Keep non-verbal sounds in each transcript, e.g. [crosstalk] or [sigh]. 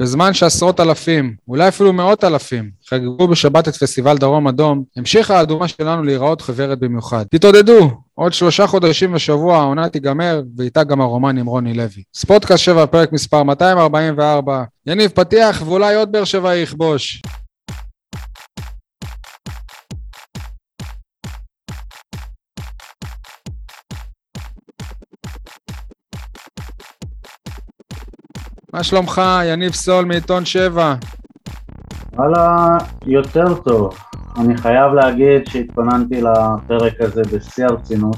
בזמן שעשרות אלפים, אולי אפילו מאות אלפים, חגגו בשבת את פסטיבל דרום אדום, המשיכה האדומה שלנו להיראות חברת במיוחד. תתעודדו, עוד שלושה חודשים ושבוע העונה תיגמר, ואיתה גם הרומן עם רוני לוי. ספורטקאסט 7, פרק מספר 244. יניב פתיח, ואולי עוד באר שבע יכבוש. מה שלומך, יניב סול מעיתון 7? וואלה, יותר טוב. אני חייב להגיד שהתכוננתי לפרק הזה בשיא הרצינות.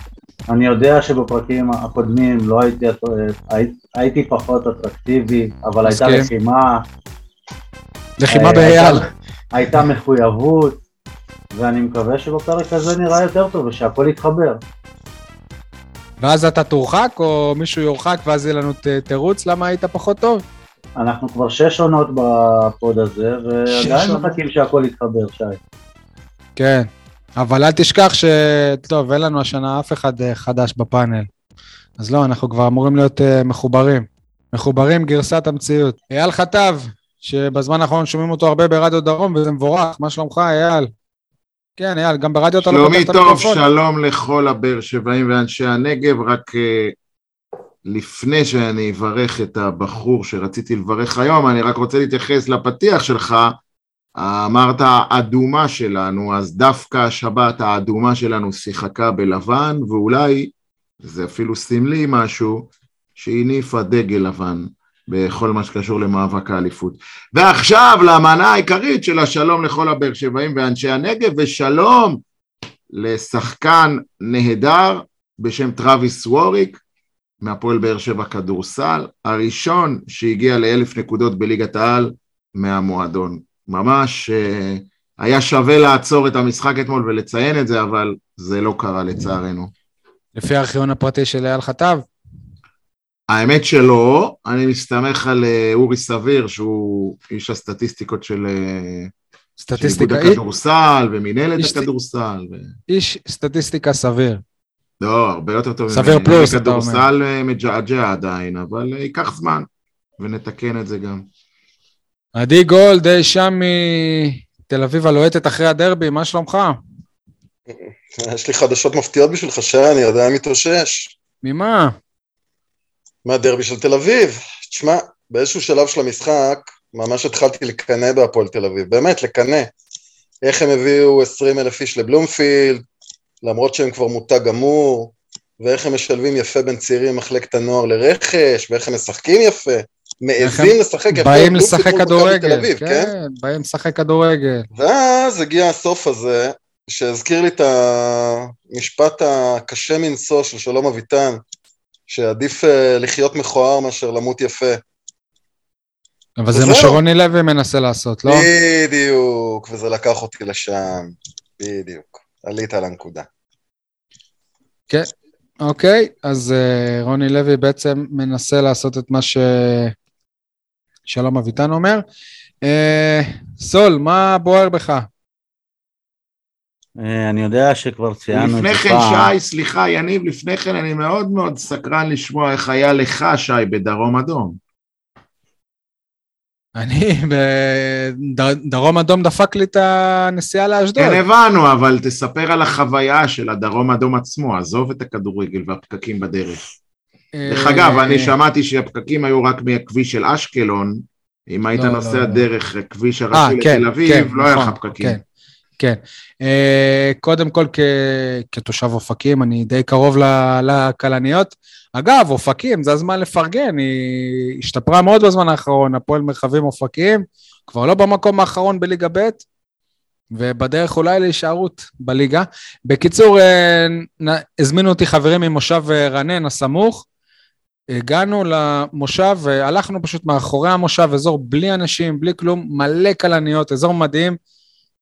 אני יודע שבפרקים הקודמים לא הייתי, הייתי פחות אטרקטיבי, אבל הייתה לחימה. לחימה באייל. הייתה מחויבות, ואני מקווה שבפרק הזה נראה יותר טוב ושהכול יתחבר. ואז אתה תורחק, או מישהו יורחק ואז יהיה לנו תירוץ למה היית פחות טוב? אנחנו כבר שש עונות בפוד הזה, ועדיין מחכים שהכל יתחבר, שי. כן, אבל אל תשכח ש... טוב, אין לנו השנה אף אחד אה, חדש בפאנל. אז לא, אנחנו כבר אמורים להיות uh, מחוברים. מחוברים גרסת המציאות. אייל חטב, שבזמן האחרון שומעים אותו הרבה ברדיו דרום, וזה מבורך. מה שלומך, אייל? כן, אייל, גם ברדיו אתה לא פותח את המיקרופון. שלומי טוב, שלום לכל הבאר שבעים ואנשי הנגב, רק uh, לפני שאני אברך את הבחור שרציתי לברך היום, אני רק רוצה להתייחס לפתיח שלך. אמרת האדומה שלנו, אז דווקא השבת האדומה שלנו שיחקה בלבן, ואולי, זה אפילו סמלי משהו, שהניפה דגל לבן בכל מה שקשור למאבק האליפות. ועכשיו למנה העיקרית של השלום לכל הבאר שבעים ואנשי הנגב, ושלום לשחקן נהדר בשם טראביס ווריק, מהפועל באר שבע כדורסל, הראשון שהגיע לאלף נקודות בליגת העל מהמועדון. ממש uh, היה שווה לעצור את המשחק אתמול ולציין את זה, אבל זה לא קרה לצערנו. לפי הארכיון הפרטי של אייל חטב? האמת שלא, אני מסתמך על uh, אורי סביר, שהוא איש הסטטיסטיקות של... Uh, סטטיסטיקה. של איגוד הכדורסל ומינהלת הכדורסל. ו... איש סטטיסטיקה סביר. לא, הרבה יותר טוב. סביר פלוס, אתה אומר. כדורסל אה, מג'עג'ע עדיין, אבל אה, ייקח זמן, ונתקן את זה גם. עדי גולד, שם מתל אביב הלוהטת אחרי הדרבי, מה שלומך? יש לי חדשות מפתיעות בשבילך, שי, אני עדיין מתאושש. ממה? מהדרבי של תל אביב. תשמע, באיזשהו שלב של המשחק, ממש התחלתי לקנא בהפועל תל אביב, באמת, לקנא. איך הם הביאו 20 אלף איש לבלומפילד, למרות שהם כבר מותג גמור, ואיך הם משלבים יפה בין צעירים ממחלקת הנוער לרכש, ואיך הם משחקים יפה. מעזים לשחק יפה. באים לשחק כדורגל, אביב, כן, כן, באים לשחק כדורגל. ואז הגיע הסוף הזה, שהזכיר לי את המשפט הקשה מנשוא של שלום אביטן, שעדיף אה, לחיות מכוער מאשר למות יפה. אבל זה מה שרוני לוי מנסה לעשות, לא? בדיוק, וזה לקח אותי לשם, בדיוק. עלית על הנקודה. כן, אוקיי, אז uh, רוני לוי בעצם מנסה לעשות את מה ששלום אביטן אומר. Uh, סול, מה בוער בך? Uh, אני יודע שכבר ציינו את זה לפני כן, שי, סליחה, יניב, לפני כן אני מאוד מאוד סקרן לשמוע איך היה לך, שי, בדרום אדום. אני, בדרום אדום דפק לי את הנסיעה לאשדוד. כן, הבנו, אבל תספר על החוויה של הדרום אדום עצמו, עזוב את הכדורגל והפקקים בדרך. דרך אגב, אני שמעתי שהפקקים היו רק מהכביש של אשקלון, אם היית לא, נוסע לא, לא. דרך כביש הראשי אה, לתל כן, אביב, כן, לא היה לך נכון, פקקים. כן, כן. קודם כל, כתושב אופקים, אני די קרוב לכלניות. אגב, אופקים, זה הזמן לפרגן, היא השתפרה מאוד בזמן האחרון, הפועל מרחבים אופקים, כבר לא במקום האחרון בליגה ב', ובדרך אולי להישארות בליגה. בקיצור, אה, הזמינו אותי חברים ממושב אה, רנן הסמוך, הגענו למושב, והלכנו פשוט מאחורי המושב, אזור בלי אנשים, בלי כלום, מלא כלניות, אזור מדהים.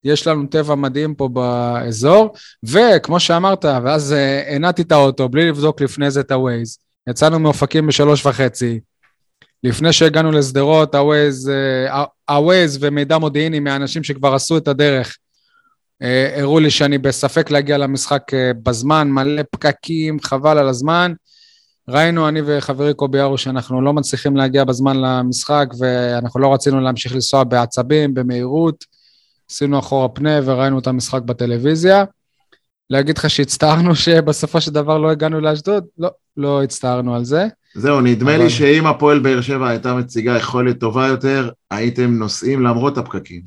יש לנו טבע מדהים פה באזור, וכמו שאמרת, ואז אה, הנעתי את האוטו בלי לבדוק לפני זה את ה-Waze. יצאנו מאופקים בשלוש וחצי. לפני שהגענו לשדרות, הווייז, אה, הווייז ומידע מודיעיני מהאנשים שכבר עשו את הדרך, אה, הראו לי שאני בספק להגיע למשחק בזמן, מלא פקקים, חבל על הזמן. ראינו, אני וחברי קובי ארו, שאנחנו לא מצליחים להגיע בזמן למשחק, ואנחנו לא רצינו להמשיך לנסוע בעצבים, במהירות. עשינו אחורה פנה וראינו את המשחק בטלוויזיה. להגיד לך שהצטערנו שבסופו של דבר לא הגענו לאשדוד? לא, לא הצטערנו על זה. זהו, נדמה אבל- לי שאם הפועל באר שבע הייתה מציגה יכולת טובה יותר, הייתם נוסעים למרות הפקקים.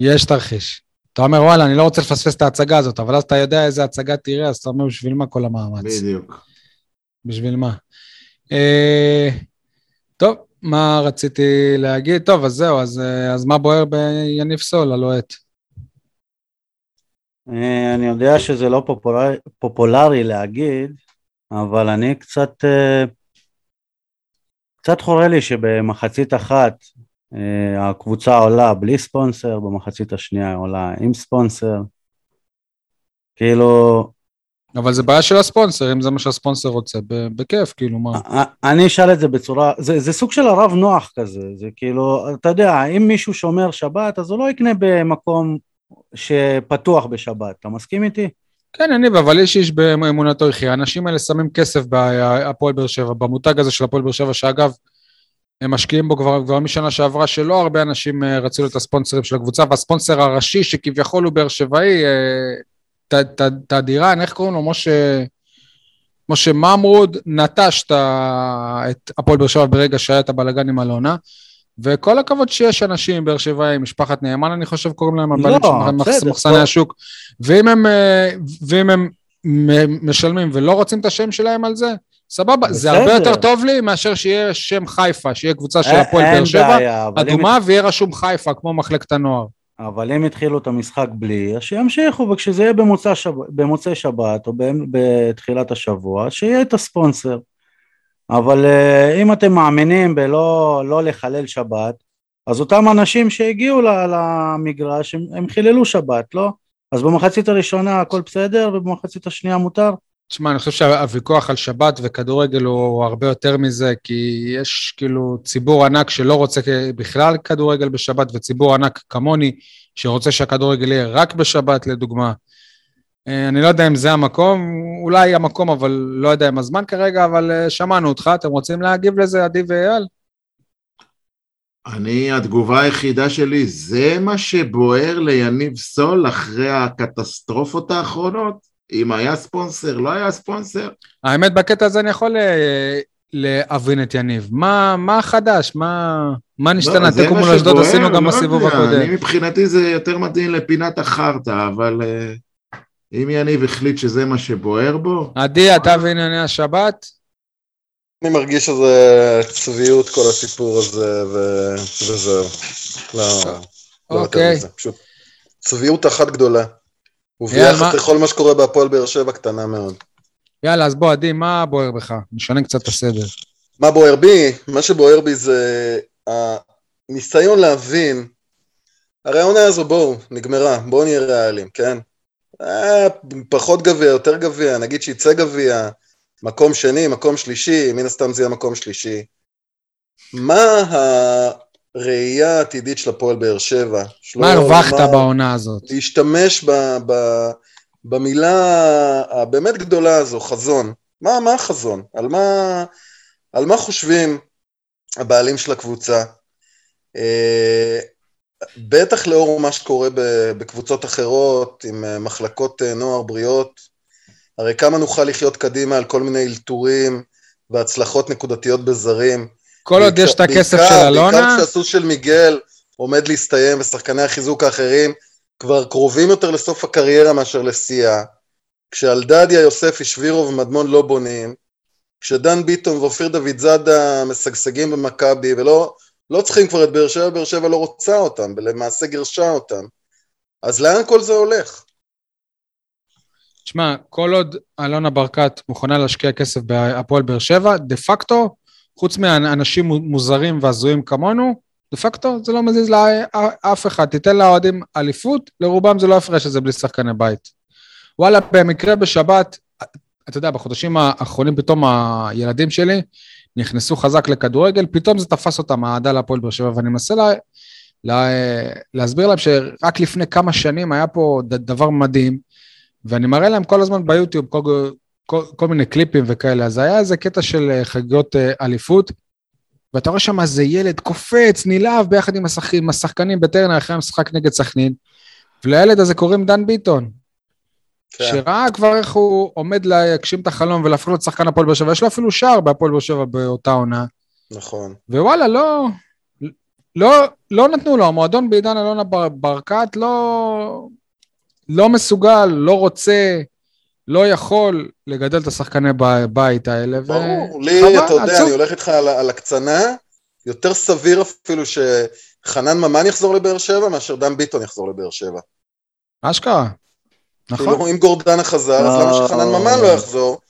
יש תרחיש. אתה אומר, וואלה, אני לא רוצה לפספס את ההצגה הזאת, אבל אז אתה יודע איזה הצגה תראה, אז אתה אומר, בשביל מה כל המאמץ? בדיוק. בשביל מה? אה, טוב, מה רציתי להגיד? טוב, אז זהו, אז, אה, אז מה בוער ביניב סול, הלוהט? אה, אני יודע שזה לא פופולרי, פופולרי להגיד, אבל אני קצת, אה, קצת חורה לי שבמחצית אחת הקבוצה עולה בלי ספונסר, במחצית השנייה עולה עם ספונסר. כאילו, אבל זה בעיה של הספונסר, אם זה מה שהספונסר רוצה, ב- בכיף, כאילו, מה? אני אשאל את זה בצורה, זה, זה סוג של הרב נוח כזה, זה כאילו, אתה יודע, אם מישהו שומר שבת, אז הוא לא יקנה במקום שפתוח בשבת, אתה מסכים איתי? כן, יניב, אבל איש איש באמונתו יחיה. האנשים האלה שמים כסף בהפועל באר שבע, במותג הזה של הפועל באר שבע, שאגב, הם משקיעים בו כבר, כבר משנה שעברה, שלא הרבה אנשים אה, רצו להיות הספונסרים של הקבוצה, והספונסר הראשי, שכביכול הוא באר שבעי, אה, ת- ת- תדירן, איך קוראים לו? משה... משה ממרוד נטש את את הפועל באר שבע ברגע שהיה את הבלאגן עם אלונה, וכל הכבוד שיש אנשים, באר שבעים, משפחת נאמן, אני חושב, קוראים להם הבעלים לא, של מחס- מחסני. השוק, ואם הם, אה, ואם הם משלמים ולא רוצים את השם שלהם על זה, סבבה, זה בסדר. הרבה יותר טוב לי מאשר שיהיה שם חיפה, שיהיה קבוצה של הפועל באר שבע, אדומה, ויהיה רשום חיפה, כמו מחלקת הנוער. אבל אם התחילו את המשחק בלי, אז שימשיכו, וכשזה יהיה במוצא שב... במוצאי שבת או בתחילת השבוע, שיהיה את הספונסר. אבל אה, אם אתם מאמינים בלא לא לחלל שבת, אז אותם אנשים שהגיעו למגרש, הם, הם חיללו שבת, לא? אז במחצית הראשונה הכל בסדר, ובמחצית השנייה מותר? תשמע, אני חושב שהוויכוח על שבת וכדורגל הוא הרבה יותר מזה, כי יש כאילו ציבור ענק שלא רוצה בכלל כדורגל בשבת, וציבור ענק כמוני, שרוצה שהכדורגל יהיה רק בשבת, לדוגמה. אה, אני לא יודע אם זה המקום, אולי המקום, אבל לא יודע אם הזמן כרגע, אבל אה, שמענו אותך, אתם רוצים להגיב לזה, עדי ואייל? אני, התגובה היחידה שלי, זה מה שבוער ליניב סול אחרי הקטסטרופות האחרונות? אם היה ספונסר, לא היה ספונסר? האמת, בקטע הזה אני יכול אה, להבין את יניב. מה, מה חדש? מה, מה נשתנה? לא, תיקו מה מול אשדוד עשינו גם לא בסיבוב הקודם. אני מבחינתי זה יותר מתאים לפינת החרטא, אבל אה, אם יניב החליט שזה מה שבוער בו, עדי, אתה וענייני השבת? אני מרגיש שזה צביעות כל הסיפור הזה, ו... וזהו. לא, לא יותר אוקיי. מזה. פשוט צביעות אחת גדולה. וביחס מה- לכל מה שקורה בהפועל באר שבע קטנה מאוד. יאללה, אז בוא, עדי, מה בוער בך? נשנה קצת את הסדר. מה בוער בי? מה שבוער בי זה הניסיון להבין, הרי העונה הזו בואו, נגמרה, בואו נהיה ריאליים, כן? אה, פחות גביע, יותר גביע, נגיד שיצא גביע, מקום שני, מקום שלישי, מן הסתם זה יהיה מקום שלישי. מה הראייה העתידית של הפועל באר שבע? מה הרווחת בעונה הזאת? להשתמש ב, ב, במילה הבאמת גדולה הזו, חזון. מה, מה החזון? על מה, על מה חושבים הבעלים של הקבוצה? אה, בטח לאור מה שקורה בקבוצות אחרות, עם אה, מחלקות אה, נוער בריאות, הרי כמה נוכל לחיות קדימה על כל מיני אלתורים והצלחות נקודתיות בזרים. כל עוד יש את הכסף של אלונה, בעיקר כשהסוס של מיגל עומד להסתיים ושחקני החיזוק האחרים כבר קרובים יותר לסוף הקריירה מאשר לשיאה. כשאלדדיה, יוספי, שבירו ומדמון לא בונים, כשדן ביטון ואופיר דוד זאדה משגשגים במכבי ולא לא צריכים כבר את באר שבע, באר שבע לא רוצה אותם, ולמעשה גירשה אותם. אז לאן כל זה הולך? תשמע, כל עוד אלונה ברקת מוכנה להשקיע כסף בהפועל באר שבע, דה פקטו, חוץ מאנשים מוזרים והזויים כמונו, דה פקטו זה לא מזיז לאף אחד. תיתן לאוהדים אליפות, לרובם זה לא יפרש את זה בלי שחקני בית. וואלה, במקרה בשבת, אתה יודע, בחודשים האחרונים פתאום הילדים שלי נכנסו חזק לכדורגל, פתאום זה תפס אותם, האהדה להפועל באר שבע, ואני מנסה לה, לה, להסביר להם שרק לפני כמה שנים היה פה דבר מדהים, ואני מראה להם כל הזמן ביוטיוב, כל, כל, כל מיני קליפים וכאלה, אז היה איזה קטע של אה, חגיגות אה, אליפות, ואתה רואה שם איזה ילד קופץ, נלהב ביחד עם, השח... עם השחקנים בטרנר אחרי המשחק נגד סכנין, ולילד הזה קוראים דן ביטון. כן. שראה כבר איך הוא עומד להגשים את החלום ולהפוך להיות שחקן הפועל באר שבע, יש לו אפילו שער בהפועל באר שבע באותה עונה. נכון. ווואלה, לא, לא, לא נתנו לו, המועדון בעידן אלונה בר, ברקת לא, לא מסוגל, לא רוצה, לא יכול לגדל את השחקני ב- בית האלה. ברור, לי, חבל, אתה יודע, עצוב. אני הולך איתך על, על הקצנה, יותר סביר אפילו שחנן ממן יחזור לבאר שבע מאשר דן ביטון יחזור לבאר שבע. אשכרה, נכון. כאילו, אם גורדנה חזר, אז לא. למה שחנן ממן לא יחזור?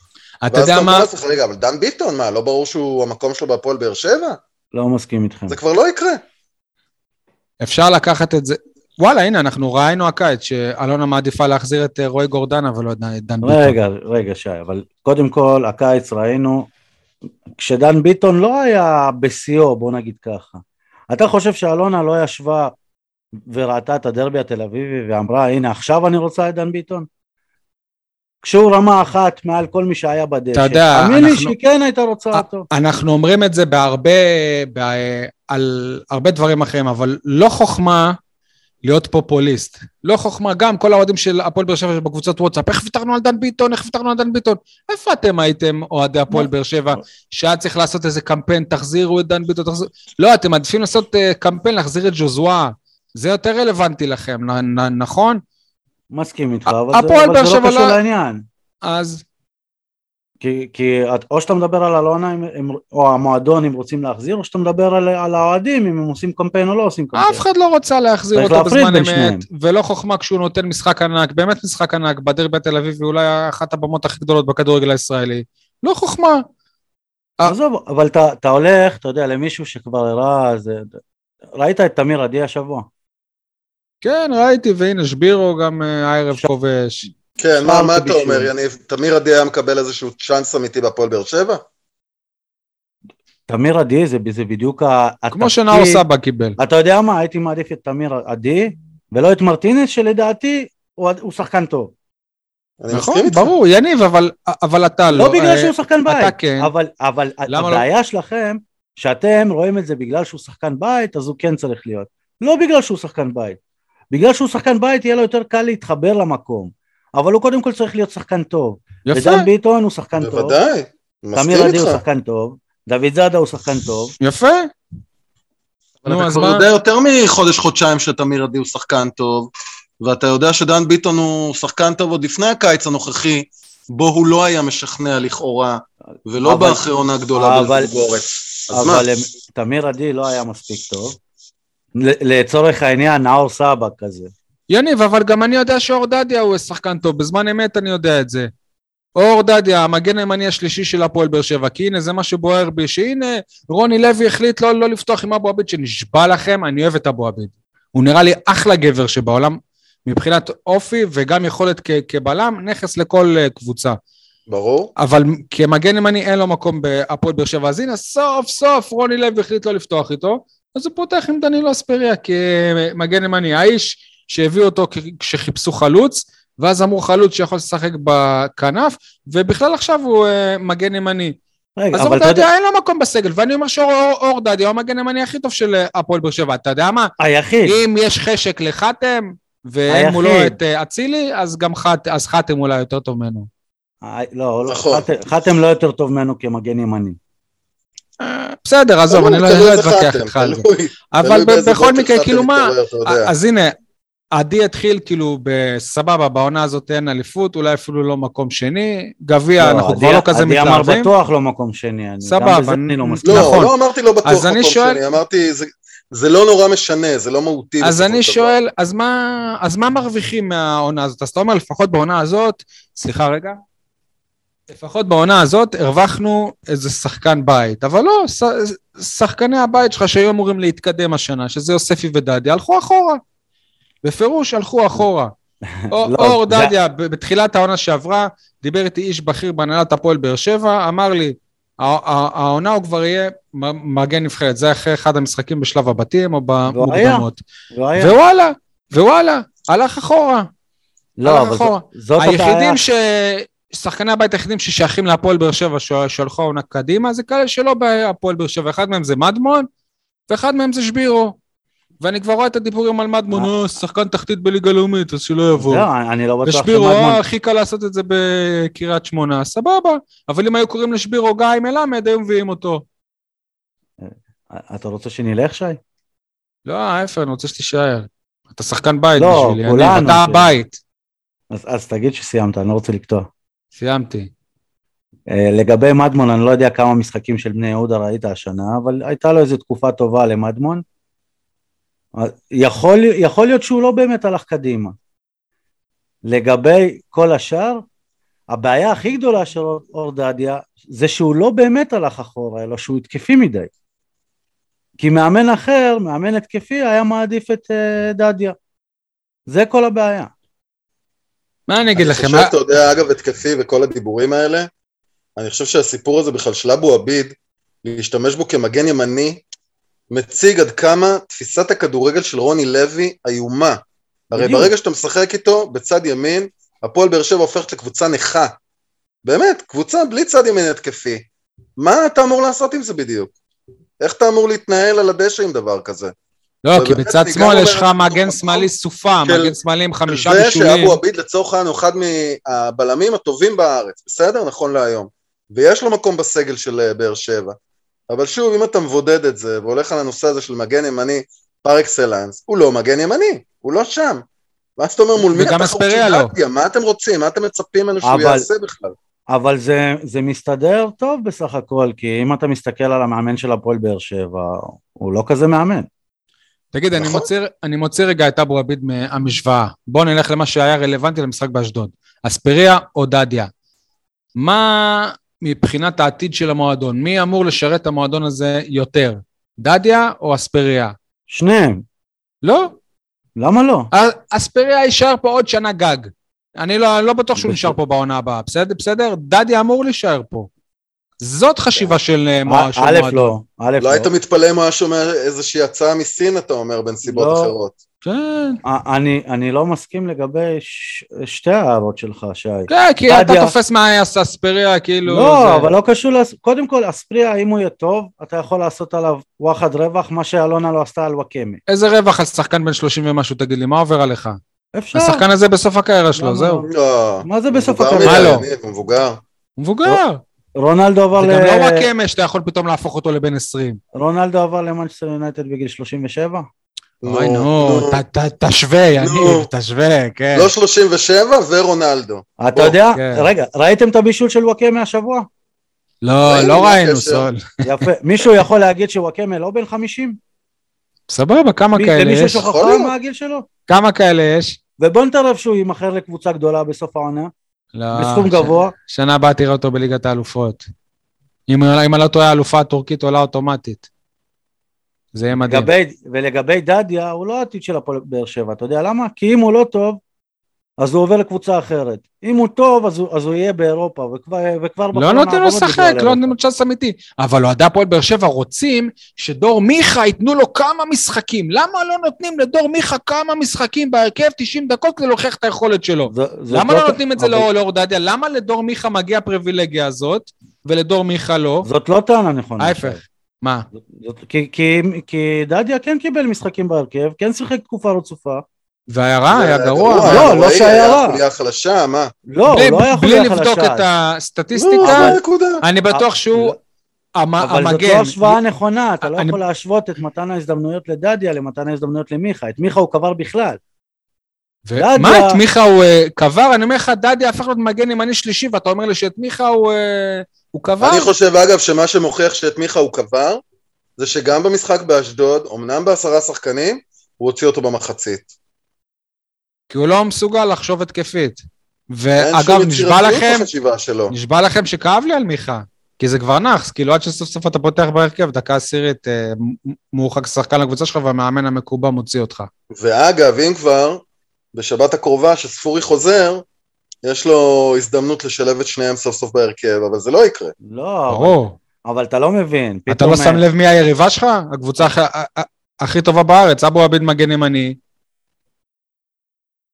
אתה ואז יודע אומר מה, לעצמך, רגע, אבל דן ביטון, מה, לא ברור שהוא, המקום שלו בהפועל באר שבע? לא מסכים איתכם. זה כבר לא יקרה. אפשר לקחת את זה, וואלה, הנה, אנחנו ראינו הקיץ שאלונה מעדיפה להחזיר את אה, רועי גורדנה ולא את דן ביטון. רגע, רגע, שי, אבל קודם כל, הקיץ ראינו, כשדן ביטון לא היה בשיאו, בוא נגיד ככה. אתה חושב שאלונה לא ישבה וראתה את הדרבי התל אביבי ואמרה, הנה, עכשיו אני רוצה את דן ביטון? כשהוא רמה אחת מעל כל מי שהיה בדשא. אתה יודע, תאמין לי שהיא כן הייתה רוצה אותו. אנחנו אומרים את זה בהרבה, בה, על הרבה דברים אחרים, אבל לא חוכמה להיות פופוליסט. לא חוכמה, גם כל האוהדים של הפועל באר שבע בקבוצות וואטסאפ, איך ויתרנו על דן ביטון, איך ויתרנו על דן ביטון. איפה אתם הייתם, אוהדי הפועל באר שבע, שהיה צריך לעשות איזה קמפיין, תחזירו את דן ביטון, תחזירו... לא, אתם מעדיפים לעשות uh, קמפיין, להחזיר את ג'וזואה. זה יותר רלוונטי לכם, נ, נ, נכון? מסכים איתך, אבל זה, אבל זה לא קשור לא- לעניין. אז כי, כי את- או שאתה מדבר על אלונה אם- או המועדון אם רוצים להחזיר, או שאתה מדבר על, על האוהדים אם הם עושים קמפיין או לא עושים קמפיין. אף אחד לא רוצה להחזיר אותו בזמן אמת, שניהם. ולא חוכמה כשהוא נותן משחק ענק, באמת משחק ענק, בדרבי התל אביבי, אולי אחת הבמות הכי גדולות בכדורגל הישראלי. לא חוכמה. אה. עזוב, אבל אתה, אתה הולך, אתה יודע, למישהו שכבר הראה, זה... ראית את תמיר עדי השבוע? כן, ראיתי, והנה, שבירו גם אה, הערב כובש. כן, מה, מה אתה אומר, יניב? תמיר עדי היה מקבל איזשהו צ'אנס אמיתי בהפועל באר שבע? תמיר עדי זה, זה בדיוק ה- כמו התפקיד- שנאור סבא קיבל. אתה יודע מה, הייתי מעדיף את תמיר עדי, ולא את מרטינס, שלדעתי הוא, הוא שחקן טוב. נכון, איתך. ברור, יניב, אבל, אבל אתה לא. לא בגלל אה, שהוא שחקן בית, אתה כן. אבל, אבל לא? הבעיה שלכם, שאתם רואים את זה בגלל שהוא שחקן בית, אז הוא כן צריך להיות. לא בגלל שהוא שחקן בית. בגלל שהוא שחקן בית, יהיה לו יותר קל להתחבר למקום. אבל הוא קודם כל צריך להיות שחקן טוב. יפה, ודן ביטון הוא שחקן טוב, בוודאי, מסכים תמיר עדי הוא איתך. שחקן טוב, דוד זאדה הוא שחקן טוב, יפה. אבל נו, אתה כבר מה? יודע יותר מחודש-חודשיים שתמיר עדי הוא שחקן טוב, ואתה יודע שדן ביטון הוא שחקן טוב עוד לפני הקיץ הנוכחי, בו הוא לא היה משכנע לכאורה, ולא אבל- באחרי עונה גדולה אבל- בבוגורת. אבל תמיר עדי לא היה מספיק טוב. ל- לצורך העניין, נאור סבא כזה. יניב, אבל גם אני יודע שאור דדיה הוא שחקן טוב, בזמן אמת אני יודע את זה. אור דדיה, המגן הימני השלישי של הפועל באר שבע, כי הנה זה מה שבוער בי, שהנה רוני לוי החליט לא, לא לפתוח עם אבו עביד, שנשבע לכם, אני אוהב את אבו עביד. הוא נראה לי אחלה גבר שבעולם, מבחינת אופי וגם יכולת כ- כבלם, נכס לכל אה, קבוצה. ברור. אבל כמגן ימני אין לו מקום בהפועל באר שבע, אז הנה סוף סוף רוני לוי החליט לא לפתוח איתו, אז הוא פותח עם דנילו אספריה כמגן ימני, האיש שהביא אותו כשחיפשו חלוץ, ואז אמרו חלוץ שיכול לשחק בכנף, ובכלל עכשיו הוא uh, מגן ימני. רגע, אז אבל אתה יודע, דדיה אין לו מקום בסגל, ואני אומר שאור אור דדיה הוא המגן הימני הכי טוב של אה, הפועל באר שבע, אתה יודע מה? היחיד, אם יש חשק לחתם, ואין מולו. את אה, אצילי, אז גם חת, אז חתם אולי יותר טוב ממנו. לא, לא, נכון. חתם- חתם לא יותר טוב ממנו כמגן ימני. בסדר, עזוב, אני לא לא אתווכח איתך על זה. אבל בכל מקרה, כאילו מה. אז הנה, עדי התחיל כאילו בסבבה, בעונה הזאת אין אליפות, אולי אפילו לא מקום שני, גביע, לא, אנחנו עדי- כבר לא כזה עדי אמר. בטוח לא מקום שני. אני- סבבה, גם בזה אני- אני לא מסכים. לא, נכון. לא אמרתי לא בטוח מקום שואל- שני, אמרתי זה- זה לא נורא משנה, זה לא מהותי. אז אני דבר. שואל, אז מה, אז מה מרוויחים מהעונה הזאת? אז אתה אומר, לפחות בעונה הזאת, סליחה רגע, לפחות בעונה הזאת הרווחנו איזה שחקן בית, אבל לא, ש, שחקני הבית שלך שהיו אמורים להתקדם השנה, שזה יוספי ודדיה, הלכו אחורה. בפירוש הלכו אחורה. [laughs] או- לא, אור זה- דדיה, בתחילת העונה שעברה, דיבר איתי איש בכיר בהנהלת הפועל באר שבע, אמר לי, "הע- הע- העונה הוא כבר יהיה מגן נבחרת, זה אחרי אחד המשחקים בשלב הבתים או במוקדמות. לא. ווואלה, ווואלה, הלך אחורה, לא, אבל זאת הבעיה. היחידים ש... שחקני הבית היחידים ששייכים להפועל באר שבע שהלכו העונה קדימה, זה כאלה שלא בהפועל באר שבע, אחד מהם זה מדמון, ואחד מהם זה שבירו. ואני כבר רואה את הדיבורים על מדמון, אה. אה, שחקן תחתית בליגה לאומית, אז שלא יבוא. זהו, אני לא בטוח ושבירו, שמדמון... אה, הכי קל לעשות את זה בקריית שמונה, סבבה. אבל אם היו קוראים לשבירו גיא מלמד, היו מביאים אותו. אתה רוצה שנלך, שי? לא, ההפך, אני רוצה שתישאר. אתה שחקן בית לא, בשבילי, אני, כולנו, אתה הבית. אז, אז תגיד שסיימת, אני לא רוצה לקטוע. סיימתי. אה, לגבי מדמון, אני לא יודע כמה משחקים של בני יהודה ראית השנה, אבל הייתה לו איזו תקופה טובה למדמון. יכול, יכול להיות שהוא לא באמת הלך קדימה. לגבי כל השאר, הבעיה הכי גדולה של אור- אור דדיה זה שהוא לא באמת הלך אחורה, אלא שהוא התקפי מדי. כי מאמן אחר, מאמן התקפי, היה מעדיף את אה, דדיה. זה כל הבעיה. מה אני אגיד אני לכם? חושב, מה- אתה יודע, אגב, התקפי וכל הדיבורים האלה, אני חושב שהסיפור הזה בכלל של אבו עביד, להשתמש בו כמגן ימני, מציג עד כמה תפיסת הכדורגל של רוני לוי איומה. הרי בדיוק. ברגע שאתה משחק איתו בצד ימין, הפועל באר שבע הופכת לקבוצה נכה. באמת, קבוצה בלי צד ימין התקפי. מה אתה אמור לעשות עם זה בדיוק? איך אתה אמור להתנהל על הדשא עם דבר כזה? לא, כי בצד שמאל יש לך מגן במקום שמאלי סופה, של- מגן שמאלי עם חמישה זה בישולים. שאבו עביד לצורך העניין הוא אחד מהבלמים הטובים בארץ, בסדר? נכון להיום. ויש לו מקום בסגל של אה, באר שבע. אבל שוב, אם אתה מבודד את זה והולך על הנושא הזה של מגן ימני פר אקסלנס, הוא לא מגן ימני, הוא לא שם. ואז אתה אומר, מול מי אספריה של לא. מה אתם רוצים? מה אתם מצפים ממנו שהוא אבל- יעשה בכלל? אבל זה, זה מסתדר טוב בסך הכל, כי אם אתה מסתכל על המאמן של הפועל באר שבע, הוא לא כזה מאמן. תגיד, אני נכון. מוציא- אני מוציא רגע את אבו עביד מהמשוואה. בואו נלך למה שהיה רלוונטי למשחק באשדוד. אספריה או דדיה? מה מבחינת העתיד של המועדון? מי אמור לשרת את המועדון הזה יותר? דדיה או אספריה? שניהם, לא, למה לא? אספריה יישאר פה עוד שנה גג. אני לא, אני לא בטוח שהוא נשאר פה בעונה הבאה, בסדר? בסדר? דדיה אמור להישאר פה. זאת חשיבה של אה, של א' מועדון. לא, א' לא היית לא. מתפלא אם הוא היה שומע איזושהי הצעה מסין, אתה אומר, בנסיבות לא. אחרות. כן, אני, אני לא מסכים לגבי ש, שתי ההערות שלך, שי. כן, כי אתה דדיה. תופס מהאספריה, כאילו... לא, זה- אבל לא קשור, לס... קודם כל, אספריה, אם הוא יהיה טוב, אתה יכול לעשות עליו וואחד רווח, מה שאלונה לא עשתה על וואקמה. איזה רווח על שחקן בן 30 ומשהו, תגיד לי, מה עובר עליך? אפשר. השחקן הזה בסוף הקריירה שלו, למה זהו. לא? לא. מה זה בסוף הקריירה? מה לא? הוא מבוגר. הוא מבוגר. רונלדו עבר, זה ל... גם לא רק אמש שאתה יכול פתאום להפוך אותו לבן 20. רונלדו עבר למנצ'סטר יונייטד בגיל 37? אוי, נו, ת- ת- תשווה, יניב. תשווה, כן. לא 37 ורונלדו. אתה יודע, כן. רגע, ראיתם את הבישול של וואקמה השבוע? לא, לא ראינו? סול. יפה. מישהו יכול להגיד שוואקמה לא בן 50? סבבה, כמה כאלה למישהו יש? יכול להיות. מה הגיל שלו? כמה כאלה יש? ובוא נתערב שהוא יימכר לקבוצה גדולה בסוף העונה, לא, בסכום גבוה. שנה הבאה תראה אותו בליגת האלופות. אם אני לא טועה, האלופה הטורקית עולה אוטומטית. זה יהיה מדהים. לגבי, ולגבי דדיה, הוא לא העתיד של הפועל באר שבע, אתה יודע למה? כי אם הוא לא טוב, אז הוא עובר לקבוצה אחרת. אם הוא טוב, אז הוא, אז הוא יהיה באירופה, וכבר, וכבר לא נותנים לו לשחק, לא. נותנים לו צ'אנס אמיתי. אבל אוהדי הפועל באר שבע רוצים שדור מיכה ייתנו לו כמה משחקים. למה לא נותנים לדור מיכה כמה משחקים בהרכב 90 דקות כדי להוכיח את היכולת שלו? ז- זאת למה לא נותנים את זה אבל לאור דדיה? למה לדור מיכה מגיע הפריבילגיה הזאת, ולדור מיכה לא? זאת לא טענה נכונה. ההפך. מה? כי, כי, כי דדיה כן קיבל משחקים בהרכב, כן שיחק תקופה רצופה. והיה רע, היה זה גרוע. לא, לא שהיה היה רע. חוליה חלשה, מה? לא, בלי- הוא לא היה בלי חוליה לבדוק חלשה. את לא, הסטטיסטיקה, אבל נקודה. אני בטוח שהוא המ- אבל זאת המגן. לא השוואה נכונה, אתה לא אני- יכול להשוות את מתן ההזדמנויות לדדיה למתן ההזדמנויות למיכה. את מיכה הוא קבר בכלל. ו- דדיה- מה, את מיכה הוא אה, קבר? אני אומר לך, דדיה הפך להיות מגן ימני שלישי, ואתה אומר לי שאת מיכה הוא אה, הוא קבר? אני חושב, אגב, שמה שמוכיח שאת מיכה הוא קבר, זה שגם במשחק באשדוד, אמנם בעשרה שחקנים, הוא הוציא אותו במחצית. כי הוא לא מסוגל לחשוב התקפית. ואגב, נשבע לכם. נשבע לכם שכאב לי על מיכה. כי זה כבר נאחס, כאילו עד שסוף סוף אתה פותח בהרכב, דקה עשירית, אה, מורחק שחקן לקבוצה שלך והמאמן המקובע מוציא אותך. ואגב, אם כבר, בשבת הקרובה, שספורי חוזר, יש לו הזדמנות לשלב את שניהם סוף סוף בהרכב, אבל זה לא יקרה. לא, אבל, ברור. אבל אתה לא מבין. אתה לא שם אה, לב מי היריבה שלך? הקבוצה הכי- טובה בארץ, אבו עביד מגן ימני.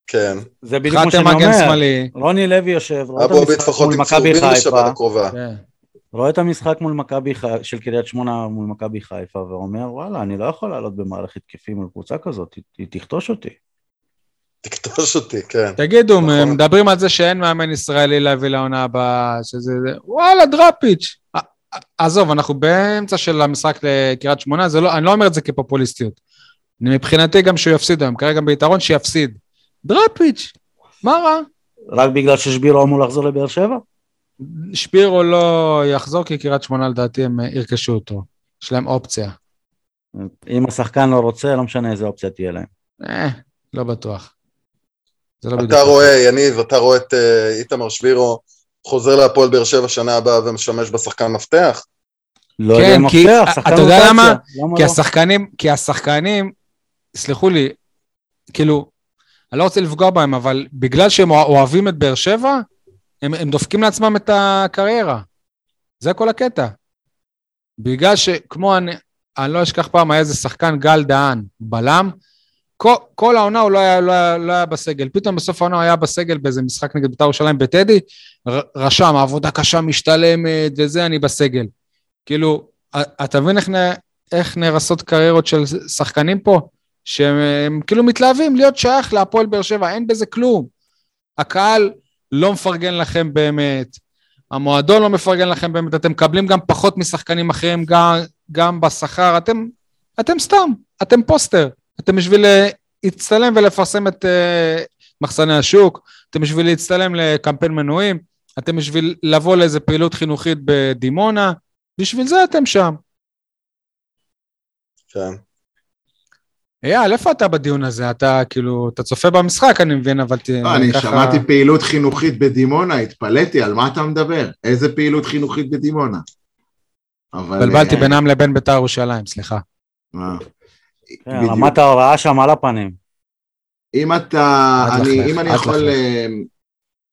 כן. זה בדיוק כמו חתם שאני מגן אומר. שמאלי. רוני לוי יושב, רואה את המשחק מול מכבי חיפה. כן. רואה את המשחק מול מכבי חיפה, של קריית שמונה מול מכבי חיפה, ואומר, וואלה, אני לא יכול לעלות במהלך התקפי מול קבוצה כזאת, היא תכתוש אותי. תכתוש אותי, כן. תגידו, נכון. מדברים על זה שאין מאמן ישראלי להביא לעונה הבאה, שזה... זה- וואלה, דראפיץ'. עזוב, אנחנו באמצע של המשחק לקריית שמונה, זה לא, אני לא אומר את זה כפופוליסטיות. אני מבחינתי גם שהוא יפסיד היום, כרגע ביתרון שיפסיד. דראפיץ', מה רע? רק בגלל ששבירו אמור לחזור לבאר שבע? שפירו לא יחזור, כי קריית שמונה לדעתי הם ירכשו אותו. יש להם אופציה. אם השחקן לא רוצה, לא משנה איזה אופציה תהיה להם. אה, לא בטוח. זה לא בדיוק. אתה רואה, יניב, אתה רואה את אה, איתמר שבירו חוזר להפועל באר שבע שנה הבאה ומשמש בשחקן מפתח? לא כן, יודע אם כי- מפתח, שחקן אתה יודע. למה? למה כי לא? השחקנים, כי השחקנים, סלחו לי, כאילו, אני לא רוצה לפגוע בהם, אבל בגלל שהם אוהבים את באר שבע, הם, הם דופקים לעצמם את הקריירה. זה כל הקטע. בגלל שכמו אני, אני לא אשכח פעם, היה איזה שחקן גל דהן, בלם, כל, כל העונה הוא לא היה, לא, היה, לא היה בסגל. פתאום בסוף העונה הוא היה בסגל באיזה משחק נגד בית"ר ירושלים בטדי, רשם, עבודה קשה משתלמת וזה, אני בסגל. כאילו, אתה מבין איך, איך נהרסות קריירות של שחקנים פה? שהם הם כאילו מתלהבים להיות שייך להפועל באר שבע, אין בזה כלום. הקהל לא מפרגן לכם באמת, המועדון לא מפרגן לכם באמת, אתם מקבלים גם פחות משחקנים אחרים גם, גם בשכר, אתם, אתם סתם, אתם פוסטר, אתם בשביל אה, להצטלם ולפרסם את uh, מחסני השוק, אתם בשביל להצטלם לקמפיין מנויים, אתם בשביל לבוא לאיזה פעילות חינוכית בדימונה, בשביל זה אתם שם. כן. אייל, איפה אתה בדיון הזה? אתה כאילו, אתה צופה במשחק, אני מבין, אבל. לא, אני ככה- שמעתי פעילות חינוכית בדימונה, התפלאתי, על מה אתה מדבר? איזה פעילות חינוכית בדימונה? אבל... בלבלתי אה, בינם לבין בית"ר ירושלים, סליחה. מה? כן, בדיוק. רמת ההוראה שם על הפנים. אם אתה, אני, לכלך, אם אני יכול, לכלך. אה,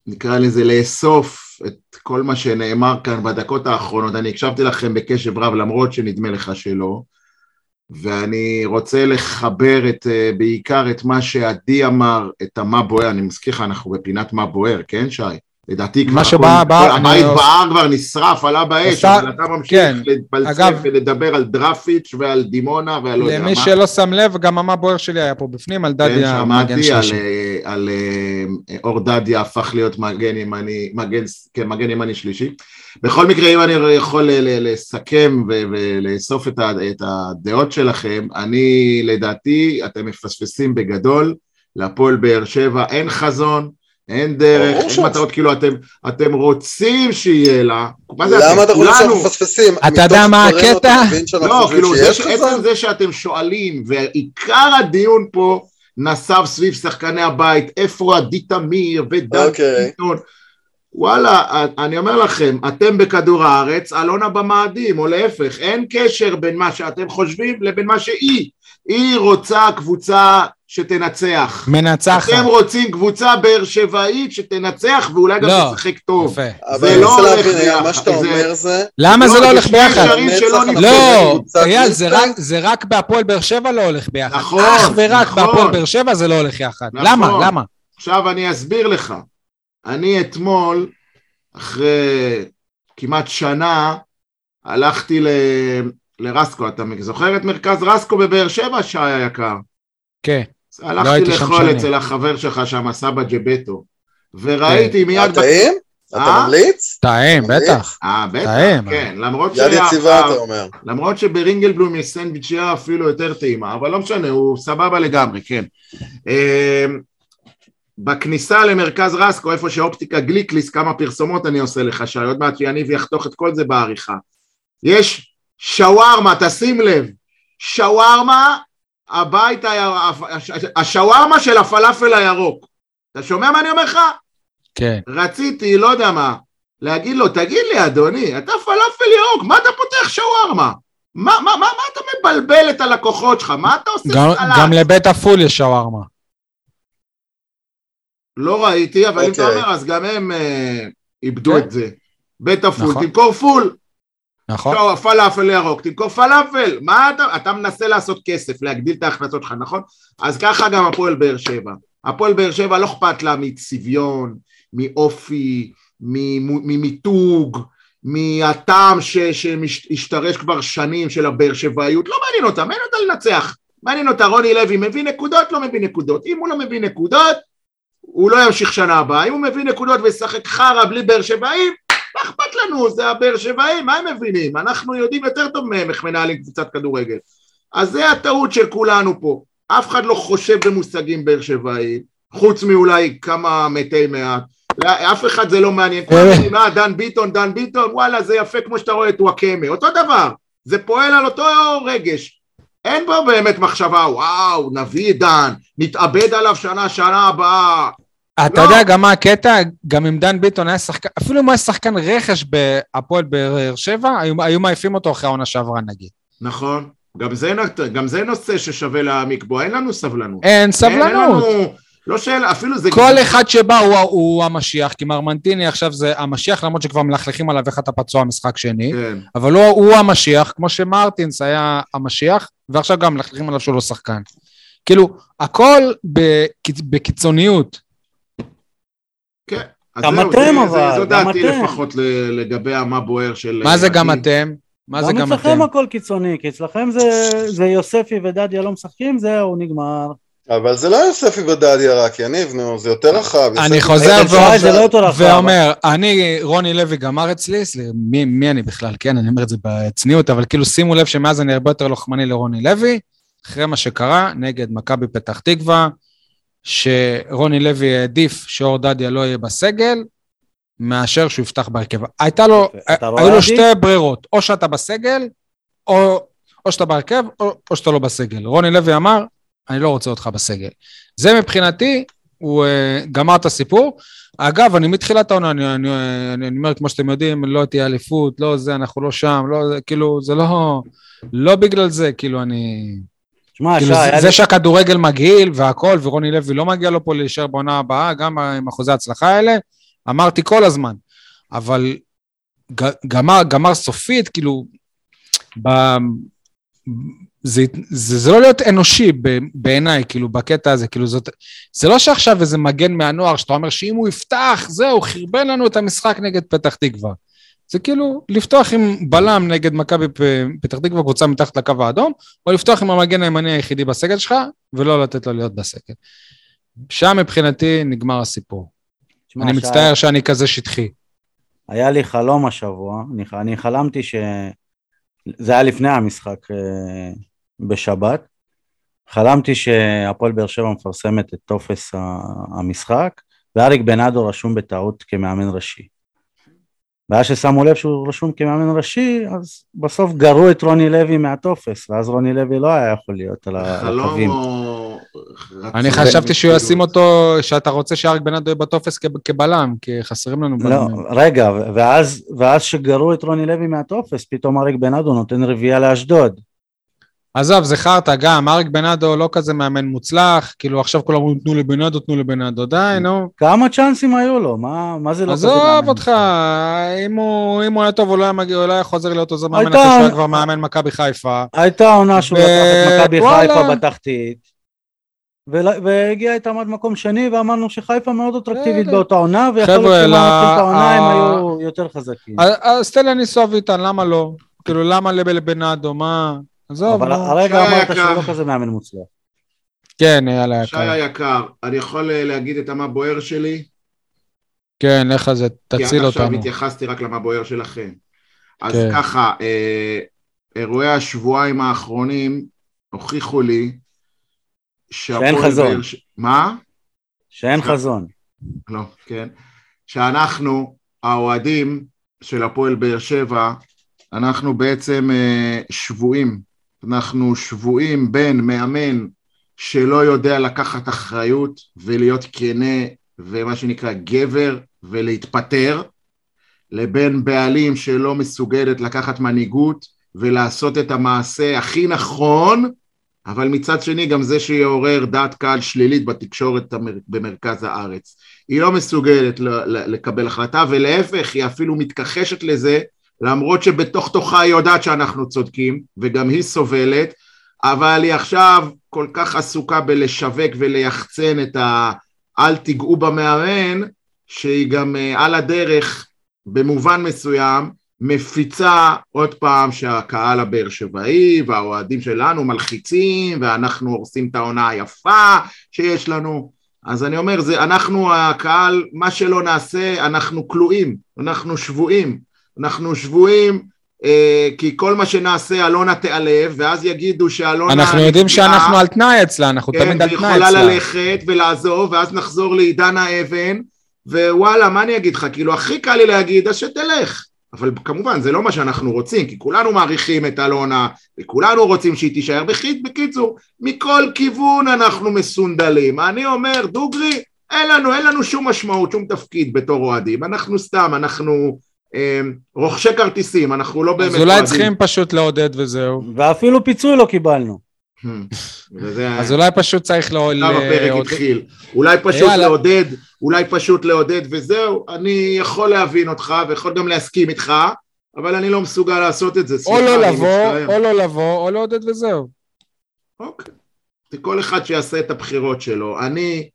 נקרא לזה, לאסוף את כל מה שנאמר כאן בדקות האחרונות, אני הקשבתי לכם בקשב רב, למרות שנדמה לך שלא, ואני רוצה לחבר את, אה, בעיקר את מה שעדי אמר, את המה בוער, אני מזכיר לך, אנחנו בפינת מה בוער, כן, שי? לדעתי כבר מה הכל- בא- כל אני- הבית בער כבר נשרף, עלה באש, עושה- אבל אתה ממשיך כן. להתפלסף אגב- ולדבר על דרפיץ' ועל דימונה ועל לא יודע מה. למי שלא שם לב, גם המה בוער שלי היה פה בפנים, על כן, המגן שמעתי על. אה, על אה, אור דדיה הפך להיות מגן ימני, מגן, כן, מגן ימני שלישי. בכל מקרה, אם אני יכול לסכם ולאסוף את, את הדעות שלכם, אני לדעתי, אתם מפספסים בגדול, להפועל באר שבע אין חזון, אין דרך, אין מטרות, כאילו אתם, אתם רוצים שיהיה לה, מה זה למה אתם? אתה חושב כולנו. שאנחנו מפספסים? אתה יודע מה הקטע? לא, כאילו, זה, שיש ש- חזון? עצם זה שאתם שואלים, ועיקר הדיון פה נסב סביב שחקני הבית, איפה עדי תמיר ודן אוקיי. ביטון. וואלה, אני אומר לכם, אתם בכדור הארץ, אלונה במאדים, או להפך, אין קשר בין מה שאתם חושבים לבין מה שהיא. היא רוצה קבוצה שתנצח. מנצחת. אתם רוצים קבוצה באר שבעית שתנצח ואולי גם לא. תשחק טוב. יפה. אבל זה אני לא רוצה הולך להבין, אייל, מה ביחד, שאתה זה- אומר זה... למה זה לא, לא הולך ביחד? לא, אייל, זה? רק- זה רק בהפועל באר שבע לא הולך ביחד. נכון, אך ורק נכון. בהפועל באר שבע זה לא הולך יחד. נכון. למה? למה? עכשיו אני אסביר לך. אני אתמול, אחרי כמעט שנה, הלכתי ל... לרסקו, אתה זוכר את מרכז רסקו בבאר שבע, שי היקר? כן. הלכתי שם לאכול. אצל החבר שלך שם, סבא ג'בטו, וראיתי מיד... בת- טעים? אתה אה? ממליץ? טעים? בטח. אה, בטח. כן, למרות יד שהיה- יציבה אתה אומר. למרות שברינגלבלום יש סנדוויצ'יה אפילו יותר טעימה, אבל לא משנה, הוא סבבה לגמרי, כן. אמ, בכניסה למרכז רסקו, איפה שאופטיקה גליקליס, כמה פרסומות אני עושה לך, שעוד מעט יניב יחתוך את כל זה בעריכה. יש שווארמה, תשים לב, שווארמה, הבית, השווארמה של הפלאפל הירוק. אתה שומע מה אני אומר לך? כן. רציתי, לא יודע מה, להגיד לו, תגיד לי, אדוני, אתה פלאפל ירוק, מה אתה פותח שווארמה? מה, מה, מה, מה אתה מבלבל את הלקוחות שלך? מה אתה עושה גם- סלט? גם לבית עפול יש שווארמה. לא ראיתי, אבל אם אתה אוקיי. אומר, אז גם הם אה, איבדו כן. את זה. בית עפול, נכון. תמכור פול. נכון? לא, פלאפל ירוק, תמכור פלאפל. מה אתה, אתה מנסה לעשות כסף, להגדיל את ההכנסות שלך, נכון? אז ככה גם הפועל באר שבע. הפועל באר שבע לא אכפת לה מצביון, מאופי, ממיתוג, מהטעם שהשתרש כבר שנים של הבאר שבעיות, לא מעניין אותה, מעניין אותה לנצח. מעניין אותה, רוני לוי מביא נקודות, לא מביא נקודות. אם הוא לא מביא נקודות, הוא לא ימשיך שנה הבאה. אם הוא מביא נקודות וישחק חרא בלי באר שבעים, מה אכפת לנו? זה הבאר שבעים, מה הם מבינים? אנחנו יודעים יותר טוב מהם איך מנהלים קבוצת כדורגל. אז זה הטעות של כולנו פה. אף אחד לא חושב במושגים באר שבעים, חוץ מאולי כמה מתי מעט. אף אחד זה לא מעניין. אה, דן ביטון, דן ביטון, וואלה, זה יפה כמו שאתה רואה את וואקמה. אותו דבר, זה פועל על אותו רגש. אין פה באמת מחשבה, וואו, נביא דן, נתאבד עליו שנה, שנה הבאה. אתה לא. יודע גם מה הקטע? גם אם דן ביטון היה שחקן, אפילו אם הוא היה שחקן רכש בהפועל באר שבע, היו, היו מעיפים אותו אחרי העונה שעברה נגיד. נכון. גם זה, גם זה נושא ששווה להעמיק בו, אין לנו סבלנות. אין סבלנות. אין לנו... לא שאלה, אפילו זה... כל אחד שבא הוא, הוא המשיח, כי מרמנטיני עכשיו זה המשיח, למרות שכבר מלכלכים עליו איך אתה פצוע משחק שני, כן. אבל הוא, הוא המשיח, כמו שמרטינס היה המשיח, ועכשיו גם מלכלכים עליו שהוא לא שחקן. כאילו, הכל בקיצוניות. כן. גם אתם אבל, זו דעתי לפחות לגבי המה בוער של... מה זה גם אתם? מה זה גם אתם? גם אצלכם הכל קיצוני, כי אצלכם זה, זה יוספי ודדיה לא משחקים, זהו, נגמר. אבל זה לא יוספי ודדיה רק, יניב, נו, זה יותר רחב. אני חוזר לא ואומר, אני, רוני לוי גמר אצלי, מי אני בכלל, כן, אני אומר את זה בצניעות, אבל כאילו שימו לב שמאז אני הרבה יותר לוחמני לרוני לוי, אחרי מה שקרה נגד מכבי פתח תקווה, שרוני לוי העדיף שאור דדיה לא יהיה בסגל, מאשר שהוא יפתח בהרכב. הייתה לו, היו לו שתי ברירות, או שאתה בסגל, או, או שאתה בהרכב, או, או שאתה לא בסגל. רוני לוי אמר, אני לא רוצה אותך בסגל. זה מבחינתי, הוא uh, גמר את הסיפור. אגב, אני מתחילת העונה, אני, אני, אני, אני אומר, כמו שאתם יודעים, לא תהיה אליפות, לא זה, אנחנו לא שם, לא, זה, כאילו, זה לא, לא בגלל זה, כאילו, אני... שמה, כאילו, זה, זה שהכדורגל מגעיל והכל, ורוני לוי לא מגיע לו פה להישאר בעונה הבאה, גם עם אחוזי ההצלחה האלה, אמרתי כל הזמן. אבל גמר, גמר סופית, כאילו, ב, זה, זה, זה לא להיות אנושי בעיניי, כאילו, בקטע הזה, כאילו, זאת, זה לא שעכשיו איזה מגן מהנוער, שאתה אומר שאם הוא יפתח, זהו, חרבן לנו את המשחק נגד פתח תקווה. זה כאילו לפתוח עם בלם נגד מכבי פתח תקווה, קבוצה מתחת לקו האדום, או לפתוח עם המגן הימני היחידי בסגל שלך, ולא לתת לו להיות בסגל. שם מבחינתי נגמר הסיפור. שמה, אני מצטער שהיה... שאני כזה שטחי. היה לי חלום השבוע, אני, אני חלמתי ש... זה היה לפני המשחק אה, בשבת. חלמתי שהפועל באר שבע מפרסמת את טופס המשחק, ואריק בנאדו רשום בטעות כמאמן ראשי. ואז ששמו לב שהוא רשום כמאמן ראשי, אז בסוף גרו את רוני לוי מהטופס, ואז רוני לוי לא היה יכול להיות על הקווים. אני חשבתי שהוא ישים אותו, שאתה רוצה שאריק בנאדו יהיה בטופס כבלם, כי חסרים לנו לא, בלמים. לא, רגע, ואז, ואז שגרו את רוני לוי מהטופס, פתאום אריק בנאדו נותן רביעייה לאשדוד. עזוב, זה חרטא, גם, אריק בנאדו לא כזה מאמן מוצלח, כאילו עכשיו כולם אומרים תנו לבנאדו, תנו לבנאדו, די, נו. כמה צ'אנסים היו לו? מה, מה זה לא כזה מאמן? עזוב אותך, אם הוא, אם הוא היה טוב, הוא לא היה מגיע, הוא לא היה חוזר להיות עוזר מאמן אחרי שהוא היה כבר מאמן מכבי חיפה. הייתה עונה שהוא לקח את מכבי חיפה בתחתית. והגיע איתם עד מקום שני ואמרנו שחיפה מאוד אטרקטיבית באותה עונה ויכול להיות שהם את העונה הם היו יותר חזקים. אז תן לי לנסוע איתן, למה לא? כאילו למה לבנאדו, מה... עזוב, אבל הרגע אמרת שהוא לא כזה מאמן מוצלח. כן, יאללה יקר. שי היקר, אני יכול אה, להגיד את המה בוער שלי? כן, לך זה, תציל אותנו. כי עד עכשיו התייחסתי רק למה בוער שלכם. אז כן. ככה, אה, אירועי השבועיים האחרונים הוכיחו לי שאין חזון. ש... מה? שאין ש... חזון. לא, כן. שאנחנו, האוהדים של הפועל באר שבע, אנחנו בעצם אה, שבויים אנחנו שבויים בין מאמן שלא יודע לקחת אחריות ולהיות כנה ומה שנקרא גבר ולהתפטר, לבין בעלים שלא מסוגלת לקחת מנהיגות ולעשות את המעשה הכי נכון, אבל מצד שני גם זה שיעורר דעת קהל שלילית בתקשורת במרכז הארץ. היא לא מסוגלת לקבל החלטה ולהפך היא אפילו מתכחשת לזה למרות שבתוך תוכה היא יודעת שאנחנו צודקים, וגם היא סובלת, אבל היא עכשיו כל כך עסוקה בלשווק וליחצן את ה... אל תיגעו במאמן, שהיא גם אה, על הדרך, במובן מסוים, מפיצה עוד פעם שהקהל הבאר שבעי והאוהדים שלנו מלחיצים ואנחנו הורסים את העונה היפה שיש לנו. אז אני אומר, זה, אנחנו הקהל, מה שלא נעשה, אנחנו כלואים, אנחנו שבויים, אנחנו שבויים אה, כי כל מה שנעשה אלונה תיעלב, ואז יגידו שאלונה... אנחנו יודעים שאנחנו על תנאי אצלה, אנחנו כן, תמיד על תנאי ויכולה אצלה. ללכת ולעזוב, ואז נחזור לעידן האבן, ווואלה, מה אני אגיד לך? כאילו, הכי קל לי להגיד, אז שתלך. אבל כמובן, זה לא מה שאנחנו רוצים, כי כולנו מעריכים את אלונה, וכולנו רוצים שהיא תישאר. בקיצור, מכל כיוון אנחנו מסונדלים. אני אומר, דוגרי, אין לנו, אין לנו שום משמעות, שום תפקיד בתור אוהדים. אנחנו סתם, אנחנו רוכשי כרטיסים, אנחנו לא באמת אז אולי צריכים פשוט לעודד וזהו. ואפילו פיצוי לא קיבלנו. [laughs] אז אולי פשוט צריך לא... עכשיו הפרק לעודד- התחיל. אולי פשוט. לעודד, אולי פשוט לעודד וזהו. אני יכול להבין אותך ויכול גם להסכים איתך, אבל אני לא מסוגל לעשות את זה. או לא לבוא. או לא לבוא, או לעודד וזהו. אוקיי. כל אחד שיעשה את הבחירות שלו. אני,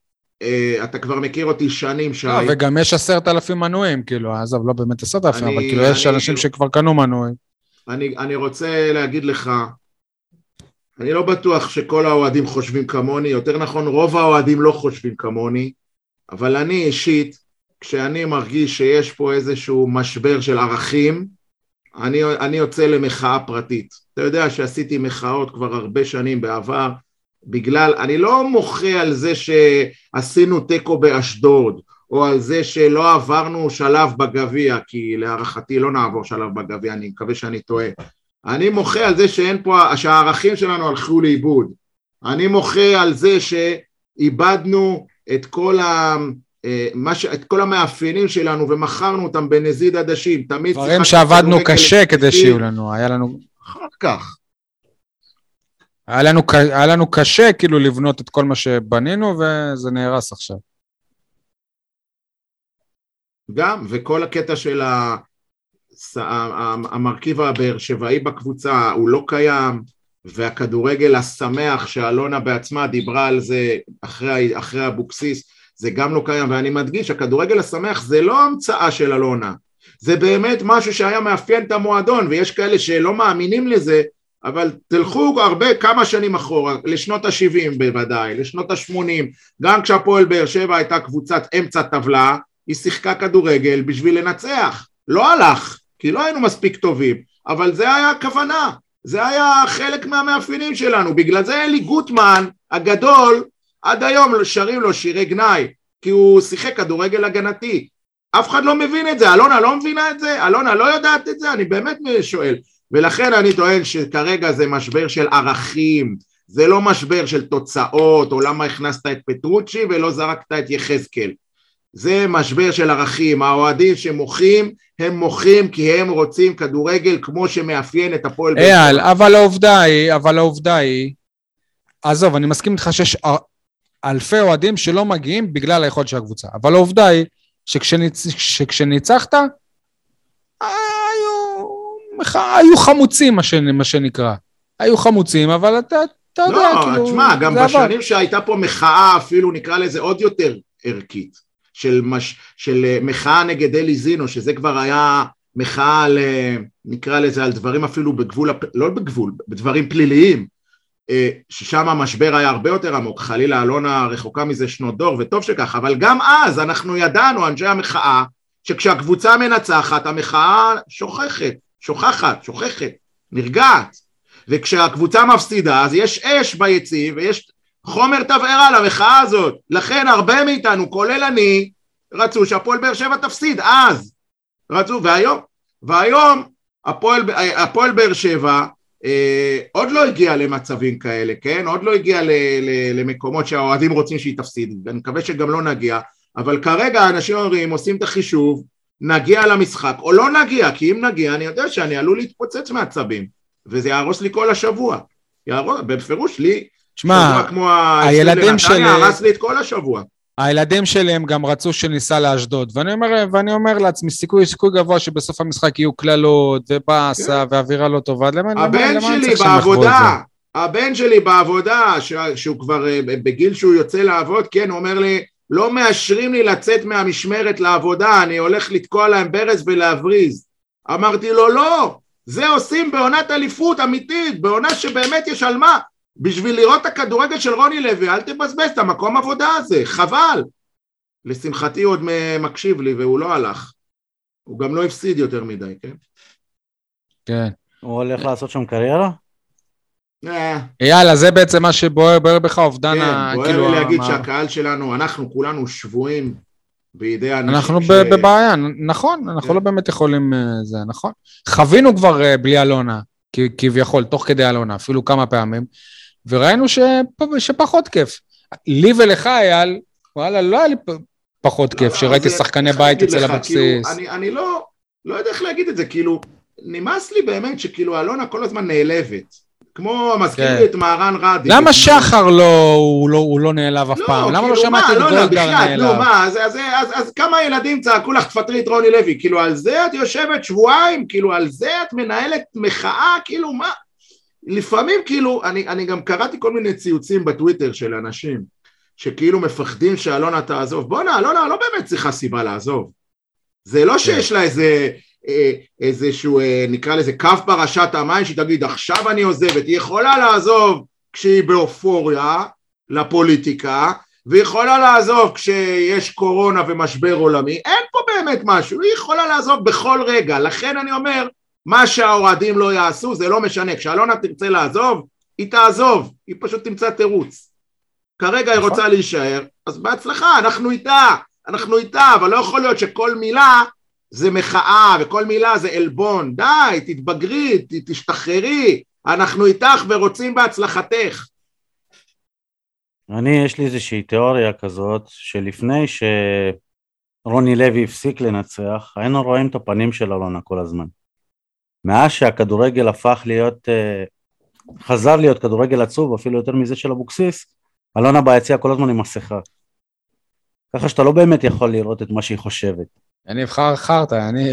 אתה כבר מכיר אותי שנים, שי. לא, וגם יש עשרת אלפים מנויים, כאילו, עזוב, לא באמת עשרת אלפים, אני- אבל כאילו יש אנשים שכבר קנו מנויים. אני, אני רוצה להגיד לך, אני לא בטוח שכל האוהדים חושבים כמוני, יותר נכון רוב האוהדים לא חושבים כמוני, אבל אני אישית, כשאני מרגיש שיש פה איזשהו משבר של ערכים, אני, אני יוצא למחאה פרטית. אתה יודע שעשיתי מחאות כבר הרבה שנים בעבר, בגלל, אני לא מוחה על זה שעשינו תיקו באשדוד, או על זה שלא עברנו שלב בגביע, כי להערכתי לא נעבור שלב בגביע, אני מקווה שאני טועה. אני מוחה על זה שאין פה, שהערכים שלנו הלכו לאיבוד. אני מוחה על זה שאיבדנו את כל, ה, אה, מה ש, את כל המאפיינים שלנו ומכרנו אותם בנזיד עדשים. תמיד דברים שעבדנו קשה כדי. שיהיו לנו, היה לנו... אחר כך. היה לנו, היה לנו קשה כאילו לבנות את כל מה שבנינו וזה נהרס עכשיו. גם, וכל הקטע של המרכיב הבאר שבעי בקבוצה הוא לא קיים, והכדורגל השמח שאלונה בעצמה דיברה על זה אחרי אבוקסיס, זה גם לא קיים, ואני מדגיש, הכדורגל השמח זה לא המצאה של אלונה, זה באמת משהו שהיה מאפיין את המועדון, ויש כאלה שלא מאמינים לזה, אבל תלכו הרבה, כמה שנים אחורה, לשנות ה-70 בוודאי, לשנות ה-80, גם כשהפועל באר שבע הייתה קבוצת אמצע טבלה, היא שיחקה כדורגל בשביל לנצח. לא הלך, כי לא היינו מספיק טובים, אבל זה היה הכוונה, זה היה חלק מהמאפיינים שלנו. בגלל זה אלי גוטמן הגדול, עד היום שרים לו שירי גנאי, כי הוא שיחק כדורגל הגנתי. אף אחד לא מבין את זה, אלונה לא מבינה את זה, אלונה לא יודעת את זה, אני באמת שואל. ולכן אני טוען שכרגע זה משבר של ערכים, זה לא משבר של תוצאות, או למה הכנסת את פטרוצ'י ולא זרקת את יחזקאל. זה משבר של ערכים, האוהדים שמוחים, הם מוחים כי הם רוצים כדורגל כמו שמאפיין את הפועל שבע. אייל, אבל העובדה היא, אבל העובדה היא, עזוב, אני מסכים איתך שיש אלפי אוהדים שלא מגיעים בגלל היכולת של הקבוצה, אבל העובדה היא שכשניצ... שכשניצחת, היו חמוצים, מה, ש... מה שנקרא. היו חמוצים, אבל אתה, אתה יודע, לא, כאילו... תשמע, גם זה עבר. בשנים שהייתה פה מחאה, אפילו נקרא לזה עוד יותר ערכית, של, מש, של אה, מחאה נגד אלי זינו, שזה כבר היה מחאה על, אה, נקרא לזה, על דברים אפילו בגבול, הפ- לא בגבול, בדברים פליליים, אה, ששם המשבר היה הרבה יותר עמוק, חלילה אלונה רחוקה מזה שנות דור, וטוב שכך, אבל גם אז אנחנו ידענו, אנשי המחאה, שכשהקבוצה מנצחת, המחאה שוכחת, שוכחת, שוכחת, נרגעת. וכשהקבוצה מפסידה, אז יש אש ביציב ויש חומר תבערה למחאה הזאת. לכן הרבה מאיתנו, כולל אני, רצו שהפועל באר שבע תפסיד, אז. רצו, והיום, והיום הפועל, הפועל באר שבע אה, עוד לא הגיע למצבים כאלה, כן? עוד לא הגיע ל, ל, למקומות שהאוהדים רוצים שהיא תפסיד, ואני מקווה שגם לא נגיע, אבל כרגע אנשים אומרים, עושים את החישוב, נגיע למשחק, או לא נגיע, כי אם נגיע, אני יודע שאני עלול להתפוצץ מעצבים, וזה יהרוס לי כל השבוע. יהרוס, בפירוש לי, שמע, הילדים שלי- הרס לי את כל השבוע. הילדים שלי הם גם רצו שניסע לאשדוד, ואני אומר, ואני אומר לעצמי, סיכוי, סיכוי גבוה שבסוף המשחק יהיו קללות ובאסה ואווירה לא טובה, למה למה- אני שלי צריך שהם יחוו את בעבודה, הבן שלי בעבודה, שהוא כבר אה, בגיל שהוא יוצא לעבוד, כן, הוא אומר לי, לא מאשרים לי לצאת מהמשמרת לעבודה, אני הולך לתקוע להם ברז ולהבריז. אמרתי לו, לא, זה עושים בעונת אליפות אמיתית, בעונה שבאמת יש על מה. בשביל לראות את הכדורגל של רוני לוי, אל תבזבז את המקום עבודה הזה, חבל. לשמחתי הוא עוד מקשיב לי והוא לא הלך. הוא גם לא הפסיד יותר מדי, כן? כן. הוא הולך לעשות שם קריירה? אה, יאללה, זה בעצם מה שבוער בוער בך, אובדן כן, ה... בוער כאילו... לי להגיד שהקהל שלנו, אנחנו כולנו שבויים בידי אנשים אנחנו ש- בבעיה, ננכון, אנחנו כן. לא באמת יכולים, אה, זה נכון. חווינו כבר אה, בלי אלונה, כביכול, תוך כדי אלונה, אפילו כמה פעמים, וראינו שפ- שפחות כיף. לי ולך, אייל, וואלה, לא היה לי פחות כיף, שראיתי שחקני בית אצל לך, אבוקסיס. כאילו, אני, אני לא, לא יודע איך להגיד את זה, כאילו, נמאס לי באמת שכאילו אלונה כל הזמן נעלבת. כמו, מזכיר כן. לי את מהרן רדי. למה שחר לא, הוא לא, הוא לא נעלב אף לא, פעם? למה לא כאילו, שמעתי את לא, לא, גולדהר נו, נעלב? מה, אז, אז, אז, אז כמה ילדים צעקו לך תפטרי את רוני לוי, כאילו על זה את יושבת שבועיים, כאילו על זה את מנהלת מחאה, כאילו מה, לפעמים כאילו, אני, אני גם קראתי כל מיני ציוצים בטוויטר של אנשים, שכאילו מפחדים שאלונה תעזוב, בואנה, אלונה לא באמת צריכה סיבה לעזוב, זה לא שיש לה איזה, איזשהו, אה, נקרא לזה קו פרשת המים, שהיא תגיד עכשיו אני עוזבת, היא יכולה לעזוב כשהיא באופוריה לפוליטיקה, והיא יכולה לעזוב כשיש קורונה ומשבר עולמי, אין פה באמת משהו, היא יכולה לעזוב בכל רגע, לכן אני אומר, מה שהאוהדים לא יעשו זה לא משנה, כשאלונה תרצה לעזוב, היא תעזוב, היא פשוט תמצא תירוץ. כרגע היא נכון. רוצה להישאר, אז בהצלחה, אנחנו איתה, אנחנו איתה, אבל לא יכול להיות שכל מילה זה מחאה וכל מילה זה עלבון, די, תתבגרי, תשתחררי, אנחנו איתך ורוצים בהצלחתך. אני, יש לי איזושהי תיאוריה כזאת, שלפני שרוני לוי הפסיק לנצח, היינו רואים את הפנים של אלונה כל הזמן. מאז שהכדורגל הפך להיות, אה, חזר להיות כדורגל עצוב, אפילו יותר מזה של אבוקסיס, אלונה ביציע כל הזמן עם מסכה. ככה שאתה לא באמת יכול לראות את מה שהיא חושבת. אני אבחר חרטא, אני...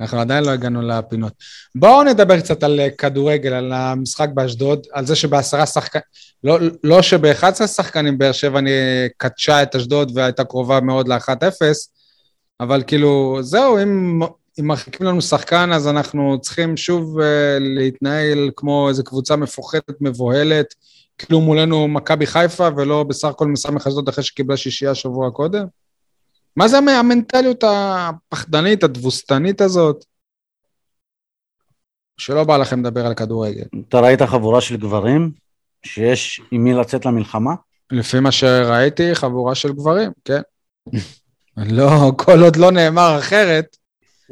אנחנו עדיין לא הגענו לפינות. בואו נדבר קצת על אה, כדורגל, על המשחק באשדוד, על זה שבעשרה שחקנים, לא, לא שב-11 שחקנים באר שבע אני קדשה את אשדוד והייתה קרובה מאוד ל-1-0, אבל כאילו, זהו, אם, אם מרחיקים לנו שחקן, אז אנחנו צריכים שוב uh, להתנהל כמו איזו קבוצה מפוחדת, מבוהלת, כאילו מולנו מכבי חיפה, ולא בסך הכל מסמך אשדוד אחרי שקיבלה שישייה שבוע קודם. מה זה המ- המנטליות הפחדנית, התבוסתנית הזאת? שלא בא לכם לדבר על כדורגל. אתה ראית חבורה של גברים שיש עם מי לצאת למלחמה? לפי מה שראיתי, חבורה של גברים, כן. [laughs] לא, כל עוד לא נאמר אחרת,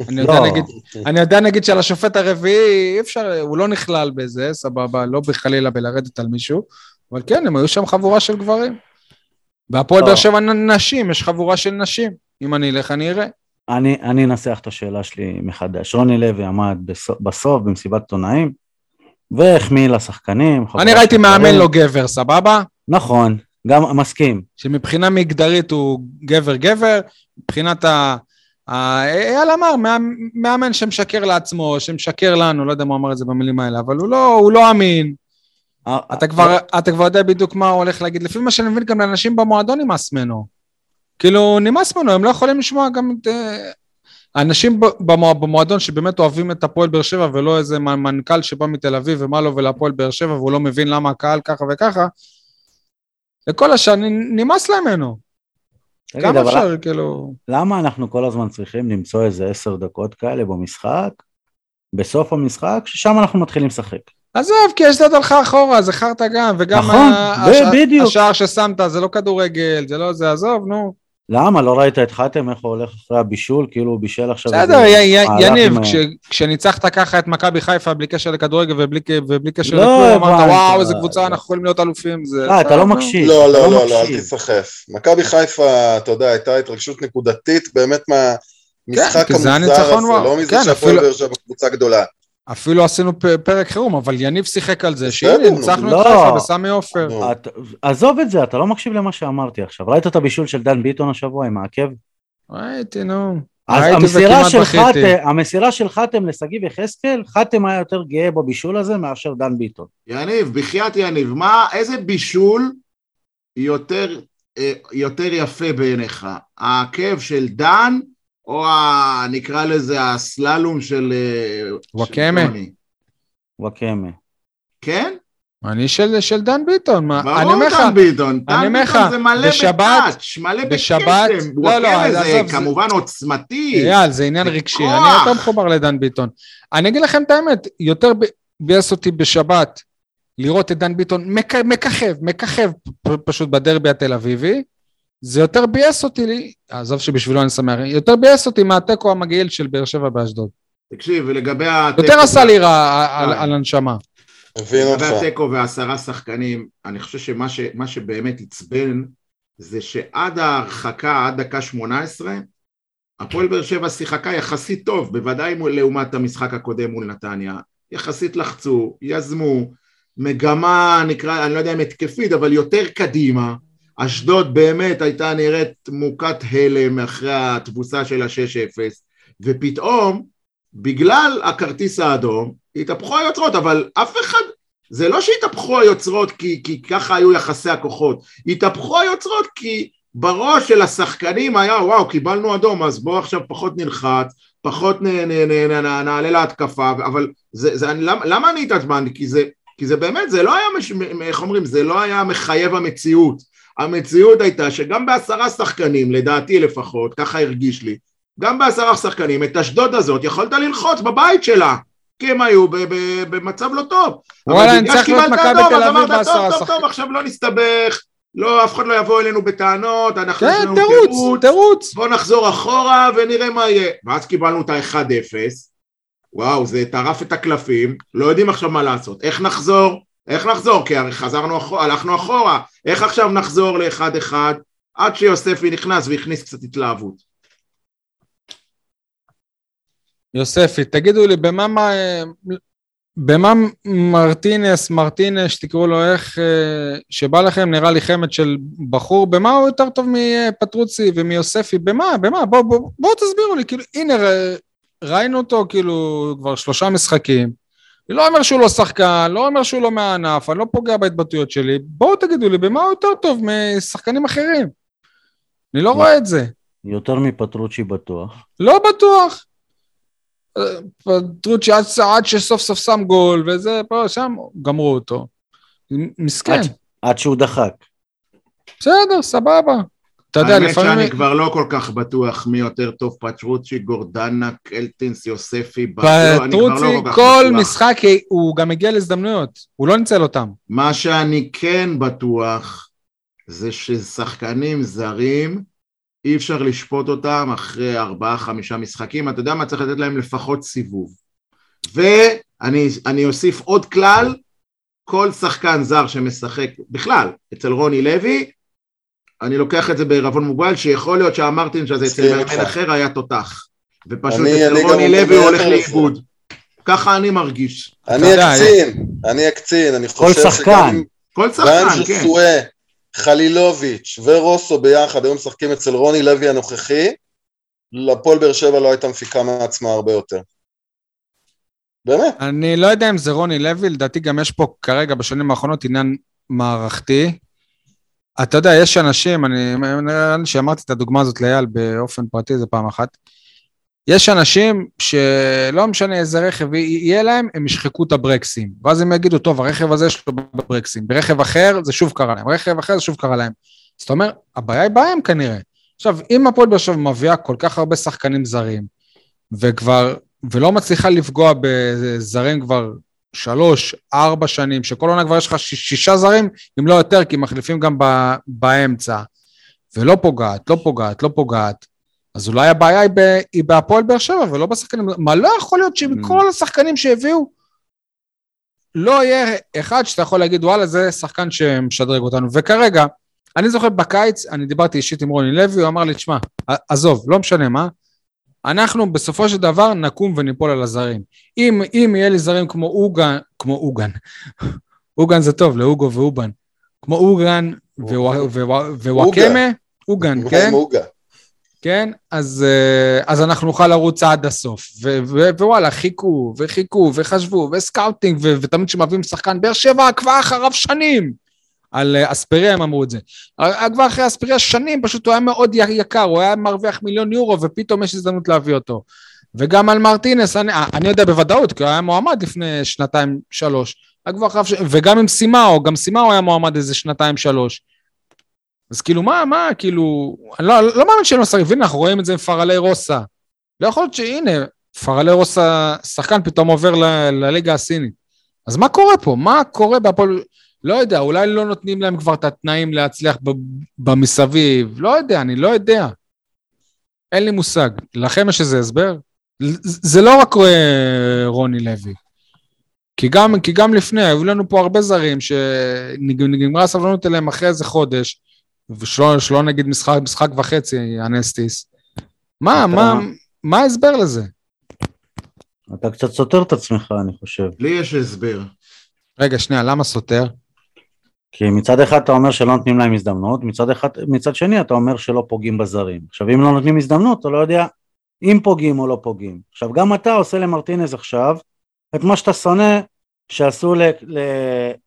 אני יודע, לא. נגיד, אני יודע נגיד שעל השופט הרביעי, אי אפשר, הוא לא נכלל בזה, סבבה, לא בחלילה בלרדת על מישהו, אבל כן, הם היו שם חבורה של גברים. בהפועל לא. באר שבע נשים, יש חבורה של נשים. אם אני אלך, אני אראה. אני, אני אנסח את השאלה שלי מחדש. רוני לוי עמד בסוף, בסוף במסיבת עיתונאים והחמיא לשחקנים. אני ראיתי של מאמן גברים. לא גבר, סבבה? נכון, גם מסכים. שמבחינה מגדרית הוא גבר-גבר, מבחינת ה... אייל אמר, מאמן שמשקר לעצמו, שמשקר לנו, לא יודע מה הוא אמר את זה במילים האלה, אבל הוא לא, הוא לא אמין. אתה כבר, אתה כבר יודע בדיוק מה הוא הולך להגיד. לפי מה שאני מבין, גם לאנשים במועדון נמאס ממנו. כאילו, נמאס ממנו, הם לא יכולים לשמוע גם את... אה, במוע- במועדון שבאמת אוהבים את הפועל באר שבע, ולא איזה מנכ"ל שבא מתל אביב ומה לו ולהפועל באר שבע, והוא לא מבין למה הקהל ככה וככה, לכל השאר נמאס להם ממנו. כמה אפשר, כאילו... למה אנחנו כל הזמן צריכים למצוא איזה עשר דקות כאלה במשחק, בסוף המשחק, ששם אנחנו מתחילים לשחק? עזוב, כי אשדוד הלכה אחורה, זה חרטא גם, וגם נכון, ה- ב- השע- בדיוק. השער ששמת זה לא כדורגל, זה לא זה, עזוב, נו. למה? לא ראית את חתם, איך הוא הולך אחרי הבישול? כאילו הוא בישל עכשיו... בסדר, יניב, עם כש- כשניצחת ככה את מכבי חיפה בלי קשר לכדורגל ובלי ובלי קשר לא לכלום, אמרת. וואו, איזה קבוצה, אנחנו יכולים להיות אלופים. זה- אה, אתה לא נו. מקשיב. לא, אתה לא, לא, לא, אל. תיסחף. מכבי חיפה, אתה יודע, הייתה התרגשות נקודתית באמת מהמשחק כן, המוזר הזה. לא מזה כן, שהפועל באר שבע קבוצה גדולה. אפילו עשינו פרק חירום, אבל יניב שיחק על זה, שהנה, נו. ניצחנו את לא. חיפה בסמי עופר. את- עזוב את זה, אתה לא מקשיב למה שאמרתי עכשיו. ראית את הבישול של דן ביטון השבוע עם העקב? ראיתי, נו. אז המסירה של. חתם, המסירה של חתם לשגיב יחזקאל, חתם היה יותר גאה בבישול הזה מאשר דן ביטון. יניב, בחייאת יניב, מה, איזה בישול יותר, אה, יותר יפה בעיניך? העקב של דן, או ה, נקרא לזה הסללום של... אה, וואקמה. וואקמה. כן? אני של, של דן ביטון, מה, אני ברור אומר לך, דן ביטון, אני דן אומר ביטון זה מלא בשבת- בטאץ', מלא בשבת- בקסם, לא, לא, זה עזוב, זה- כמובן עוצמתי. אייל, זה עניין רגשי. אני יותר מחובר לדן ביטון. אני אגיד לכם את האמת, יותר ב- ביאס אותי בשבת לראות את דן ביטון מככב, מככב פשוט בדרבי התל אביבי, זה יותר ביאס אותי, לי- עזוב שבשבילו אני שמח, יותר ביאס אותי מהתיקו המגעיל של באר שבע באשדוד. תקשיב, ולגבי התיקו... יותר עשה לי רע על-. על הנשמה. לגבי התיקו ועשרה שחקנים, אני חושב שמה שבאמת עצבן זה שעד ההרחקה, עד דקה 18, הפועל באר שבע שיחקה יחסית טוב, בוודאי מול- לעומת המשחק הקודם מול נתניה. יחסית לחצו, יזמו, מגמה, נקרא, אני לא יודע אם התקפית, אבל יותר קדימה. אשדוד באמת הייתה נראית מוכת הלם אחרי התבוסה של ה-6-0, ופתאום, בגלל הכרטיס האדום, התהפכו היוצרות, אבל אף אחד, זה לא שהתהפכו היוצרות כי, כי ככה היו יחסי הכוחות, התהפכו היוצרות כי בראש של השחקנים היה וואו קיבלנו אדום אז בואו עכשיו פחות נלחץ, פחות נ, נ, נ, נ, נ, נעלה להתקפה, אבל זה, זה, אני, למה, למה אני התעצבנתי? כי זה, כי זה באמת, זה לא היה, איך אומרים, זה לא היה מחייב המציאות. המציאות הייתה שגם בעשרה שחקנים, לדעתי לפחות, ככה הרגיש לי, גם בעשרה שחקנים, את אשדוד הזאת יכולת ללחוץ בבית שלה, כי הם היו במצב לא טוב. וואלה, אני צריך להיות מכבי תל אז אביב אמרת, בעשרה טוב, טוב, שחקנים." טוב, עכשיו לא נסתבך, לא, אף אחד לא יבוא אלינו בטענות, אנחנו כן, תירוץ, תירוץ. בוא נחזור אחורה ונראה מה יהיה. ואז קיבלנו את ה-1-0, וואו, זה טרף את הקלפים, לא יודעים עכשיו מה לעשות. איך נחזור? איך נחזור? כי הרי חזרנו אחורה, הלכנו אחורה. איך עכשיו נחזור ל-1-1 עד שיוספי נכנס והכניס קצת התלהבות? יוספי, תגידו לי, במה, מה, במה מרטינס, מרטינש, תקראו לו איך, אה, שבא לכם, נראה לי חמד של בחור, במה הוא יותר טוב מפטרוצי ומיוספי? במה? במה? בואו בוא, בוא תסבירו לי, כאילו, הנה, ראינו אותו כאילו כבר שלושה משחקים. אני לא אומר שהוא לא שחקן, לא אומר שהוא לא מהענף, אני לא פוגע בהתבטאויות שלי. בואו תגידו לי, במה הוא יותר טוב משחקנים אחרים? אני לא רואה את זה. יותר מפטרוצ'י בטוח. לא בטוח. פטרוצ'י עד, עד שסוף סוף שם גול וזה, פה, שם, גמרו אותו. מסכן. עד, עד שהוא דחק. בסדר, סבבה. אתה יודע, האמת לפעמים... שאני כבר לא כל כך בטוח מי יותר טוב, פטרוצ'י, גורדנה, קלטינס, יוספי, ב- לא, פטרוצי, כל כל בטוח. משחק הוא גם הגיע להזדמנויות, הוא לא ניצל אותם. מה שאני כן בטוח זה ששחקנים זרים אי אפשר לשפוט אותם אחרי ארבעה חמישה משחקים, אתה יודע מה צריך לתת להם לפחות סיבוב. ואני אני אוסיף עוד כלל, כל שחקן זר שמשחק, בכלל, אצל רוני לוי, אני לוקח את זה בערבון מוגבל, שיכול להיות שאמרתי שזה אצל מסכים מאמן איתך. אחר היה תותח. ופשוט אצל רוני לוי הוא הולך. לאיבוד. ככה אני מרגיש. אני אקצין, אני אקצין, אני כל חושב שחקן. שגם כל גם שחקן, כן. חלילוביץ' ורוסו ביחד היו משחקים אצל רוני לוי הנוכחי, לפועל באר שבע לא הייתה מפיקה מעצמה הרבה יותר. באמת. אני לא יודע אם זה רוני לוי, לדעתי גם יש פה כרגע בשנים האחרונות עניין מערכתי. אתה יודע, יש אנשים, אני נראה לי שאמרתי את הדוגמה הזאת לאייל באופן פרטי איזה פעם אחת. יש אנשים שלא משנה איזה רכב יהיה להם, הם ישחקו את הברקסים. ואז הם יגידו, טוב, הרכב הזה יש לו ברקסים. ברכב אחר זה שוב קרה להם, רכב אחר זה שוב קרה להם. זאת אומרת, הבעיה היא בהם כנראה. עכשיו, אם הפועל באר שבע מביאה כל כך הרבה שחקנים זרים, וכבר, ולא מצליחה לפגוע בזרים כבר שלוש, ארבע שנים, שכל עונה כבר יש לך שישה זרים, אם לא יותר, כי מחליפים גם ב, באמצע, ולא פוגעת, לא פוגעת, לא פוגעת, אז אולי הבעיה היא, ב, היא בהפועל באר שבע ולא בשחקנים. מה, לא יכול להיות שמכל השחקנים שהביאו, לא יהיה אחד שאתה יכול להגיד, וואלה, זה שחקן שמשדרג אותנו. וכרגע, אני זוכר בקיץ, אני דיברתי אישית עם רוני לוי, הוא אמר לי, תשמע, עזוב, לא משנה מה, אנחנו בסופו של דבר נקום וניפול על הזרים. אם, אם יהיה לי זרים כמו אוגן, כמו אוגן, [laughs] אוגן זה טוב, לאוגו ואובן, כמו אוגן וווא- וווא- ווואקמה, אוגן, כן? כן? אז, אה, אז אנחנו נוכל לרוץ עד הסוף. ו- ו- ווואלה, חיכו, וחיכו, וחשבו, וסקאוטינג, ו- ותמיד כשמביאים שחקן, באר שבע עקבה אחריו שנים. על אה, אספריה הם אמרו את זה. עקבה אחרי אספריה שנים, פשוט הוא היה מאוד יקר, הוא היה מרוויח מיליון יורו, ופתאום יש הזדמנות להביא אותו. וגם על מרטינס, אני, אה, אני יודע בוודאות, כי הוא היה מועמד לפני שנתיים, שלוש. ש- וגם עם סימאו, גם סימאו היה מועמד איזה שנתיים, שלוש. אז כאילו, מה, מה, כאילו, אני לא, לא מאמין שהם לא שחקים, והנה, אנחנו רואים את זה עם פרלי רוסה. לא יכול להיות שהנה, פרלי רוסה, שחקן פתאום עובר ל, לליגה הסינית. אז מה קורה פה? מה קורה בהפועל? לא יודע, אולי לא נותנים להם כבר את התנאים להצליח במסביב, לא יודע, אני לא יודע. אין לי מושג. לכם יש איזה הסבר? זה לא רק אה, רוני לוי. כי גם, כי גם לפני, היו לנו פה הרבה זרים שנגמרה הסבלנות אליהם אחרי איזה חודש, ושלא שלא נגיד משחק, משחק וחצי, אנסטיס. מה, אתה- מה, מה ההסבר לזה? אתה קצת סותר את עצמך, אני חושב. לי יש הסבר. רגע, שנייה, למה סותר? כי מצד אחד אתה אומר שלא נותנים להם הזדמנות, מצד, אחד, מצד שני אתה אומר שלא פוגעים בזרים. עכשיו אם לא נותנים הזדמנות, אתה לא יודע אם פוגעים או לא פוגעים. עכשיו גם אתה עושה למרטינז עכשיו את מה שאתה שונא שעשו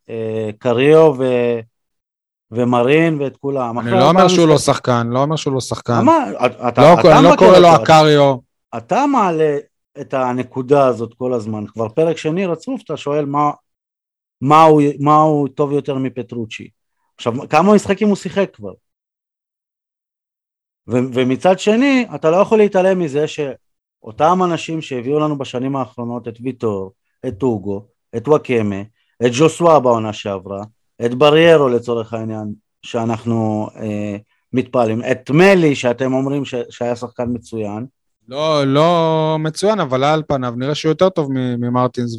לקריו ו... ומרין ואת כולם. אני לא אומר שהוא לא שחקן, לא אומר שהוא לא שחקן. לא, אני לא מבקר קורא לו אקריו. אתה מעלה את הנקודה הזאת כל הזמן, כבר פרק שני רצוף אתה שואל מה, מה, הוא, מה הוא טוב יותר מפטרוצ'י. עכשיו, כמה משחקים הוא שיחק כבר? ו- ומצד שני, אתה לא יכול להתעלם מזה שאותם אנשים שהביאו לנו בשנים האחרונות את ויטור, את אוגו, את וואקמה, את ג'וסווה בעונה שעברה, את בריירו לצורך העניין, שאנחנו אה, מתפעלים, את מלי שאתם אומרים ש- שהיה שחקן מצוין, לא, לא מצוין, אבל על פניו נראה שהוא יותר טוב ממרטינס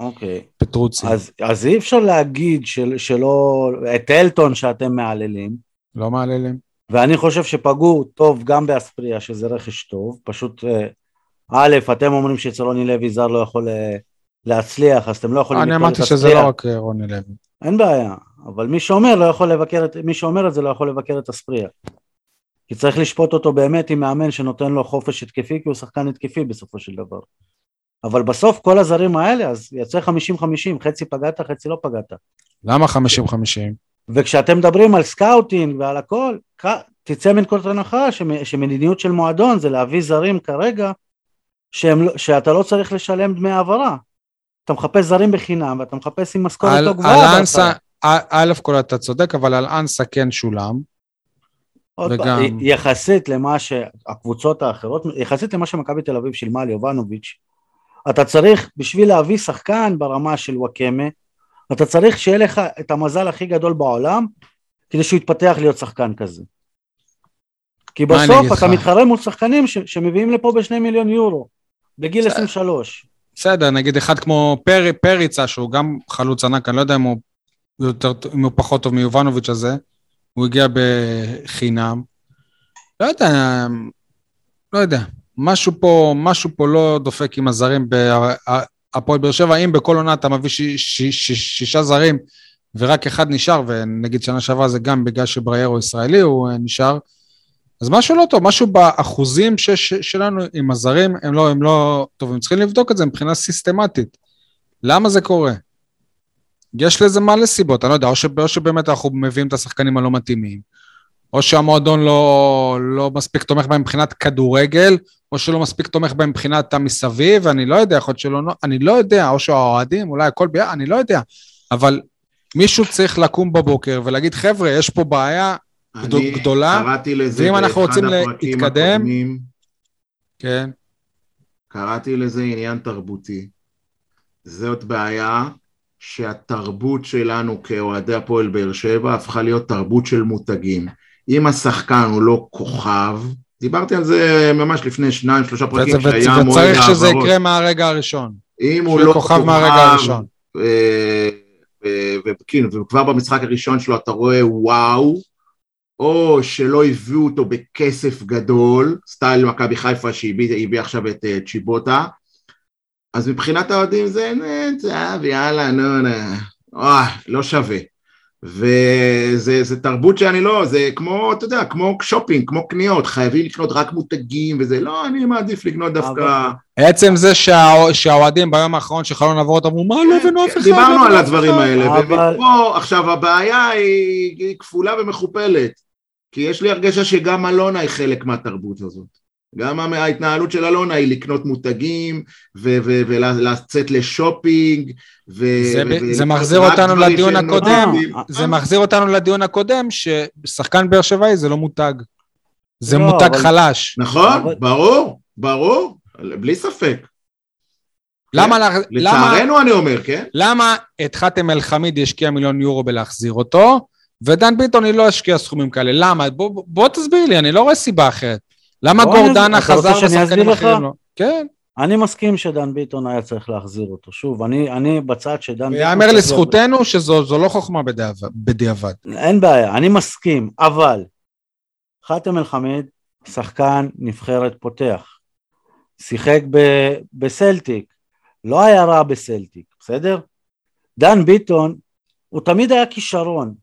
אוקיי. ומפטרוצי. אז, אז אי אפשר להגיד של, שלא, את אלטון שאתם מהללים, לא מעללים. ואני חושב שפגעו טוב גם באספריה, שזה רכש טוב, פשוט, אה, א', אתם אומרים שצלוני לוי זר לא יכול אה, להצליח, אז אתם לא יכולים אני אמרתי שזה. לא רק אה, רוני לוי. אין בעיה, אבל מי שאומר לא יכול לבקר את, מי שאומר את זה לא יכול לבקר את אספריה. כי צריך לשפוט אותו באמת עם מאמן שנותן לו חופש התקפי, כי הוא שחקן התקפי בסופו של דבר. אבל בסוף כל הזרים האלה, אז יוצא 50-50, חצי פגעת, חצי לא פגעת. למה 50-50? וכשאתם מדברים על scouting ועל הכל, תצא מנקודת הנחה שמ- שמדיניות של מועדון זה להביא זרים כרגע שהם, לא- שאתה לא צריך לשלם דמי העברה. אתה מחפש זרים בחינם ואתה מחפש עם משכורת לא גבוהה. א' כל אתה צודק, אבל על אנסה כן שולם. עוד וגם- פעם, יחסית למה שהקבוצות האחרות, יחסית למה שמכבי תל אביב שילמה על יובנוביץ', אתה צריך, בשביל להביא שחקן ברמה של וואקמה, אתה צריך שיהיה לך את המזל הכי גדול בעולם, כדי שהוא יתפתח להיות שחקן כזה. כי בסוף אתה? מתחרה מול שחקנים ש- שמביאים לפה בשני מיליון יורו, בגיל בסדר. 23. בסדר, נגיד אחד כמו פר, פריצה, שהוא גם חלוץ ענק, אני לא יודע אם הוא, יותר, אם הוא פחות טוב מיובנוביץ' הזה, הוא הגיע בחינם. לא יודע, לא יודע, משהו פה, משהו פה לא דופק עם הזרים בהפועל באר שבע, אם בכל עונה אתה מביא ש, ש, ש, שישה זרים ורק אחד נשאר, ונגיד שנה שעברה זה גם בגלל שבריירו ישראלי הוא אה, נשאר, אז משהו לא טוב, משהו באחוזים ש, ש, שלנו עם הזרים, הם לא, הם לא טובים. צריכים לבדוק את זה מבחינה סיסטמטית. למה זה קורה? יש לזה מלא סיבות, אני לא יודע, או, ש, או שבאמת אנחנו מביאים את השחקנים הלא מתאימים, או שהמועדון לא, לא מספיק תומך בהם מבחינת כדורגל, או שלא מספיק תומך בהם מבחינת המסביב, אני לא יודע, יכול להיות שלא, אני לא יודע, או שהאוהדים, אולי הכל ביחד, אני לא יודע, אבל מישהו צריך לקום בבוקר ולהגיד, חבר'ה, יש פה בעיה, אני גדולה, ואם אנחנו רוצים להתקדם- הקודמים, כן, קראתי לזה עניין תרבותי. זאת בעיה שהתרבות שלנו כאוהדי הפועל באר שבע הפכה להיות תרבות של מותגים. אם השחקן הוא לא כוכב, דיברתי על זה ממש לפני שניים, שלושה פרקים וזה- שהיה מועד וצריך שזה העברות. יקרה מהרגע הראשון. אם הוא לא כוכב מהרגע הראשון. אה, ו- וכאילו, וכבר במשחק הראשון שלו אתה רואה וואו, או שלא הביאו אותו בכסף גדול, style מכבי חיפה שהביא הביא עכשיו את אה, צ'יבוטה, אז מבחינת האוהדים זה נצב, יאללה, נו, נו, אוי, לא שווה. וזה תרבות שאני לא, זה כמו, אתה יודע, כמו שופינג, כמו קניות, חייבים לקנות רק מותגים וזה, לא, אני מעדיף לקנות דווקא... עצם זה שה- שהאוהדים ביום האחרון של חלון עברות אמרו, מה לא הבאנו אף אחד? דיברנו על הדברים אחד." האלה, אבל- ופה, עכשיו הבעיה היא כפולה ומכופלת, כי יש לי הרגשה שגם אלונה היא חלק מהתרבות הזאת. גם ההתנהלות של אלונה היא לקנות מותגים, ולצאת לשופינג, ו- זה ו- מחזיר אותנו לדיון הקודם. זה מחזיר אותנו לדיון הקודם, ששחקן באר שבעי זה לא מותג. זה לא, מותג אבל- חלש. נכון, אבל- ברור, ברור, בלי ספק. למה, לה- למה, לצערנו אני אומר, כן? למה את חאתם אל-חמיד ישקיע מיליון יורו בלהחזיר אותו, ודן ביטון היא לא השקיע סכומים כאלה? למה? בוא, בוא תסביר לי, אני לא רואה סיבה אחרת. למה גורדנה אתה רוצה חזר שאני אסביר ושחקנים לך? אחרים לא? כן, אני מסכים שדן ביטון היה צריך להחזיר אותו. שוב, אני, אני בצד שדן ביטון... ויאמר לזכותנו שזו זו לא חוכמה בדיעבד- בדיעבד. אין בעיה, אני מסכים, אבל חאתם אל-חמיד, שחקן נבחרת פותח. שיחק ב- בסלטיק, לא היה רע בסלטיק, בסדר? דן ביטון, הוא תמיד היה כישרון,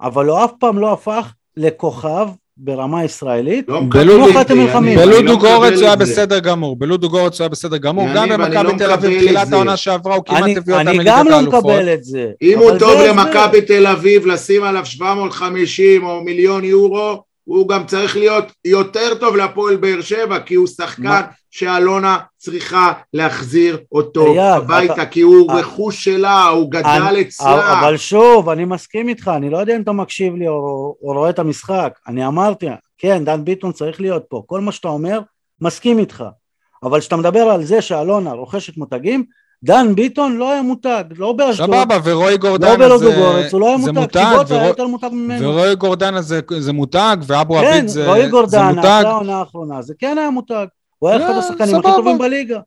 אבל הוא אף פעם לא הפך לכוכב ברמה ישראלית. לא בלודו-. יניב, אני לא בלודו גורץ מקבל הוא היה. בסדר גמור, בלודו גורץ הוא היה בסדר גמור, גם אני במכבי לא תל אביב, תחילת. העונה שעברה הוא כמעט אני, הביא אותם אני לליגת גם לא האלופות. מקבל את זה. אם הוא טוב. למכבי תל אביב לשים עליו 750 או מיליון יורו, הוא גם צריך להיות יותר טוב להפועל באר שבע, כי הוא שחקן? שאלונה צריכה להחזיר אותו אייל, הביתה, אתה- כי הוא אה, רכוש שלה, הוא גדל אני- אצלה. אבל שוב, אני מסכים איתך, אני לא יודע אם אתה מקשיב לי או, או רואה את המשחק. אני אמרתי, כן, דן ביטון צריך להיות פה. כל מה שאתה אומר, מסכים איתך. אבל כשאתה מדבר על זה שאלונה רוכשת מותגים, דן ביטון לא היה מותג, לא באשדוד, סבבה, ורועי לא גורדנה בלודו זה גורץ, הוא לא היה זה מותג, מותג, קיבוטה היה ורוא- יותר מותג ממנו. ורועי גורדנה זה- זה מותג, ואבו כן, עביד זה רועי זה גורדנה, מותג. אחרי העונה האחרונה, זה כן היה מותג. הוא היה לא, אחד השחקנים הכי. טובים בליגה.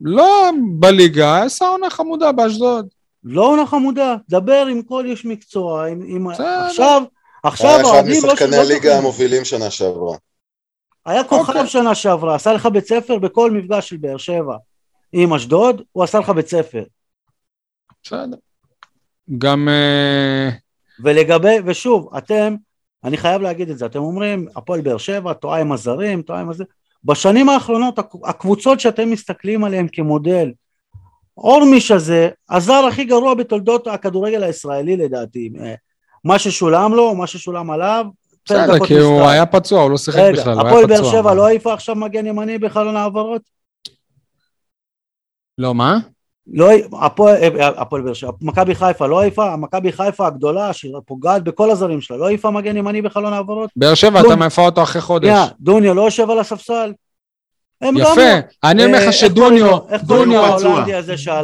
לא בליגה, עשה עונה חמודה באשדוד. לא עונה חמודה, דבר עם כל איש מקצוע, עם, עם... עכשיו, עכשיו היה אחד האוהדים לא משחקני לא הליגה. המובילים שנה שעברה. היה כוכב אוקיי. שנה שעברה, עשה לך בית ספר בכל מפגש של באר שבע. עם אשדוד, הוא עשה לך בית ספר. בסדר. גם... אה, ולגבי, ושוב, אתם, אני חייב להגיד את זה, אתם אומרים, הפועל באר שבע, טועה עם הזרים, טועה עם הזה. בשנים האחרונות, הק- הקבוצות שאתם מסתכלים עליהן כמודל, אורמיש הזה, הזר הכי גרוע בתולדות הכדורגל הישראלי לדעתי. אה, מה ששולם לו, מה ששולם עליו, בסדר, כי הוא. היה פצוע, הוא לא שיחק רגע, בכלל, הוא היה הפועל באר פצוע. שבע לא העיפה עכשיו מגן ימני בחלון העברות? לא, מה? לא, הפועל אה, הפועל באר שבע, מכבי חיפה לא העיפה, מכבי חיפה הגדולה שפוגעת בכל הזרים שלה, לא העיפה מגן ימני בחלון העברות? באר שבע. אתה מעיפה אותו אחרי חודש. שנייה, דוניו לא יושב על הספסל? הם גם יפה, לא. אני אומר אה, לך קוראים שדוניו, דוניו?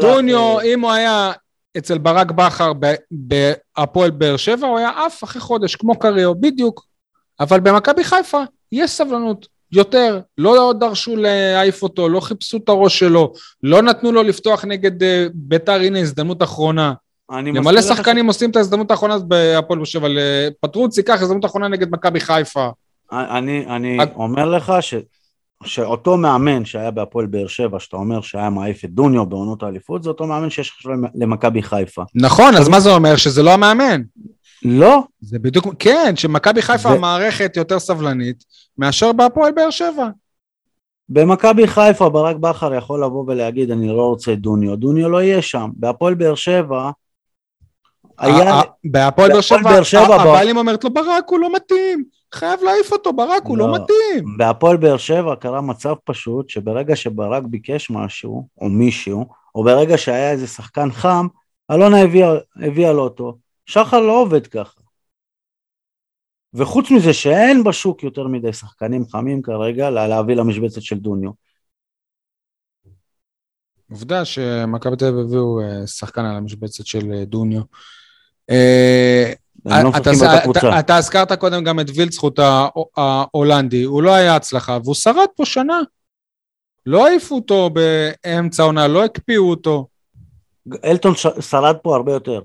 דוניו, אה, אם הוא היה אצל ברק בכר בהפועל באר שבע, הוא היה עף אחרי חודש, כמו קריו, בדיוק. אבל במכבי חיפה יש סבלנות, יותר. לא דרשו להעיף אותו, לא חיפשו את הראש שלו, לא נתנו לו לפתוח נגד אה, ביתר, הנה הזדמנות אחרונה. למלא לך שחקנים עושים את ההזדמנות האחרונה בהפועל באר שבע. פטרוצי, קח הזדמנות אחרונה נגד מכבי חיפה. ש- אני, אני רק- אומר לך ש, שאותו מאמן שהיה בהפועל באר שבע, שאתה אומר שהיה מעיף את דוניו בעונות האליפות, זה אותו מאמן שיש עכשיו למכבי חיפה. נכון, אז מה זה אומר? שזה לא המאמן. לא, זה בדיוק, כן, שמכבי חיפה זה- המערכת יותר סבלנית מאשר בהפועל באר שבע. במכבי חיפה ברק בכר יכול לבוא ולהגיד אני לא רוצה דוניו, דוניו לא יהיה שם, בהפועל באר שבע היה, בהפועל באר שבע. הבעלים אומרת לו, ברק הוא לא מתאים, חייב להעיף אותו, ברק הוא לא לא. מתאים. בהפועל באר שבע קרה מצב פשוט שברגע שברק ביקש משהו או מישהו או ברגע שהיה איזה שחקן חם אלונה הביאה לו אותו שחר לא עובד ככה וחוץ מזה שאין בשוק יותר מדי שחקנים חמים כרגע לה- להביא למשבצת של דוניו עובדה שמכבי תל אביב הביאו אה, שחקן על המשבצת של אה, דוניו. אה, לא אתה- אתה- הזכרת קודם גם את וילצחוט הה- ההולנדי, הוא לא היה הצלחה, והוא שרד פה שנה. לא העיפו אותו באמצע העונה, לא הקפיאו אותו. אלטון שרד פה הרבה יותר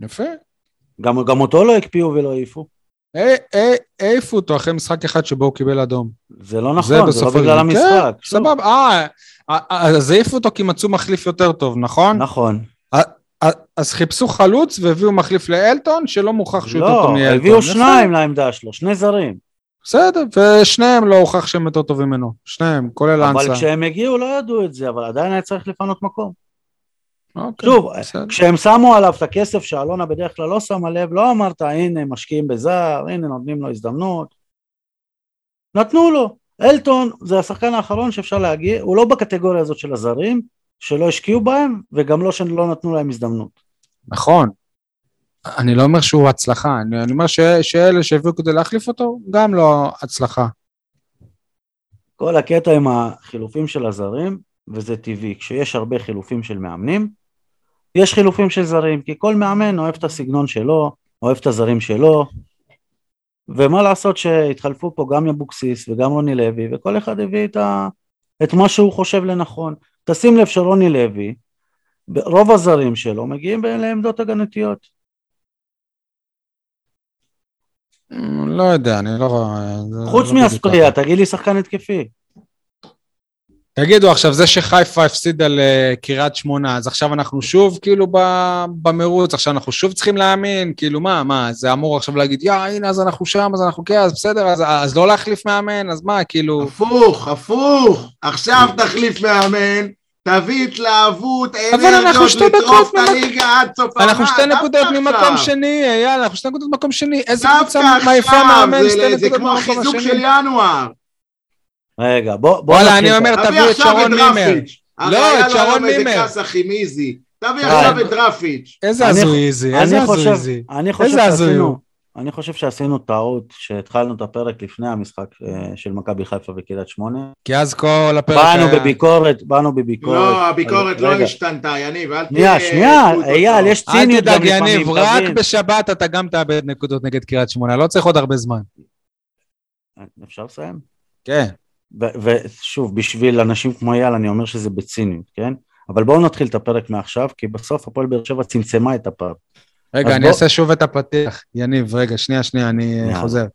יפה. גם, גם אותו לא הקפיאו ולא העיפו אה, אה, העיפו אותו אחרי משחק אחד שבו הוא קיבל אדום. זה לא נכון, זה, לא בסופו של בגלל. המשחק כן. סבבה, אה, אה, אז העיפו אותו כי מצאו מחליף יותר טוב, נכון? נכון אז חיפשו חלוץ והביאו מחליף לאלטון, שלא מוכח שהוא יותר טוב לא, מאלטון. הביאו יפה. שניים לעמדה שלו, שני זרים. בסדר, ושניהם לא הוכח שהם יותר טובים ממנו. שניהם, כולל אבל אנסה. כשהם הגיעו לא ידעו את זה, אבל עדיין היה צריך לפנות מקום. אוקיי, שוב, בסדר. כשהם שמו עליו את הכסף שאלונה בדרך כלל לא שמה לב, לא אמרת הנה משקיעים בזר, הנה נותנים לו הזדמנות. נתנו לו. אלטון זה השחקן האחרון שאפשר להגיע, הוא לא בקטגוריה הזאת של הזרים, שלא השקיעו בהם, וגם לא שלא נתנו להם הזדמנות. נכון. אני לא אומר שהוא הצלחה, אני, אני אומר ש, שאלה שהביאו כדי להחליף אותו, גם לא הצלחה. כל הקטע עם החילופים של הזרים, וזה טבעי, כשיש הרבה חילופים של מאמנים, יש חילופים של זרים, כי כל מאמן אוהב את הסגנון שלו, אוהב את הזרים שלו, ומה לעשות שהתחלפו פה גם אבוקסיס וגם רוני לוי, וכל אחד הביא את, ה... את מה שהוא חושב לנכון. תשים לב שרוני לוי, רוב הזרים שלו מגיעים לעמדות הגנתיות. לא יודע, אני לא חוץ לא מאספריה. תגיד לי שחקן התקפי. תגידו, עכשיו זה שחיפה הפסידה לקריית שמונה, אז עכשיו אנחנו שוב כאילו במרוץ, עכשיו אנחנו שוב צריכים להאמין, כאילו מה, מה, זה אמור עכשיו להגיד, יא, הנה, אז אנחנו שם, אז אנחנו כן, אז בסדר, אז, אז לא להחליף מאמן, אז מה, כאילו... הפוך, הפוך. עכשיו תחליף מאמן, תביא התלהבות, אבל אנחנו אנרגיות, לטרוף את הליגה עד סוף העונה. אנחנו שתי נקודות ממקום. שני, יאללה, אנחנו שתי נקודות ממקום שני, איזה קבוצה מעיפה מאמן, זה- שתי זה נקודות כמו מהמקום החיזוק של השני. ינואר. רגע, בוא, בוא וואלה, אני אומר, תביא את שרון מימר. לא, את שרון איזה מימר. תביא די. עכשיו את דרפיץ'. איזה הזוי איזי, איזה אני הזוי חושב, איזי. אני חושב איזה הזוי שעשינו, הוא. אני חושב שעשינו טעות שהתחלנו את הפרק לפני המשחק אה, של מכבי חיפה וקריית שמונה. כי אז כל הפרק באנו היה... בביקורת, באנו בביקורת. לא, הביקורת לא רגע, השתנתה, יניב, אל שנייה, תהיה... שנייה, דמות אייל. יש אל ציניות גם תדאג, לפעמים, יניב, רק תבין. בשבת אתה גם תאבד נקודות נגד קריית שמונה, לא צריך עוד הרבה זמן. אפשר לסיים? כן. ושוב, בשביל אנשים כמו אייל אני אומר שזה בציניות, כן? אבל בואו נתחיל את הפרק מעכשיו, כי בסוף הפועל באר שבע צמצמה את הפער. רגע, אני בוא- אעשה שוב את הפתיח. יניב, רגע, שנייה, שנייה, אני אה, יאללה. חוזר.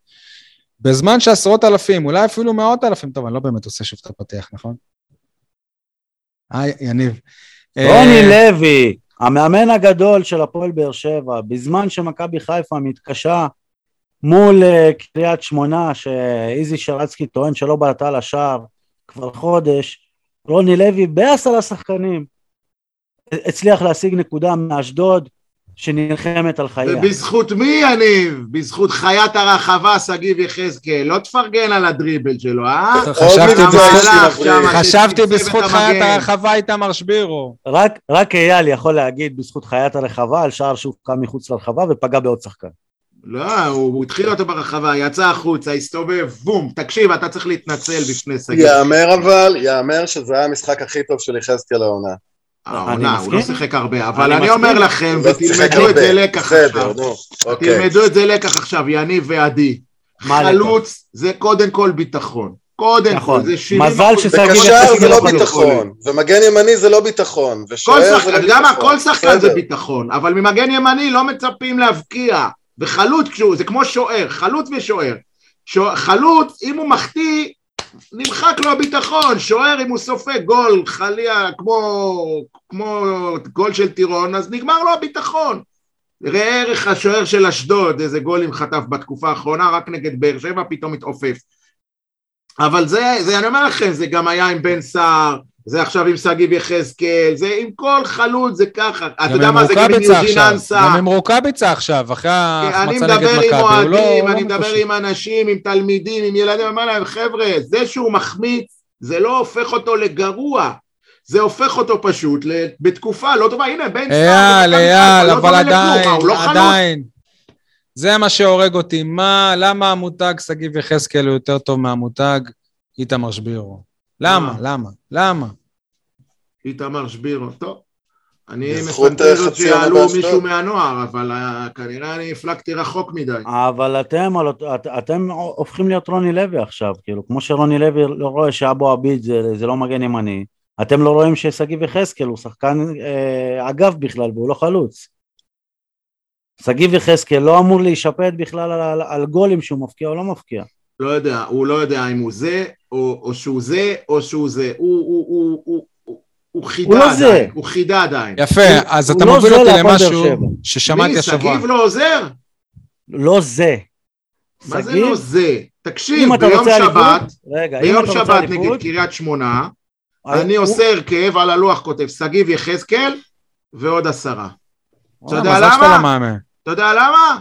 בזמן שעשרות אלפים, אולי אפילו מאות אלפים, טוב, אני לא באמת עושה שוב את הפתיח, נכון? היי, יניב. רוני אה, לוי, המאמן הגדול של הפועל באר שבע, בזמן שמכבי חיפה מתקשה מול אה, קריית שמונה, שאיזי שרצקי טוען שלא בעטה לשער כבר חודש, רוני לוי בעשרה שחקנים הצליח להשיג נקודה מאשדוד שנלחמת על חייה. ובזכות מי, יניב? בזכות חיית הרחבה, שגיב יחזקאל. לא תפרגן על הדריבל שלו, אה? חשבתי בזכות- בזכות חיית. הרחבה איתמר שבירו. רק, רק אייל יכול להגיד בזכות חיית הרחבה על שער שהופקע מחוץ לרחבה ופגע בעוד שחקן. לא, הוא התחיל אותו ברחבה, יצא החוצה, הסתובב, בום. תקשיב, אתה צריך להתנצל בפני שגיב. יאמר אבל, יאמר שזה היה המשחק הכי טוב של יחזקאל העונה. העונה, אני הוא לא. שיחק הרבה, אבל אני. אומר לכם, לא ותלמדו את. זה לקח עכשיו. אוקיי. תלמדו את זה לקח עכשיו, יניב ועדי. חלוץ זה קודם כל ביטחון. קודם נכון. כל, זה 70 מזל. ששגיב וקשר זה לא יכול ביטחון, ומגן ימני זה לא ביטחון, כל ושוער זה שחקן, לא אתה יודע מה? ביטחון. כל שחקן זה. ביטחון, אבל ממגן ימני לא מצפים להבקיע. וחלוץ, כשהוא, זה כמו שוער, חלוץ ושוער. שוע- חלוץ, אם הוא מחטיא, נמחק לו הביטחון. שוער, אם הוא סופג גול, חלילה, כמו, כמו גול של טירון, אז נגמר לו הביטחון. ראה ערך השוער של אשדוד, איזה גולים חטף בתקופה האחרונה, רק נגד באר שבע פתאום התעופף. אבל זה, זה, אני אומר לכם, זה גם היה עם בן סער, זה עכשיו עם שגיב יחזקאל, זה עם כל חלוץ, זה ככה. אתה יודע עם מה, זה גם עם. אנסה. גם עם רוקאביצה עכשיו, אחרי אני ההחמצה נגד מדבר מכבי. עם הוא לא- אוהדים, הוא אני לא מדבר מקושר. עם אנשים, עם תלמידים, עם ילדים, אני אומר להם, חבר'ה, זה שהוא מחמיץ, זה לא הופך אותו לגרוע. זה הופך אותו פשוט בתקופה לא טובה, הנה בן סער, אייל, אייל, לא אבל עדיין, לא? עדיין. זה מה שהורג אותי. מה, למה המותג שגיב יחזקאל הוא יותר טוב מהמותג איתמר שבירו? למה? מה? למה? למה? איתמר שבירו, טוב. אני מפנטז עוד שיעלו. מישהו מהנוער, אבל אה, כנראה אני הפלגתי רחוק מדי. אבל אתם, אתם הופכים להיות רוני לוי עכשיו, כאילו, כמו שרוני לוי לא רואה שאבו עביד זה, זה לא מגן ימני, אתם לא רואים ששגיב יחזקאל הוא שחקן אה, אגף בכלל והוא לא חלוץ. שגיב יחזקאל לא אמור להישפט בכלל על, על, על גולים שהוא מפקיע או לא מפקיע. לא יודע, הוא לא יודע אם הוא זה, או, או שהוא זה, או שהוא זה. הוא, הוא, הוא, הוא, הוא, הוא הוא חידה לא זה. עדיין, הוא חידה עדיין. יפה, אז הוא אתה לא מוביל זה אותי למשהו. ששמעתי מי, השבוע. שגיב לא עוזר? לא זה. מה זה לא זה? תקשיב, ביום שבת, רגע, ביום שבת נגד קריית שמונה, אה, אני הוא- עושה הרכב, על הלוח כותב שגיב יחזקאל ועוד עשרה. אתה יודע למה? לא. אתה יודע למה?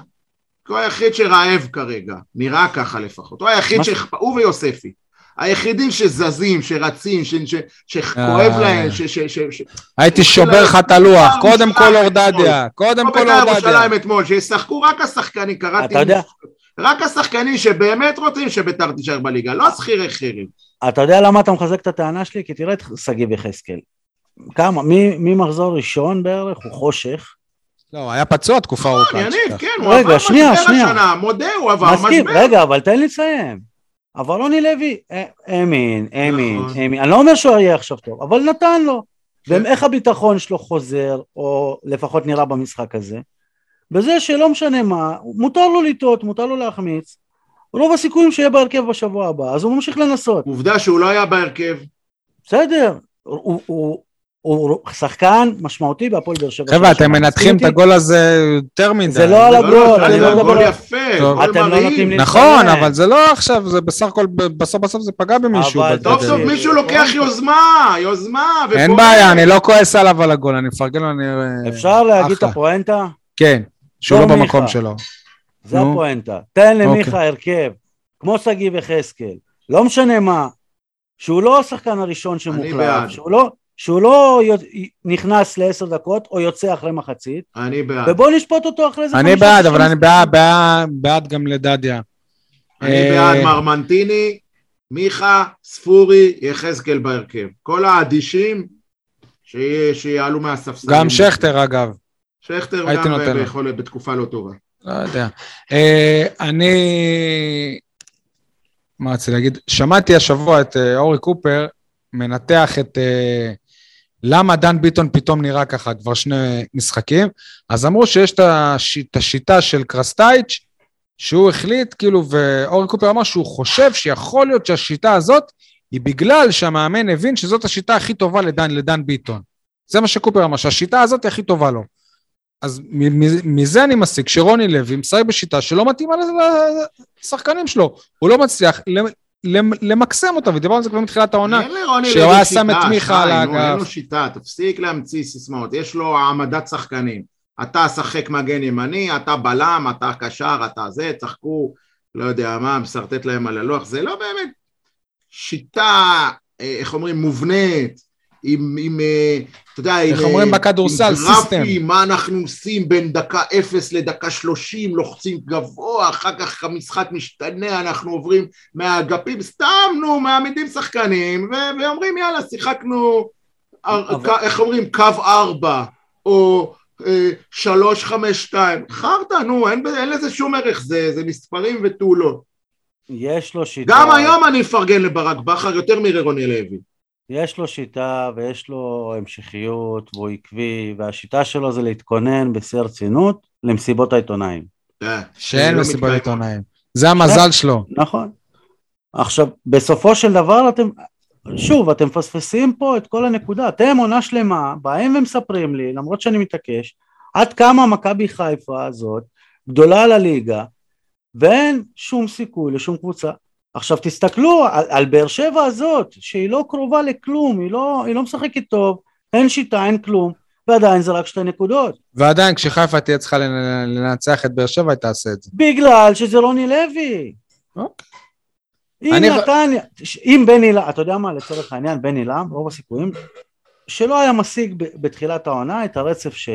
כי הוא היחיד שרעב כרגע, נראה ככה לפחות. הוא היחיד ש... הוא ויוספי. היחידים שזזים, שרצים, ש... ש... שכואב אה. להם, ש... ש... ש... ש... הייתי שובר לך את הלוח, בית"ר קודם כל אורדדיה, קודם כמו כל בית"ר אורדדיה. ירושלים אתמול, שישחקו רק השחקנים, קראתי... אתה יודע- רק השחקנים שבאמת רוצים שבית"ר תישאר בליגה, לא השכירי חרב. אתה יודע למה אתה מחזק את הטענה שלי? כי תראה את שגיב יחזקאל. כמה, ממחזור ראשון בערך, הוא חושך. לא, היה פצוע תקופה ארוכה. אל יניב. כן, הוא עבר משבר. השנה, מודה, הוא עבר מסכים, משבר. רגע, אבל תן לי לסיים. אבל רוני לוי, אה, האמין, האמין, נכון. האמין. אני לא אומר שהוא יהיה עכשיו טוב, אבל נתן לו. כן. ואיך הביטחון שלו חוזר, או לפחות נראה במשחק הזה? בזה שלא משנה מה, מותר לו לטעות, מותר לו להחמיץ. רוב הסיכויים שיהיה בהרכב בשבוע הבא, אז הוא ממשיך לנסות. עובדה שהוא לא היה בהרכב. בסדר, הוא, הוא, הוא שחקן משמעותי בהפועל באר שבע. חבר'ה, אתם. מנתחים את הגול הזה יותר מדי. זה לא על לא, הגול, לא, אני זה לא מדבר גול על... יפה, טוב. גול אתם לא. נותנים לי- נכון. אבל זה לא עכשיו, זה בסך הכל, בסוף בסוף זה פגע במישהו. אבל בדרך. סוף מישהו לוקח יוזמה, יוזמה. אין. בעיה, אני לא כועס עליו על הגול, אני מפרגן לו, אני... אפשר להגיד את. הפואנטה? כן, שהוא לא דור במקום. שלו. זה. הפואנטה. תן למיכה אוקיי. הרכב, כמו שגיב יחזקאל, לא משנה מה, שהוא לא השחקן הראשון שמוחלף. שהוא לא, שהוא לא נכנס לעשר דקות או יוצא אחרי מחצית, אני בעד. ובוא נשפוט אותו אחרי זה. אני בעד, אבל אני. בעד- בעד- בעד גם לדדיה. אני אה, בעד מרמנטיני, מיכה, ספורי, יחזקאל בהרכב. כל האדישים שיעלו מהספסלים. גם שכטר אגב, שכטר גם. ביכולת בתקופה לא טובה. לא יודע. אה, אני... מה רציתי להגיד? שמעתי השבוע את אה, אורי קופר מנתח את למה דן ביטון פתאום נראה ככה כבר שני משחקים, אז אמרו שיש את הש- השיטה של קרסטייץ', שהוא החליט, כאילו, ואורי קופר אמר שהוא חושב שיכול להיות שהשיטה הזאת היא בגלל שהמאמן הבין שזאת השיטה הכי טובה לדן, לדן ביטון. זה מה שקופר אמר, שהשיטה הזאת הכי טובה לו. אז מזה אני מסיק שרוני לוי משחק בשיטה שלא מתאימה לשחקנים שלו. הוא לא מצליח למקסם אותה, ודיברנו על זה כבר מתחילת העונה. שהוא היה שם את מיכה על האגף. אין לו שיטה, תפסיק להמציא סיסמאות. יש לו העמדת שחקנים. אתה שחק מגן ימני, אתה בלם, אתה קשר, אתה זה, צחקו, לא יודע מה, משרטט להם על הלוח. זה לא באמת שיטה, אה, איך אומרים, מובנית, עם, עם אה, אתה יודע, איך עם, אומרים אה, בכדורסל, עם סיסטם. מה אנחנו עושים בין דקה אפס לדקה שלושים, לוחצים גבוה, אחר כך המשחק משתנה, אנחנו עוברים מהאגפים, סתם, נו, מעמידים שחקנים, ו- ואומרים, יאללה, שיחקנו, אבל- איך אומרים, קו ארבע, או אה, שלוש, חמש, שתיים, חרטא, נו, אין, אין לזה שום ערך, זה, זה מספרים ותו לא. יש לו שיטה. גם היום אני אפרגן לברק בכר יותר מרוני לוי. יש לו שיטה ויש לו המשכיות והוא עקבי, והשיטה שלו זה להתכונן בשיא הרצינות למסיבות העיתונאים. אה, שאין לא מתקיים. עיתונאים. זה המזל שלו. נכון. עכשיו, בסופו של דבר אתם, שוב, אתם מפספסים פה את כל הנקודה. אתם עונה שלמה, באים ומספרים לי, למרות שאני מתעקש, עד כמה מכבי חיפה הזאת גדולה על הליגה, ואין שום סיכוי לשום קבוצה. עכשיו תסתכלו על, על באר שבע הזאת, שהיא לא קרובה לכלום, היא לא, היא לא משחקת טוב, אין שיטה, אין כלום, ועדיין זה רק שתי נקודות. ועדיין, כשחיפה תהיה צריכה לנ- לנצח את באר שבע, היא תעשה את זה. בגלל שזה רוני לוי. אוקיי. אם אני- נתניה, אם בני לם, אתה יודע מה, לצורך העניין, בני לם, רוב הסיכויים, שלא היה משיג ב- בתחילת העונה את הרצף ש,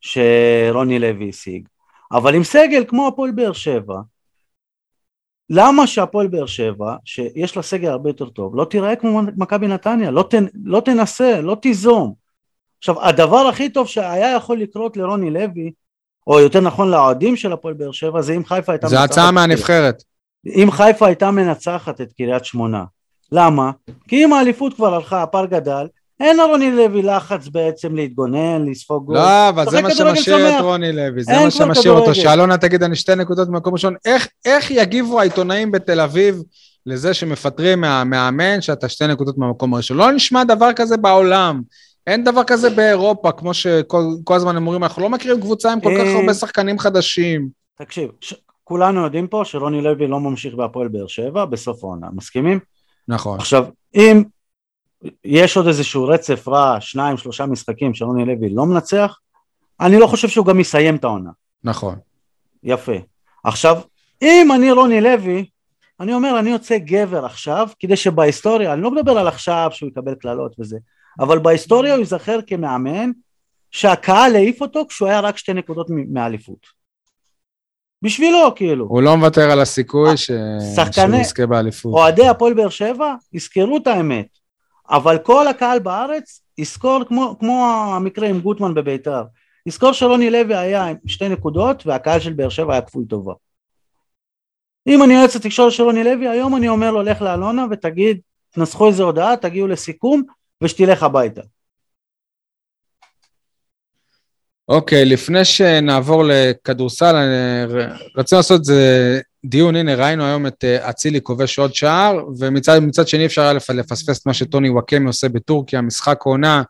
שרוני לוי השיג. אבל עם סגל כמו הפועל באר שבע, למה שהפועל באר שבע, שיש לה סגל הרבה יותר טוב, לא תיראה כמו מכבי נתניה, לא, תנ, לא תנסה, לא תיזום. עכשיו, הדבר הכי טוב שהיה יכול לקרות לרוני לוי, או יותר נכון לאוהדים של הפועל באר שבע, זה אם חיפה הייתה... זו מנצחת הצעה את- מהנבחרת. אם חיפה הייתה מנצחת את קריית שמונה. למה? כי אם האליפות כבר הלכה, הפער גדל, אין לרוני לוי לחץ בעצם להתגונן, לספוג גול. לא, אבל זה מה שמשאיר. את רוני לוי, זה מה שמשאיר אותו. שאלונה תגיד, אני שתי נקודות במקום ראשון. איך- איך יגיבו העיתונאים בתל אביב לזה שמפטרים מהמאמן שאתה שתי נקודות מהמקום הראשון. לא נשמע דבר כזה בעולם. אין דבר כזה באירופה, כמו שכל הזמן הם אומרים, אנחנו לא מכירים קבוצה עם כל כך אה, הרבה שחקנים חדשים. תקשיב, ש- כולנו יודעים פה שרוני לוי לא ממשיך בהפועל באר שבע בסוף העונה, מסכימים? נכון. עכשיו, אם יש עוד איזשהו רצף רע, שניים, שלושה משחקים שרוני לוי לא מנצח, אני לא חושב שהוא גם יסיים את העונה. נכון. יפה. עכשיו, אם אני רוני לוי, אני אומר, אני יוצא גבר עכשיו, כדי שבהיסטוריה, אני לא מדבר על עכשיו שהוא יקבל קללות וזה, אבל בהיסטוריה הוא ייזכר כמאמן שהקהל העיף אותו כשהוא היה רק שתי נקודות מ- מהאליפות. בשבילו, כאילו. הוא לא מוותר על הסיכוי ש... שחקני- שהוא יזכה באליפות. אוהדי הפועל באר שבע יזכרו את האמת, אבל כל הקהל בארץ יזכור כמו, כמו המקרה עם גוטמן בביתר, יזכור שרוני לוי היה עם שתי נקודות והקהל של באר שבע היה כפוי טובה. אם אני יועץ התקשורת של רוני לוי, היום אני אומר לו לך לאלונה ותגיד, תנסחו איזה הודעה, תגיעו לסיכום ושתלך הביתה. אוקיי, לפני שנעבור לכדורסל, רצינו לעשות איזה דיון, הנה ראינו היום את אה, אצילי כובש עוד שער, ומצד מצד שני אפשר היה לפ- לפספס את מה שטוני וואקמי עושה בטורקיה, משחק עונה,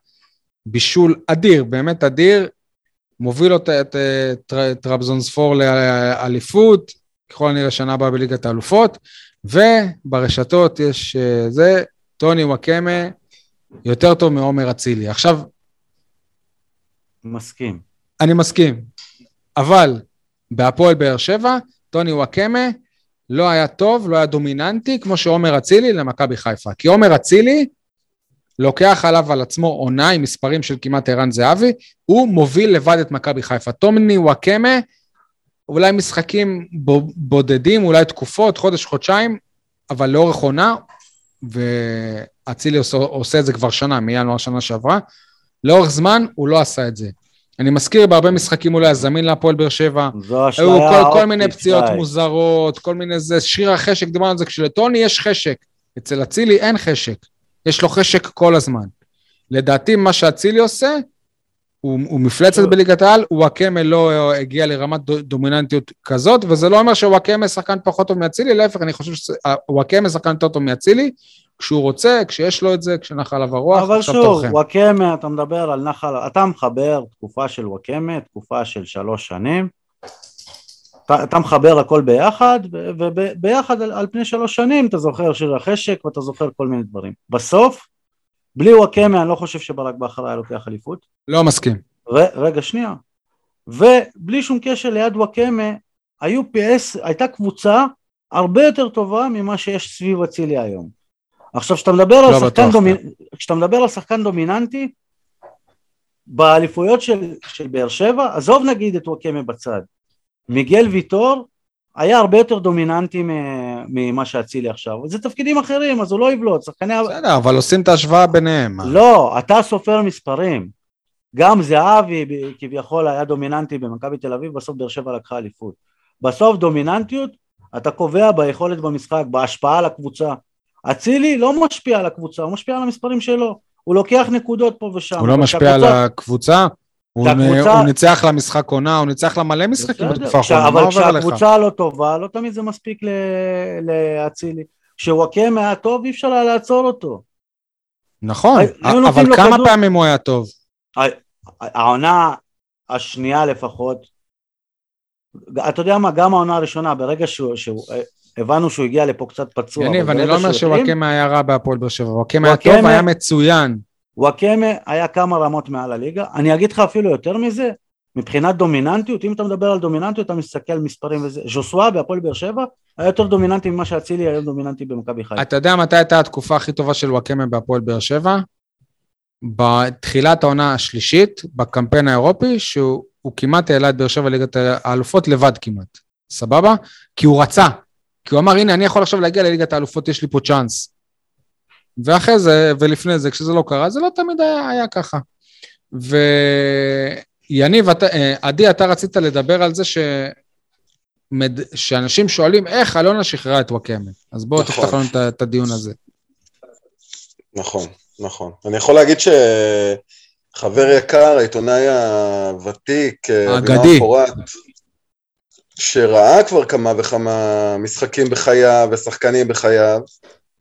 בישול אדיר, באמת אדיר, מוביל אותה את אה, טר- טרבזונספור לאליפות, ככל הנראה שנה הבאה בליגת האלופות, וברשתות יש אה, זה, טוני וואקמה יותר טוב מעומר אצילי. עכשיו, מסכים. אני מסכים. אבל בהפועל באר שבע, טוני וואקמה לא היה טוב, לא היה דומיננטי, כמו שעומר אצילי למכבי חיפה. כי עומר אצילי לוקח עליו על עצמו עונה עם מספרים של כמעט ערן זהבי, הוא מוביל לבד את מכבי חיפה. טומני וואקמה, אולי משחקים בודדים, אולי תקופות, חודש, חודשיים, אבל לאורך עונה, ואצילי עושה, עושה את זה כבר שנה, מינואר שנה שעברה, לאורך זמן הוא לא עשה את זה. אני מזכיר, בהרבה משחקים הוא לא היה זמין להפועל באר שבע, זו אשליה היו כל, כל מיני פציעות שי. מוזרות, כל מיני זה, שיר החשק, דיברנו על זה, כשלטוני יש חשק, אצל אצילי אין חשק, יש לו חשק כל הזמן. לדעתי מה שאצילי עושה, הוא, הוא מפלצת. בליגת העל, וואקמה לא הגיע לרמת דו- דומיננטיות כזאת, וזה לא אומר שוואקמה שחקן פחות טוב מאצילי, להפך, אני חושב שוואקמה שחקן יותר טוב מאצילי, כשהוא רוצה, כשיש לו את זה, כשנח עליו הרוח, אבל שוב. וואקמה, אתה מדבר על נחל, אתה מחבר תקופה של וואקמה, תקופה של שלוש שנים, אתה, אתה מחבר הכל ביחד, וביחד על, על פני שלוש שנים אתה זוכר שיר החשק ואתה זוכר כל מיני דברים. בסוף, בלי וואקמה אני לא חושב שברק בכר היה לוקח אליפות. לא מסכים. ר, רגע, שנייה. ובלי שום קשר ליד וואקמה, היו פי-עש, הייתה קבוצה הרבה יותר טובה ממה שיש סביב אצילי היום. עכשיו, כשאתה מדבר על לא שחקן בטוח, דומינ... כשאתה מדבר על שחקן דומיננטי, באליפויות של, של באר שבע, עזוב נגיד את וואקמה בצד, מיגל ויטור היה הרבה יותר דומיננטי ממה שאצילי עכשיו. זה תפקידים אחרים, אז הוא לא יבלוט. שחקני... בסדר, אבל עושים את ההשוואה ביניהם. לא, אתה סופר מספרים. גם זהבי כביכול היה דומיננטי במכבי תל אביב, בסוף באר שבע לקחה אליפות. בסוף דומיננטיות, אתה קובע ביכולת במשחק, בהשפעה על הקבוצה. אצילי לא משפיע על הקבוצה, הוא משפיע על המספרים שלו. הוא לוקח נקודות פה ושם. הוא לא משפיע על הקבוצה, הוא כשהקבוצה- הוא ניצח לה משחק עונה, הוא ניצח לה מלא משחקים בתקופה האחרונה, מה אבל עובר עליך? כשהקבוצה לא טובה, לא תמיד זה מספיק לאצילי. כשוואקמה היה טוב, אי אפשר היה לעצור אותו. נכון, אבל כמה כדור. פעמים הוא היה טוב? העונה השנייה לפחות, אתה יודע מה, גם העונה הראשונה, ברגע שהוא, שהוא הבנו שהוא הגיע לפה קצת פצוע, יניב, אבל אני לא אומר שוואקמה היה רע בהפועל באר שבע, וואקמה היה טוב, היה מצוין. וואקמה היה כמה רמות מעל הליגה, אני אגיד לך אפילו יותר מזה, מבחינת דומיננטיות, אם אתה מדבר על דומיננטיות, אתה מסתכל על מספרים וזה, ז'וסווה בהפועל באר שבע היה יותר דומיננטי ממה שאצילי היה דומיננטי במכבי חיפה. אתה יודע מתי הייתה התקופה הכי טובה של וואקמה בהפועל באר שבע? בתחילת העונה השלישית, בקמפיין האירופי, שהוא הוא כמעט העלה את באר שבע ליגת האלופות לבד כמעט, סבבה? כי הוא רצה, כי הוא אמר, הנה, אני יכול עכשיו להגיע לליגת האלופות, יש לי פה צ'אנס. ואחרי זה, ולפני זה, כשזה לא קרה, זה לא תמיד היה, היה ככה. ויניב, אתה- אה, עדי, אתה רצית לדבר על זה ש... מד... שאנשים שואלים איך אלונה שחררה את וואקמה. אז בואו נכון. תפתח לנו את את הדיון הזה. נכון, נכון. אני יכול להגיד שחבר יקר, העיתונאי הוותיק, אה, פורת, שראה כבר כמה וכמה משחקים בחייו ושחקנים בחייו,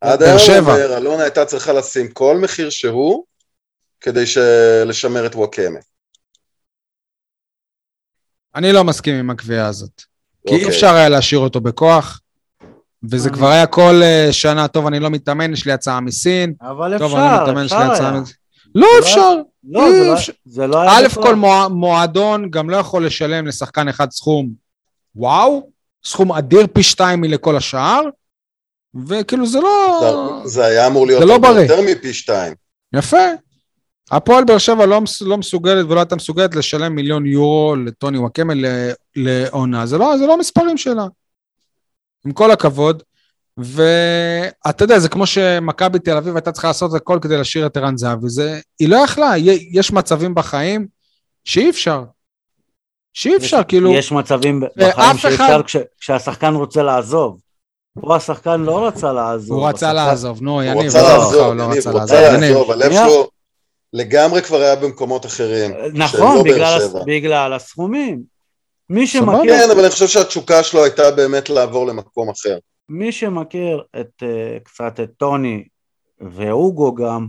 עד היום שבע. אומר, אלונה הייתה צריכה לשים כל מחיר שהוא כדי. לשמר את וואקמה. אני לא מסכים עם הקביעה הזאת. כי אי אוקיי. אפשר היה להשאיר אותו בכוח, וזה כבר היה כל אה, שנה, טוב, אני לא מתאמן, יש לי הצעה מסין, אבל טוב, אני אפשר, מתאמן, יש לי אפשר הצעה היה. מסין. לא לא- אפשר. לא, אי זה לא- אפשר. זה לא היה א'. כל מוע- מועדון גם לא יכול לשלם לשחקן אחד סכום וואו, סכום אדיר פי שתיים מלכל השאר, וכאילו זה לא... זה- זה היה אמור להיות זה לא בריא. יותר מפי שתיים. יפה. הפועל באר שבע לא, מס- לא מסוגלת ולא הייתה מסוגלת לשלם מיליון יורו לטוני וואקמה ל- לעונה. זה לא, זה לא המספרים שלה. עם כל הכבוד. ואתה יודע, זה כמו שמכבי תל אביב הייתה צריכה לעשות הכל כדי להשאיר את ערן זהבי. זה, היא לא יכלה, יש מצבים בחיים שאי אפשר. שאי אפשר, יש- כאילו... יש מצבים ואף בחיים שאי אחד- אפשר כש- כשהשחקן רוצה לעזוב. פה השחקן לא רצה לעזוב. הוא רצה לעזוב, נו, הוא יניב, רצה עזוב אותך, לעזוב, הוא יניב, רצה הוא. רצה לעזוב, הלב. שלו לגמרי כבר היה במקומות אחרים. שהם נכון, לא בגלל הסכומים. מי. שמכיר, כן, אבל אני חושב שהתשוקה שלו הייתה באמת לעבור למקום אחר. מי שמכיר את, אה, קצת את טוני ואוגו גם,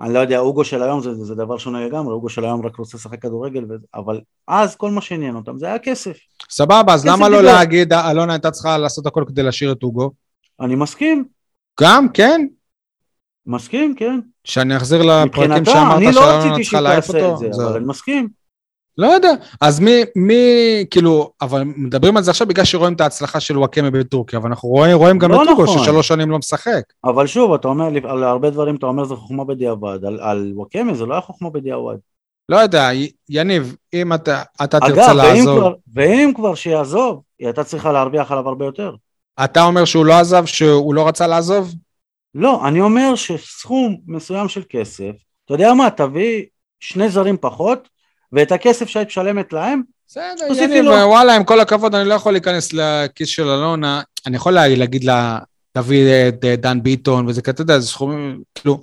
אני לא יודע, אוגו של היום זה, זה דבר שונה לגמרי, אוגו של היום רק רוצה לשחק כדורגל, ו... אבל אז כל מה שעניין אותם זה היה כסף. סבבה, אז למה לא. להגיד, אלונה הייתה צריכה לעשות הכל כדי להשאיר את אוגו? אני מסכים, גם, כן? מסכים, כן. שאני אחזיר לפרקים מבחינתה, שאמרת אני לא שאלונה רציתי צריכה שהיא להעיף תעשה אותו? את זה. אבל אני מסכים. לא יודע. אז מי, מי, כאילו, אבל מדברים על זה עכשיו בגלל שרואים את ההצלחה של וואקמה בטורקיה, אבל אנחנו רואים, רואים גם לא את אוגו נכון. ששלוש שנים לא משחק. אבל שוב, אתה אומר, על הרבה דברים אתה אומר זה חוכמה בדיעבד, על, על וואקמה זה לא היה חוכמה בדיעבד. לא יודע, יניב, אם אתה, אתה תרצה אגב, ואם לעזוב, כבר, ואם כבר שיעזוב, היא הייתה צריכה להרוויח עליו הרבה יותר. אתה אומר שהוא לא עזב, שהוא לא רצה לעזוב? לא, אני אומר שסכום מסוים של כסף, אתה יודע מה, תביא שני זרים פחות, ואת הכסף שהיית משלמת להם, בסדר, יניב, לו. וואלה, עם כל הכבוד, אני לא יכול להיכנס לכיס של אלונה, אני יכול לה- להגיד לה, תביא את דן ביטון, וזה כזה, אתה יודע, זה סכומים, כאילו,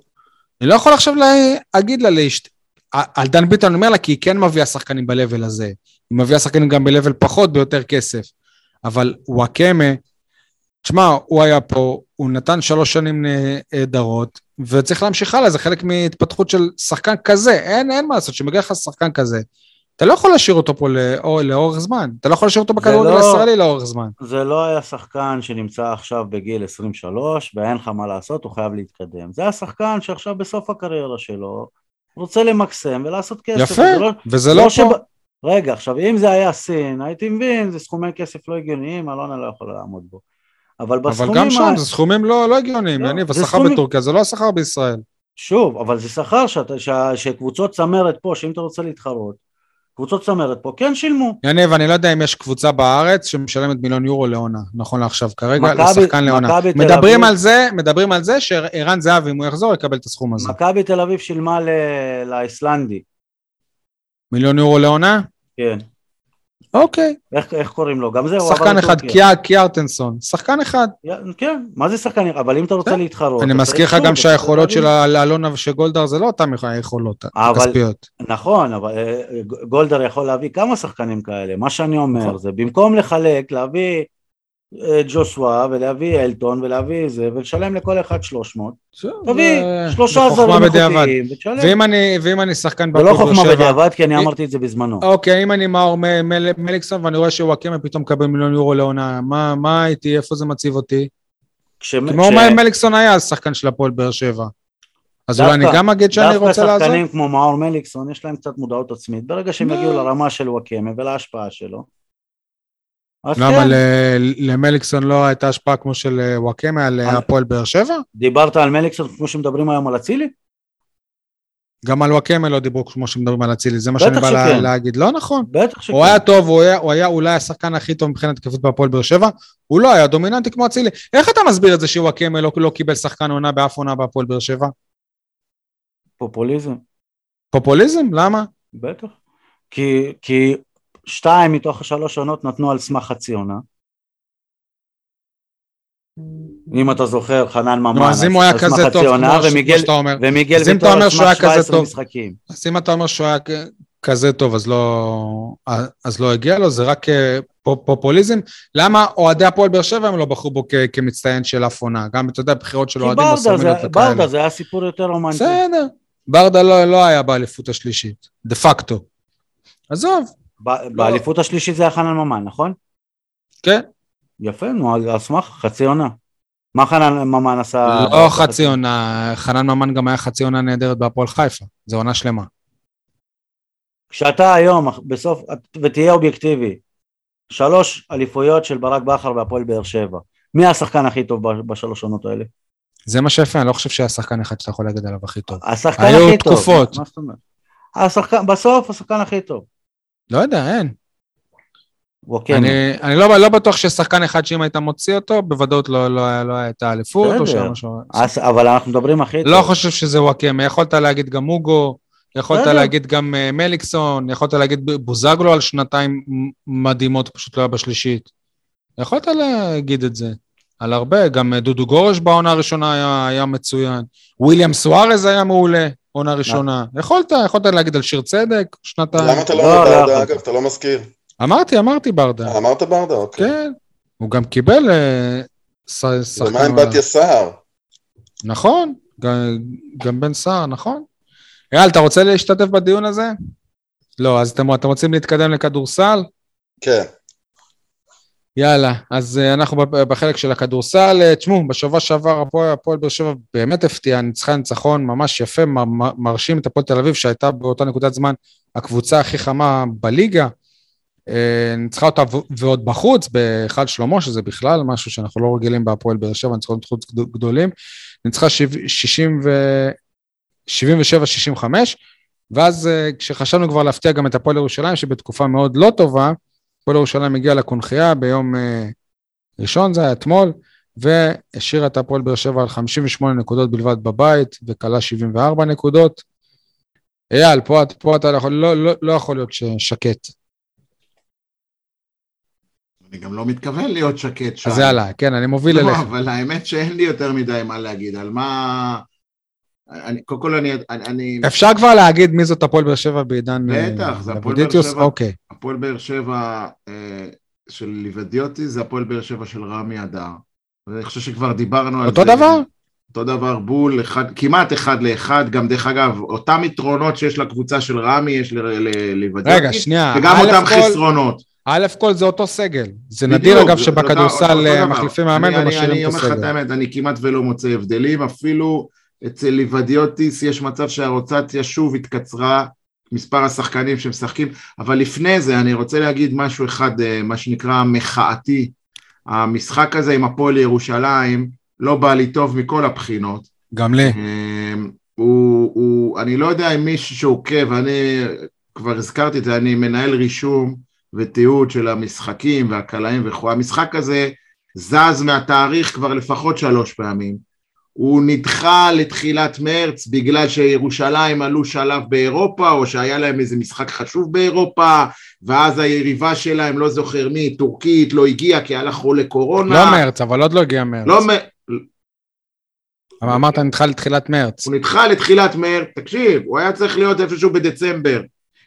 אני לא יכול עכשיו לה- להגיד לה, להשת... על דן ביטון אני אומר לה, כי היא כן מביאה שחקנים ב-level הזה, היא מביאה שחקנים גם ב-level פחות, ביותר כסף, אבל וואקמה, תשמע, הוא היה פה, הוא נתן שלוש שנים נהדרות, וצריך להמשיך הלאה, זה חלק מהתפתחות של שחקן כזה, אין, אין מה לעשות, שמגיע לך שחקן כזה, אתה לא יכול להשאיר אותו פה לאור, לאורך זמן, אתה לא יכול להשאיר אותו בכדורגל לא- הישראלי לאורך זמן. זה לא היה שחקן שנמצא עכשיו בגיל 23 ואין לך מה לעשות, הוא חייב להתקדם. זה היה שחקן שעכשיו בסוף הקריירה שלו רוצה למקסם ולעשות כסף. יפה, זה לא- וזה לא שב- פה. רגע, עכשיו אם זה היה סין, הייתי מבין, זה סכומי כסף לא הגיוניים, אלונה לא יכולה לעמוד בו. אבל אבל בסכומים... גם שם ה- זה סכומים לא, לא הגיוניים, לא, יניב, השכר סכומים- בטורקיה זה לא השכר בישראל. שוב, אבל זה שכר שאתה- שה- שקבוצות צמרת פה, שאם אתה רוצה להתחרות, קבוצות צמרת פה כן שילמו. יניב, אני לא יודע אם יש קבוצה בארץ שמשלמת מיליון יורו לעונה, נכון לעכשיו כרגע, מכבי- לשחקן לעונה. מדברים אביב- על זה, מדברים על זה שערן זהבי, אם הוא יחזור, יקבל את הסכום הזה. מכבי תל אביב שילמה ל- לאיסלנדי, מיליון יורו לעונה? כן. אוקיי. איך, איך קוראים לו? גם זה הוא עבר שחקן אחד, לטורקיה. קיאר- קיארטנסון, שחקן אחד. כן, מה זה שחקן? אבל אם אתה רוצה כן. להתחרות... אני מזכיר לך גם שהיכולות של אלונה ושגולדהר זה לא אותן היכולות הכספיות. נכון, אבל אה, גולדהר יכול להביא כמה שחקנים כאלה. מה שאני אומר נכון. זה במקום לחלק, להביא אה, ג'וסווה ולהביא אלטון ולהביא זה, ולשלם לכל אחד 300, תביא שלושה זרים. איכותיים ותשלם. ואם אני, ואם אני שחקן זה לא חוכמה שבע- בדיעבד, כי אני אה, אמרתי את זה בזמנו. אוקיי, אם אני מאור מליקסון ואני רואה שוואקמה פתאום מקבל מיליון יורו לעונה, מה, הייתי, איפה זה מציב אותי? כש- מאור מליקסון היה אז שחקן של הפועל באר שבע. אז אולי אני דווקא- גם אגיד שאני דווקא רוצה לעזוב? שחקנים כמו מאור מליקסון, יש להם קצת מודעות עצמית. ברגע שהם. יגיעו לרמה של וואקמה ולהשפעה שלו, למה כן, ל- למליקסון לא הייתה השפעה כמו של אה, וואקמה על אה, על- הפועל באר שבע? דיברת על מליקסון כמו שמדברים היום על אצילי? גם על וואקמה לא דיברו כמו שמדברים על אצילי, זה מה שאני בא לה-. להגיד. לא נכון. בטח שכן. הוא היה טוב, הוא היה, הוא היה אולי השחקן הכי טוב מבחינת התקפות בהפועל באר שבע, הוא לא היה דומיננטי כמו אצילי. איך אתה מסביר את זה שוואקמה לא, לא קיבל שחקן עונה באף עונה בהפועל באר שבע? פופוליזם, פופוליזם? למה? בטח. כי, כי שתיים מתוך השלוש עונות נתנו על סמך חצי עונה. אם אתה זוכר, חנן ממן, נו, אז אם הוא היה כזה טוב, עונה, כמו ומיגל- שאתה אומר, ומיגל אז אם אתה ויטור אומר על שהוא היה סמך כזה 17 טוב- משחקים. אז אם אתה אומר שהוא היה... כזה טוב, אז לא, אז לא הגיע לו, זה רק אה, פופ- פופוליזם. למה אוהדי הפועל באר שבע הם לא בחרו בו כ- כמצטיין של אף עונה? גם, אתה יודע, בחירות של אוהדים בסמיניות זה- וכאלה. ברדה זה היה סיפור יותר רומנטי. בסדר. ברדה לא, לא היה באליפות השלישית, דה פקטו. עזוב, באליפות השלישית זה היה חנן ממן, נכון? כן. יפה, נו, על סמך חצי עונה. מה חנן ממן עשה? לא חצי עונה, חנן ממן גם היה חצי עונה נהדרת בהפועל חיפה, זו עונה שלמה. כשאתה היום, בסוף, ותהיה אובייקטיבי, שלוש אליפויות של ברק בכר בהפועל באר שבע. מי השחקן הכי טוב ב- בשלוש עונות האלה? זה מה שיפה, אני לא חושב שהיה שחקן אחד שאתה יכול להגיד עליו הכי טוב. השחקן היו הכי טוב. תקופות. מה זאת אומרת? השחקן, בסוף השחקן הכי טוב. לא יודע, אין. אני, אני לא, לא בטוח שיש שחקן אחד שאם היית מוציא אותו, בוודאות לא, לא, היה- לא הייתה אליפות או. שהיה משהו... אז- אבל אנחנו מדברים הכי טוב. לא חושב שזה וואקמה, יכולת להגיד גם מוגו, יכולת. להגיד גם אה, מליקסון, יכולת להגיד בוזגלו על שנתיים מדהימות, פשוט לא היה בשלישית. יכולת להגיד את זה. על הרבה, גם אה, דודו גורש בעונה הראשונה היה, היה מצוין. וויליאם סוארז היה מעולה, עונה ראשונה. יכולת, יכולת להגיד על שיר צדק, שנתיים. למה אתה לא לא, אומר לא ברדה, יכולת. אגב? אתה לא מזכיר. אמרתי, אמרתי ברדה. אמרת ברדה, אוקיי. כן, הוא גם קיבל אה, שחקן... ומה עם בתיה סער? נכון, גם, בן סער, נכון. אייל, אתה רוצה להשתתף בדיון הזה? לא, אז אתם רוצים להתקדם לכדורסל? כן. יאללה, אז uh, אנחנו בחלק של הכדורסל. Uh, תשמעו, בשבוע שעבר הפועל, באר שבע באמת הפתיע, ניצחה ניצחון ממש יפה, מרשים את הפועל תל אביב, שהייתה באותה נקודת זמן הקבוצה הכי חמה בליגה. Uh, ניצחה אותה ועוד בחוץ, בהיכל שלמה, שזה בכלל משהו שאנחנו לא רגילים בהפועל באר שבע, ניצחונות חוץ גדול- גדולים. ניצחה שיב- 60 ו... 77-65, ואז כשחשבנו כבר להפתיע גם את הפועל ירושלים, שבתקופה מאוד לא טובה, הפועל ירושלים הגיע לקונכייה ביום uh, ראשון, זה היה אתמול, והשאירה את הפועל באר שבע על 58 נקודות בלבד בבית, וכלה 74 נקודות. אייל, פה, פה אתה לא יכול, לא, לא, לא יכול להיות שקט. אני גם לא מתכוון להיות שקט שם. אז יאללה, כן, אני מוביל לא, אליך. אבל האמת שאין לי יותר מדי מה להגיד, על מה... אני, קודם כל אני, אני, אני אפשר כבר להגיד מי זאת הפועל באר שבע בעידן אה, בטח, זה הפועל באר? שבע. אוקיי. הפועל באר שבע אה, של ליבדיוטי זה הפועל באר שבע של רמי אדר. ואני חושב שכבר דיברנו על אותו זה. דבר? אותו דבר בול, אחד, כמעט אחד לאחד, גם דרך אגב, אותם יתרונות שיש לקבוצה של רמי, יש ל- ל- ליבדיוטי, רגע, שנייה. וגם אותם כל- חסרונות. א' כל זה אותו סגל. זה בדיוק, נדיר אגב אותו- שבכדורסל אותו אה. מחליפים אני- מאמן אני- ומשאירים אני את אומר לך את הסגל. האמת, אני כמעט ולא מוצא הבדלים, אפילו אצל ליבדיוטיס יש מצב שהרוטציה שוב התקצרה, מספר השחקנים שמשחקים, אבל לפני זה אני רוצה להגיד משהו אחד, אה, מה שנקרא מחאתי. המשחק הזה עם הפועל ירושלים לא בא לי טוב מכל הבחינות. גם לי. אמ, הוא, הוא, אני לא יודע אם מישהו שעוקב, אני כבר הזכרתי את זה, אני מנהל רישום ותיעוד של המשחקים והקלעים וכו', המשחק הזה זז מהתאריך כבר לפחות שלוש פעמים. הוא נדחה לתחילת מרץ בגלל שירושלים עלו שלב באירופה, או שהיה להם איזה משחק חשוב באירופה, ואז היריבה שלהם, לא זוכר מי, טורקית, לא הגיעה כי הלך חולה קורונה. לא מרץ, אבל עוד לא הגיע מרץ. לא, מ- אבל אמרת נדחה לתחילת מרץ. הוא נדחה לתחילת מרץ, תקשיב, הוא היה צריך להיות איפשהו בדצמבר.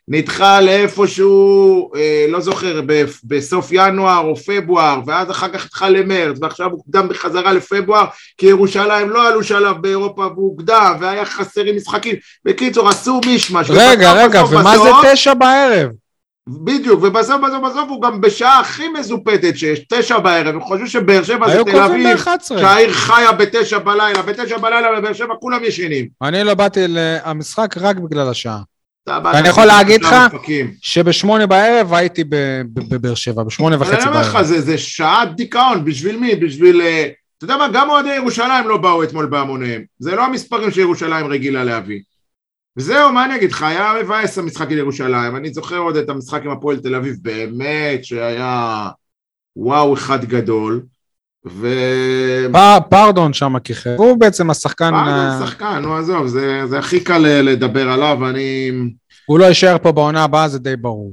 נדחה לאיפשהו, אה, לא זוכר, ב- בסוף ינואר או פברואר, ואז אחר כך נדחה למרץ, ועכשיו הוא הוקדם בחזרה לפברואר, כי ירושלים לא עלו שלב באירופה והוא הוקדם, והיה חסרים משחקים. בקיצור, עשו מישמש. רגע, רגע, בסוף, ומה זה בסוף- תשע בערב? בדיוק, ובסוף בסוף בסוף הוא גם בשעה הכי מזופתת שיש, תשע בערב, הם חושבים שבאר שבע זה תל אביב, ב-11. שהעיר חיה בתשע בלילה, בתשע בלילה בבאר שבע כולם ישנים. אני לא באתי למשחק רק בגלל השעה. אתה יכול להגיד לך. שבשמונה בערב הייתי בבאר שבע, בשמונה וחצי אני אומר לך, בערב. זה, שעת דיכאון, בשביל מי? בשביל... אה, אתה יודע מה, גם אוהדי ירושלים לא באו אתמול בהמוניהם. זה לא המספרים שירושלים רגילה להביא. וזהו, מה אני אגיד לך, היה מבאס המשחק עם ירושלים. אני זוכר עוד את המשחק עם הפועל תל אביב, באמת שהיה וואו אחד גדול. ו... פ- פרדון שם כיכר. הוא בעצם השחקן, פרדון אה, שחקן, נו עזוב, זה, זה הכי קל לדבר עליו, אני... הוא לא יישאר פה בעונה הבאה, זה די ברור.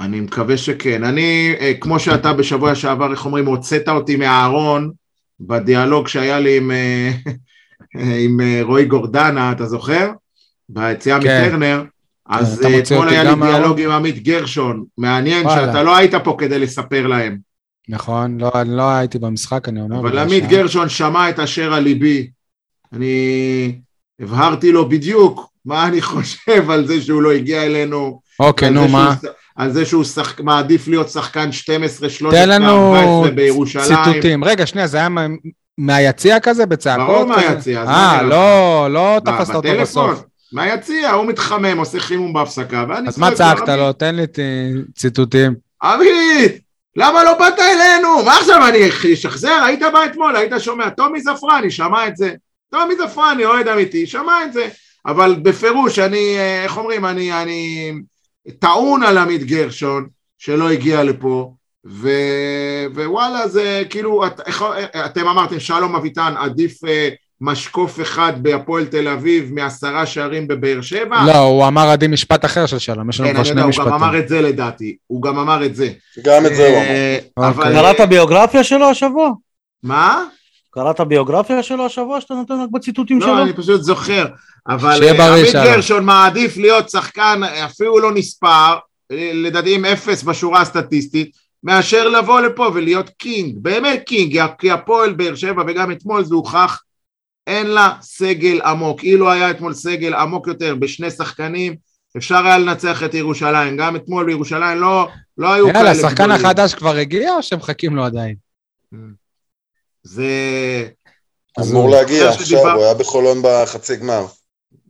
אני מקווה שכן. אני, אה, כמו שאתה בשבוע שעבר, איך אומרים, הוצאת אותי מהארון בדיאלוג שהיה לי עם, אה, [laughs] עם אה, רועי גורדנה, אתה זוכר? ביציאה כן. מטרנר. אז אה, מוציא אתמול היה לי? דיאלוג עם עמית גרשון, מעניין. שאתה לא היית פה כדי לספר להם, נכון, לא, לא הייתי במשחק, אני אומר. אבל עמית גרשון שמע את אשר על ליבי. אני הבהרתי לו בדיוק מה אני [laughs] חושב על זה שהוא לא הגיע אלינו. אוקיי, נו, מה? על זה שהוא שחק... מעדיף להיות שחקן 12, 13, תן לנו 14 בירושלים. ציטוטים. רגע, שנייה, זה היה מה- מהיציע כזה, בצעקות? ברור? מהיציע, אה, לא, לא תפסת אותו? בסוף. מהיציע, הוא מתחמם, עושה חימום בהפסקה, ואני אז מה צעקת לו? תן לי ציטוטים. עמית, למה לא באת אלינו? מה עכשיו אני אשחזר? היית בא אתמול, היית שומע. טומי זפרני שמע את זה. טומי זפרני, אוהד אמיתי, שמע את זה. אבל בפירוש, אני, אה, איך אומרים, אני, אני טעון על עמית גרשון, שלא הגיע לפה, ו, ווואלה, זה כאילו, את, איך, אתם אמרתם, שלום אביטן, עדיף אה, משקוף אחד בהפועל תל אביב מעשרה שערים בבאר שבע? לא, הוא אמר עדי משפט אחר של שלום, יש לנו כן, כבר שני יודע, הוא גם משפטים. אמר את זה לדעתי, הוא גם אמר את זה. גם את זה הוא אמר. אה, אוקיי. אבל... קראת ביוגרפיה שלו השבוע? מה? קראת ביוגרפיה שלו השבוע שאתה נותן רק בציטוטים שלו? לא, אני פשוט זוכר. אבל שיהיה אה, עמית. גרשון מעדיף להיות שחקן אפילו לא נספר, אה, לדעתי עם אפס בשורה הסטטיסטית, מאשר לבוא לפה ולהיות king, באמת king, כי הפועל באר שבע וגם אתמול זה הוכח, אין לה סגל עמוק. אילו היה אתמול סגל עמוק יותר בשני שחקנים, אפשר היה לנצח את ירושלים. גם אתמול בירושלים לא, לא היו כאלה יאללה, השחקן גדולים. החדש כבר הגיע או שמחכים לו עדיין? זה... אז אמור להגיע עכשיו, שדיבר- הוא היה בחולון בחצי גמר.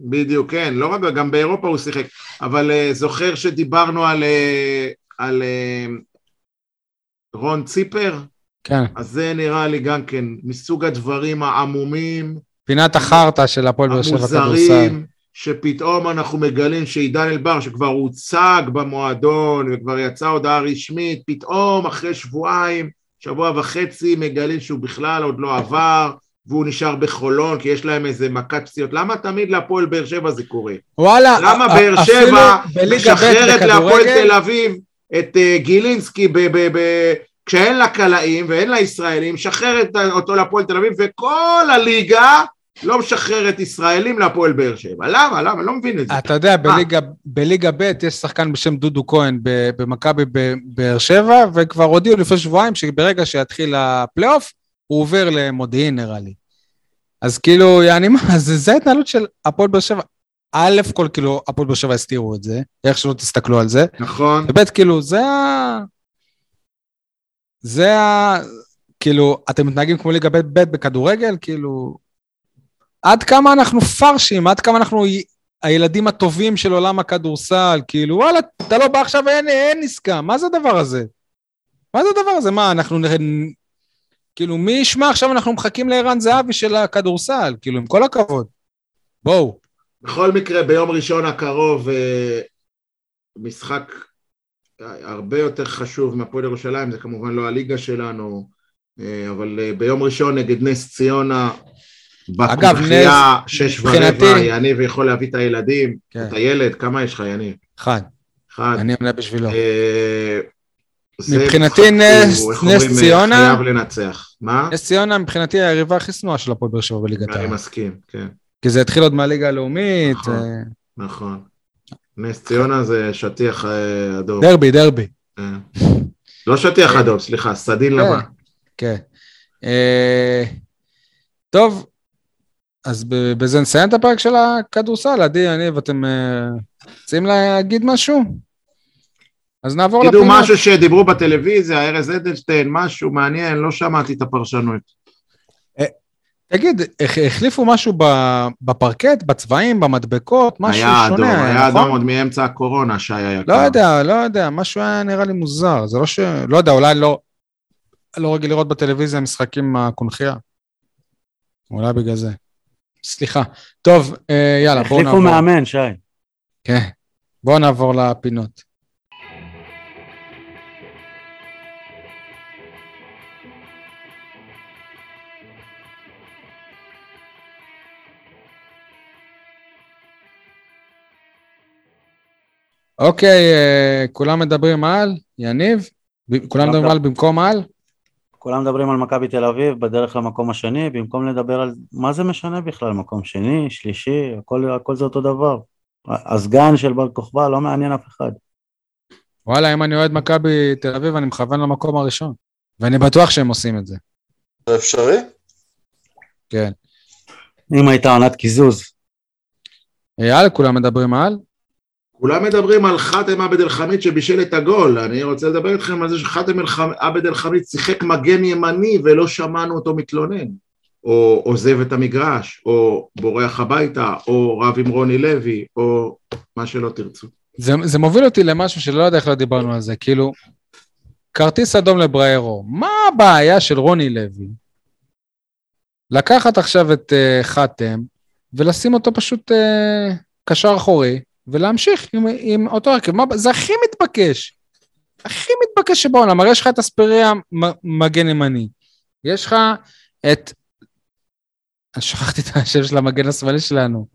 בדיוק, כן, לא רק, גם באירופה הוא שיחק, אבל uh, זוכר שדיברנו על, uh, על uh, רון ציפר, כן, אז זה נראה לי גם כן מסוג הדברים העמומים, פינת החרטא של הפועל באר שבע כדורסל. המוזרים, שפתאום אנחנו מגלים שעידן אלבר, שכבר הוצג במועדון וכבר יצאה הודעה רשמית, פתאום אחרי שבועיים, שבוע וחצי, מגלים שהוא בכלל עוד לא עבר, והוא נשאר בחולון, כי יש להם איזה מכת פציעות. למה תמיד להפועל באר שבע זה קורה? וואלה, למה באר שבע משחררת להפועל תל אביב את אה, גילינסקי ב- ב- ב- כשאין לה קלעים ואין לה ישראלים, משחררת אותו להפועל תל אביב, וכל הליגה לא משחררת ישראלים להפועל באר שבע. למה? למה? לא מבין את זה. אתה יודע, בליגה, בליגה ב' יש שחקן בשם דודו כהן במכבי בבאר שבע, וכבר הודיעו לפני שבועיים שברגע שיתחיל הפלייאוף, הוא עובר למודיעין נראה לי. אז כאילו, יעני מה, [laughs] זה, זה ההתנהלות של הפועל באר שבע. א' כל כאילו, הפועל באר שבע הסתירו את זה, איך שלא תסתכלו על זה, נכון? וב' כאילו, זה ה... זה ה... כאילו, אתם מתנהגים כמו ליגה ב' ב' בכדורגל, כאילו... עד כמה אנחנו פרשים, עד כמה אנחנו הילדים הטובים של עולם הכדורסל, כאילו, וואלה, אתה לא בא עכשיו, אין, אין עסקה, מה זה הדבר הזה? מה זה הדבר הזה? מה, אנחנו... כאילו, מי ישמע עכשיו אנחנו מחכים לערן זהבי של הכדורסל, כאילו, עם כל הכבוד. בואו. בכל מקרה, ביום ראשון הקרוב, אה, משחק הרבה יותר חשוב מהפועל ירושלים, זה כמובן לא הליגה שלנו, אה, אבל אה, ביום ראשון נגד נס ציונה, בקונחייה, שש ורבע, יניב יכול להביא את הילדים, כן. את הילד, כמה יש לך, יניב? אחד, אחד. אני עונה בשבילו. אה, מבחינתי נס- איך נס אה, ציונה- חייב לנצח. מה? נס ציונה מבחינתי היריבה הכי שנואה של הפועל באר שבע בליגת אני העל. מסכים, כן, כי זה התחיל עוד מהליגה הלאומית, נכון. אה, נכון. נס ציונה זה שטיח אה, אדום. דרבי, דרבי. כן. לא שטיח אדום, סליחה, סדין כן. לבן. כן. אה, טוב, אז בזה נסיים את הפרק של הכדורסל. עדי, יניב, אתם אה, רוצים להגיד משהו? אז נעבור תגידו לפינות. משהו שדיברו בטלוויזיה, ארז אדלשטיין, משהו מעניין, לא שמעתי את הפרשנות. תגיד, הח- החליפו משהו ב- בפרקט, בצבעים, במדבקות, משהו היה אדום, שונה, היה נכון? אדום עוד מאמצע הקורונה, שי היקר. לא יודע, לא יודע, משהו היה נראה לי מוזר, זה לא ש... לא יודע, אולי לא... לא רגיל לראות בטלוויזיה משחקים עם הקונכייה. אולי בגלל זה. סליחה. טוב, אה, יאללה, בואו נעבור. החליפו מאמן, שי. כן. בואו נעבור לפינות. אוקיי, אה, כולם מדברים על, יניב? כולם מדברים על במקום על? כולם מדברים על מכבי תל אביב בדרך למקום השני, במקום לדבר על מה זה משנה בכלל, מקום שני, שלישי, הכל, הכל זה אותו דבר. הסגן של בר כוכבא לא מעניין אף אחד. וואלה, אם אני אוהד מכבי תל אביב, אני מכוון למקום הראשון. ואני בטוח שהם עושים את זה. זה אפשרי? כן. אם הייתה עונת קיזוז. אייל, כולם מדברים על? כולם מדברים על חאתם עבד אל חמיד שבישל את הגול, אני רוצה לדבר איתכם על זה שחאתם עבד אל חמיד שיחק מגן ימני ולא שמענו אותו מתלונן, או עוזב את המגרש, או בורח הביתה, או רב עם רוני לוי, או מה שלא תרצו. זה, זה מוביל אותי למשהו שלא יודע איך לא דיברנו על זה, כאילו, כרטיס אדום לבריירו, מה הבעיה של רוני לוי? לקחת עכשיו את uh, חתם ולשים אותו פשוט uh, קשר אחורי ולהמשיך עם, עם אותו הרכב, מה- זה הכי מתבקש, הכי מתבקש שבעולם, הרי יש לך את אספריה מגן ימני, יש לך את, אני שכחתי את השם של המגן השמאלי שלנו,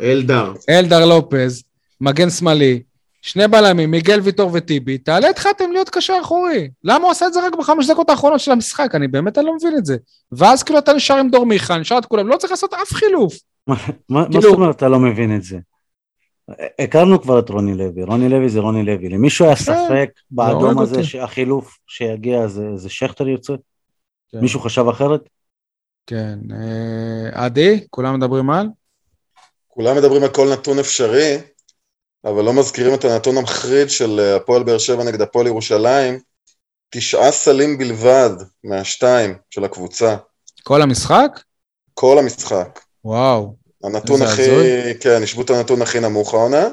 אלדר, אלדר לופז, מגן שמאלי, שני בלמים, מיגל ויטור וטיבי, תעלה את חתם להיות קשר אחורי. למה הוא עשה את זה רק בחמש דקות האחרונות של המשחק? אני באמת אני לא מבין את זה. ואז כאילו אתה נשאר עם דור מיכה, נשאר את כולם, לא צריך לעשות אף חילוף. מה מה כאילו- זאת אומרת אתה לא מבין את זה? הכרנו כבר את רוני לוי, רוני לוי זה רוני לוי. למישהו היה ספק באדום הורג הזה אותי. שהחילוף שיגיע זה זה שכטר יוצא? כן. מישהו חשב אחרת? כן. אה, עדי, כולם מדברים על? כולם מדברים על כל נתון אפשרי, אבל לא מזכירים את הנתון המחריד של אה, הפועל באר שבע נגד הפועל ירושלים, תשעה סלים בלבד מהשתיים של הקבוצה, כל המשחק? כל המשחק. וואו. הנתון הכי, הזוי. כן, השוו את הנתון הכי נמוך העונה,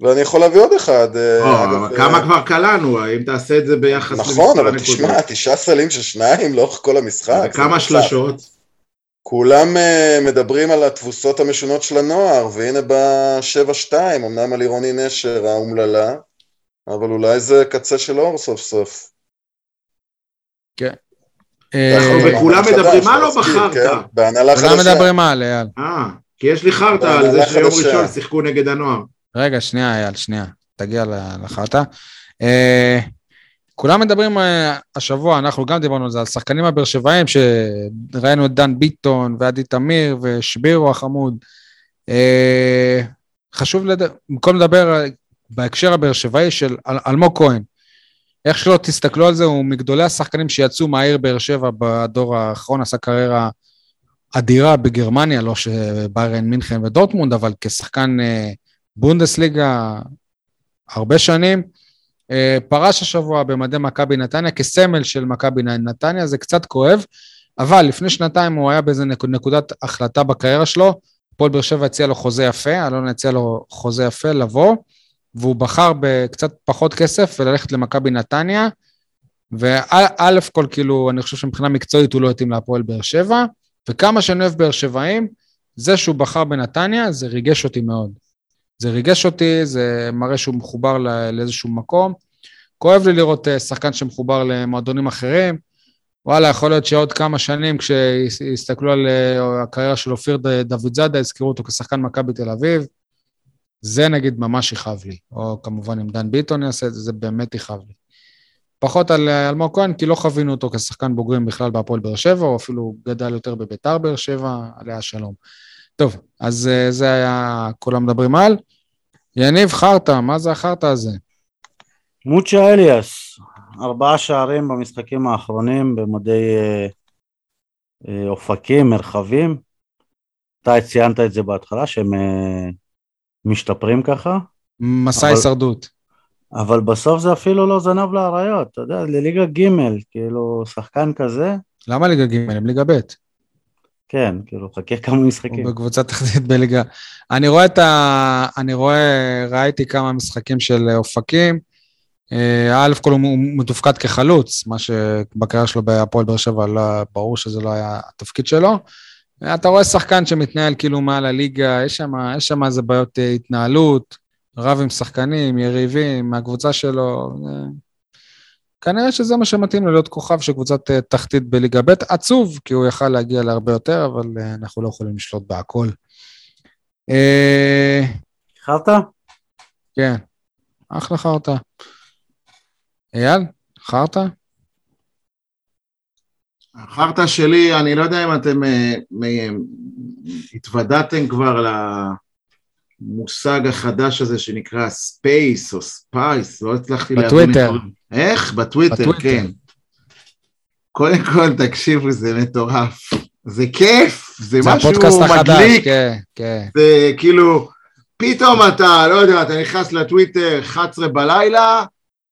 ואני יכול להביא עוד אחד. אה, או, אגב, אבל אה, כמה כבר קלענו, אם תעשה את זה ביחס נכון, אבל הנקודות. תשמע, תשעה סלים של שניים לאורך כל המשחק. מוצלח. שלשות? כולם uh, מדברים על התבוסות המשונות של הנוער, והנה ב-7-2, אמנם על עירוני נשר האומללה, אבל אולי זה קצה של אור סוף סוף. אה, אנחנו וכולם במאמץ מדברים, חדש, מה לא בחרת? כן, בהנהלה כולם חדשה. מדברים על, אייל. אה, כי יש לי חרטא על זה שיום. ראשון שיחקו נגד הנוער. רגע, שנייה, אייל, שנייה. תגיע לחרטא. אה, כולם מדברים אה, השבוע, אנחנו גם דיברנו על זה, על שחקנים הבאר שבעים, שראינו את דן ביטון ועדי תמיר ושבירו החמוד. אה, חשוב, לד... במקום לדבר אה, בהקשר הבאר שבעי של אל- אלמוג כהן, איך שלא תסתכלו על זה, הוא מגדולי השחקנים שיצאו מהעיר באר שבע בדור האחרון, עשה קריירה אדירה בגרמניה, לא שביירן מינכן ודורטמונד, אבל כשחקן אה, בונדסליגה הרבה שנים. אה, פרש השבוע במדי מכבי נתניה כסמל של מכבי נתניה, זה קצת כואב, אבל לפני שנתיים הוא היה באיזה נק- נקודת החלטה בקריירה שלו, הפועל באר שבע הציע לו חוזה יפה, אלון הציע לו חוזה יפה לבוא, והוא בחר בקצת פחות כסף וללכת למכבי נתניה, וא' כל כאילו, אני חושב שמבחינה מקצועית הוא לא התאים להפועל באר שבע, וכמה שאני אוהב באר שבעים, זה שהוא בחר בנתניה, זה ריגש אותי מאוד. זה ריגש אותי, זה מראה שהוא מחובר לא- לאיזשהו מקום. כואב לי לראות אה, שחקן שמחובר למועדונים אחרים. וואלה, יכול להיות שעוד כמה שנים, כשיסתכלו על אה, הקריירה של אופיר דוד זאדה, יזכרו אותו כשחקן מכבי תל אביב. זה נגיד ממש יכאב לי. או כמובן אם דן ביטון יעשה את זה, זה באמת יכאב לי. פחות על אה, אלמוג כהן, כי לא חווינו אותו כשחקן בוגרים בכלל בהפועל באר שבע, או אפילו גדל יותר בביתר באר שבע, עליה השלום. טוב, אז אה, זה היה, כולם מדברים על. יניב חרטא, מה זה החרטא הזה? מוצ'ה אליאס, ארבעה שערים במשחקים האחרונים במדי אה, אופקים, מרחבים. אתה ציינת את זה בהתחלה, שהם משתפרים ככה, מסע אבל- הישרדות. אבל בסוף זה אפילו לא זנב לאריות, אתה יודע, לליגה ג', כאילו, שחקן כזה, למה ליגה ג' הם ליגה ב'? כן, כאילו, חכה כמה משחקים. הוא בקבוצה תחתית בליגה. אני רואה את ה... אני רואה, ראיתי כמה משחקים של אופקים. אה, א' כל הוא הוא מתופקד כחלוץ, מה שבקריירה שלו בהפועל באר שבע, לא, ברור שזה לא היה התפקיד שלו. אתה רואה שחקן שמתנהל כאילו מעל הליגה, יש שם, איזה בעיות אה, התנהלות, רב עם שחקנים, יריבים, מהקבוצה שלו. אה, כנראה שזה מה שמתאים לו להיות כוכב של קבוצת אה, תחתית בליגה ב'. עצוב, כי הוא יכל להגיע להרבה יותר, אבל אנחנו לא יכולים לשלוט בהכל. איחרת? כן, אחלה חרטא. אייל, חרטא? החרטא שלי, אני לא יודע אם אתם אה, מ- התוודעתם כבר ל- המושג החדש הזה שנקרא space או space, לא הצלחתי בטוויטר. להבין. איך? בטוויטר, בטוויטר. כן. קודם כל, תקשיבו, זה מטורף. זה כיף, זה זה משהו הפודקאסט החדש, מדליק. כן, כן. זה כאילו, פתאום אתה, לא יודע, אתה נכנס לטוויטר 11 בלילה,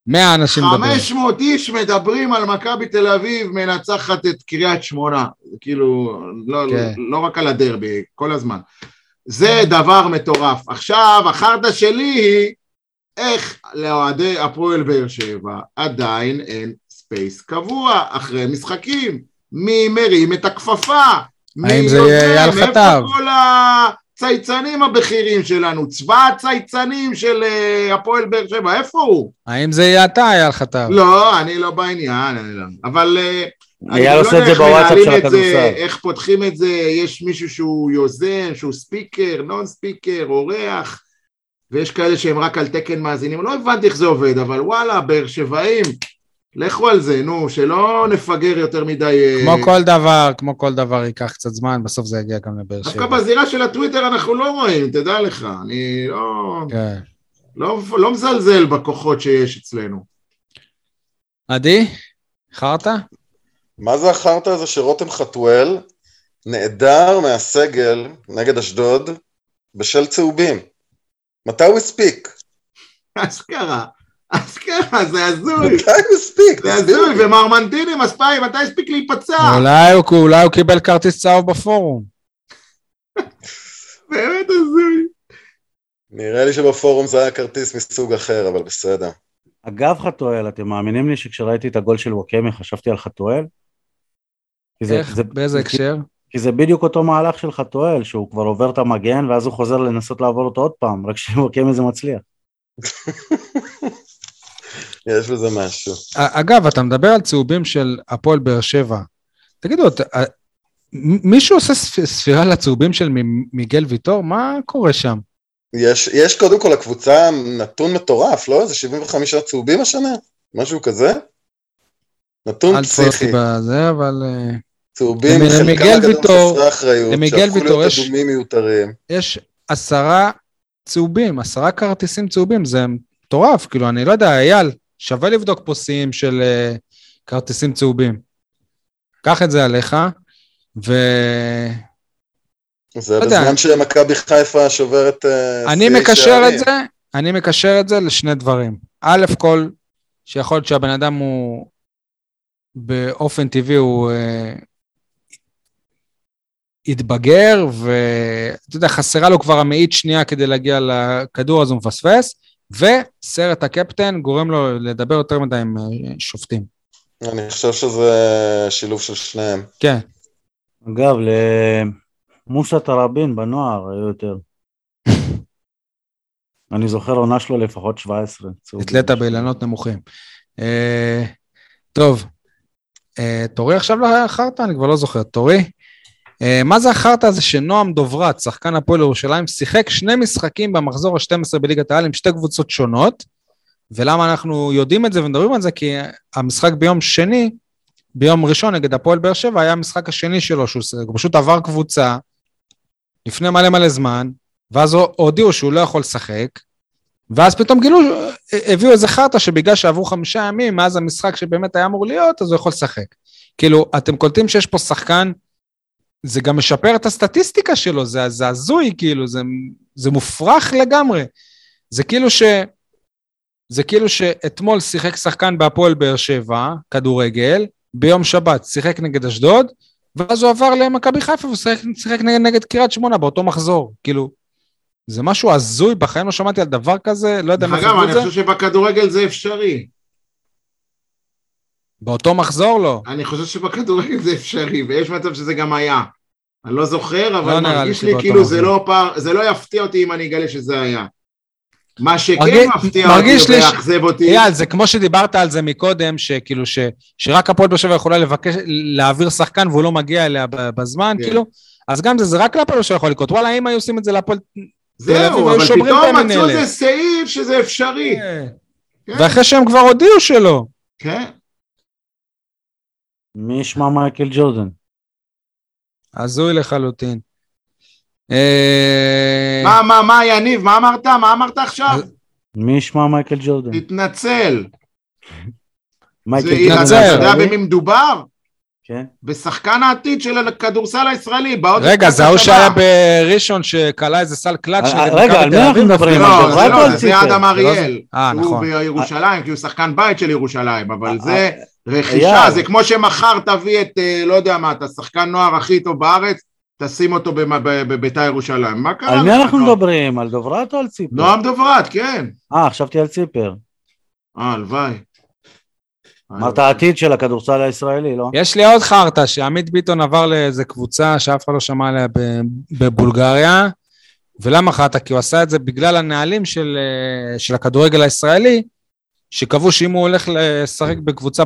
100 אנשים מדברים. 500 איש מדברים על מכבי תל אביב מנצחת את קריית שמונה. כאילו, לא, כן. לא רק על הדרבי, כל הזמן. זה דבר מטורף. עכשיו, החרטא שלי היא איך לאוהדי הפועל באר שבע עדיין אין space קבוע אחרי משחקים. מי מרים את הכפפה? מי האם זה? יהיה אייל חטב? הצייצנים הבכירים שלנו? צבא הצייצנים של אה, הפועל באר שבע, איפה הוא? האם זה יהיה אתה, אייל חטב? לא, אני לא בעניין, אני לא. אבל אני אייל לא עושה את יודע זה איך בוואטסאפ מנהלים של את זה, הכדורסל. איך פותחים את זה, יש מישהו שהוא יוזם, שהוא ספיקר, נון ספיקר, אורח, ויש כאלה שהם רק על תקן מאזינים, לא הבנתי איך זה עובד, אבל וואלה, באר שבעים, לכו על זה, נו, שלא נפגר יותר מדי. אה, כמו כל דבר, כמו כל דבר ייקח קצת זמן, בסוף זה יגיע גם לבאר דווקא שבע. בזירה של הטוויטר אנחנו לא רואים, תדע לך, אני לא, כן. לא, לא מזלזל בכוחות שיש אצלנו. עדי? חרטא? מה זה החרטא הזה שרותם חתואל נעדר מהסגל נגד אשדוד בשל צהובים? מתי הוא הספיק? אשכרה, אשכרה, זה הזוי. מתי הוא הספיק? זה הזוי, לי. ומרמנטיני מספיים, מתי הספיק להיפצע? אולי הוא- אולי הוא קיבל כרטיס צהוב בפורום. [laughs] באמת הזוי. נראה לי שבפורום זה היה כרטיס מסוג אחר, אבל בסדר. אגב חתואל, אתם מאמינים לי שכשראיתי את הגול של וואקמה חשבתי על חתואל? כי זה, איך? זה, באיזה הקשר? כי זה בדיוק אותו מהלך של חתואל, שהוא כבר עובר את המגן ואז הוא חוזר לנסות לעבור אותו עוד פעם, רק [laughs] שוואקמה זה מצליח. [laughs] יש בזה משהו. אגב, אתה מדבר על צהובים של הפועל באר שבע. תגידו, אתה- מישהו עושה ספ- ספירה לצהובים של מיגל ויטור? מה קורה שם? יש, יש קודם כל לקבוצה נתון מטורף, לא? זה 75 צהובים השנה? משהו כזה? נתון אל פסיכי. אותי בזה, אבל צהובים, חלקם הגדול חסרי אחריות, שהפכו להיות יש- אדומים מיותרים. יש עשרה צהובים, עשרה כרטיסים צהובים, זה מטורף. כאילו, אני לא יודע, אייל, שווה לבדוק פה שיאים של אה, כרטיסים צהובים. קח את זה עליך, ו... זה לא. בזמן שמכבי חיפה שוברת... אה, אני מקשר שערים. את זה, אני מקשר את זה לשני דברים. א' כל, שיכול להיות שהבן אדם הוא באופן טבעי הוא אה, התבגר, ואתה יודע, חסרה לו כבר המאית שנייה כדי להגיע לכדור, אז הוא מפספס, וסרט הקפטן גורם לו לדבר יותר מדי עם אה, שופטים. אני חושב שזה שילוב של שניהם. כן, אגב, למוסא תראבין בנוער היו יותר. [laughs] אני זוכר עונה שלו לפחות 17. צהובים. התלית באילנות נמוכים. אה, טוב, אה, תורי עכשיו לחרטא? אני כבר לא זוכר. תורי? אה, מה זה החרטא הזה שנועם דוברת, שחקן הפועל ירושלים, שיחק שני משחקים במחזור ה-12 בליגת העל עם שתי קבוצות שונות, ולמה אנחנו יודעים את זה ומדברים על זה? כי המשחק ביום שני, ביום ראשון נגד הפועל באר שבע, היה המשחק השני שלו, שהוא פשוט עבר קבוצה לפני מלא מלא זמן, ואז הודיעו שהוא לא יכול לשחק, ואז פתאום גילו, הביאו איזה חרטא שבגלל שעברו חמישה ימים מאז המשחק שבאמת היה אמור להיות, אז הוא יכול לשחק. כאילו, אתם קולטים שיש פה שחקן, זה גם משפר את הסטטיסטיקה שלו, זה, זה הזוי, כאילו, זה, זה מופרך לגמרי. זה כאילו ש... זה כאילו שאתמול שיחק שחקן בהפועל באר שבע, כדורגל, ביום שבת שיחק נגד אשדוד, ואז הוא עבר למכבי חיפה ושיחק שיחק נגד, נגד קריית שמונה באותו מחזור. כאילו, זה משהו הזוי, בחיים לא שמעתי על דבר כזה, לא יודע מה אגב, חשבו את אני זה. חושב שבכדורגל זה אפשרי. באותו מחזור לא. אני חושב שבכדורגל זה אפשרי, ויש מצב שזה גם היה. אני לא זוכר, אבל לא מרגיש לי כאילו זה. לא פער, זה לא יפתיע אותי אם אני אגלה שזה היה. מה שכן מרגיש- מפתיע אותי מרגיש לי ש- ויאכזב אותי, אייל, זה כמו שדיברת על זה מקודם, שכאילו, ש, שרק הפועל באר שבע יכולה לבקש, להעביר שחקן והוא לא מגיע אליה בזמן, כן. כאילו, אז גם זה, זה רק להפועל באר שבע יכול לקרות. וואלה, אם היו עושים את זה להפועל... זהו, אבל פתאום. מצאו איזה סעיף שזה אפשרי. כן. ואחרי שהם כבר הודיעו שלא. כן. מי ישמע מייקל ג'ורדן? הזוי לחלוטין. אה, מה, מה, מה, יניב, מה אמרת? מה אמרת עכשיו? מי ישמע מייקל ג'ורדן? תתנצל. [laughs] מייקל זה- ג'ורדן אתה יודע? במי מדובר? כן. בשחקן העתיד של הכדורסל הישראלי. בעוד רגע, זה ההוא. שהיה בראשון שכלה איזה סל קלאץ' אה, נגד רגע, על מי אנחנו? מדברים? לא, זה לא, זה? אדם אריאל. אה, הוא נכון. בירושלים, כי הוא שחקן בית של ירושלים, אבל אה, זה אה, רכישה, אייל. זה כמו שמחר תביא את, אה, לא יודע מה, את השחקן נוער הכי טוב בארץ, תשים אותו במ- ב- בביתר ירושלים. מה קרה על מי אנחנו? מדברים? על דוברת או על ציפר? נועם דוברת, כן. אה, חשבתי על ציפר. אה, הלוואי. אמרת העתיד של הכדורסל הישראלי, לא? יש לי עוד חרטא, שעמית ביטון עבר לאיזה קבוצה שאף אחד לא שמע עליה בבולגריה, ולמה חרטא? כי הוא עשה את זה בגלל הנהלים של, אה, של הכדורגל הישראלי, שקבעו שאם הוא הולך לשחק בקבוצה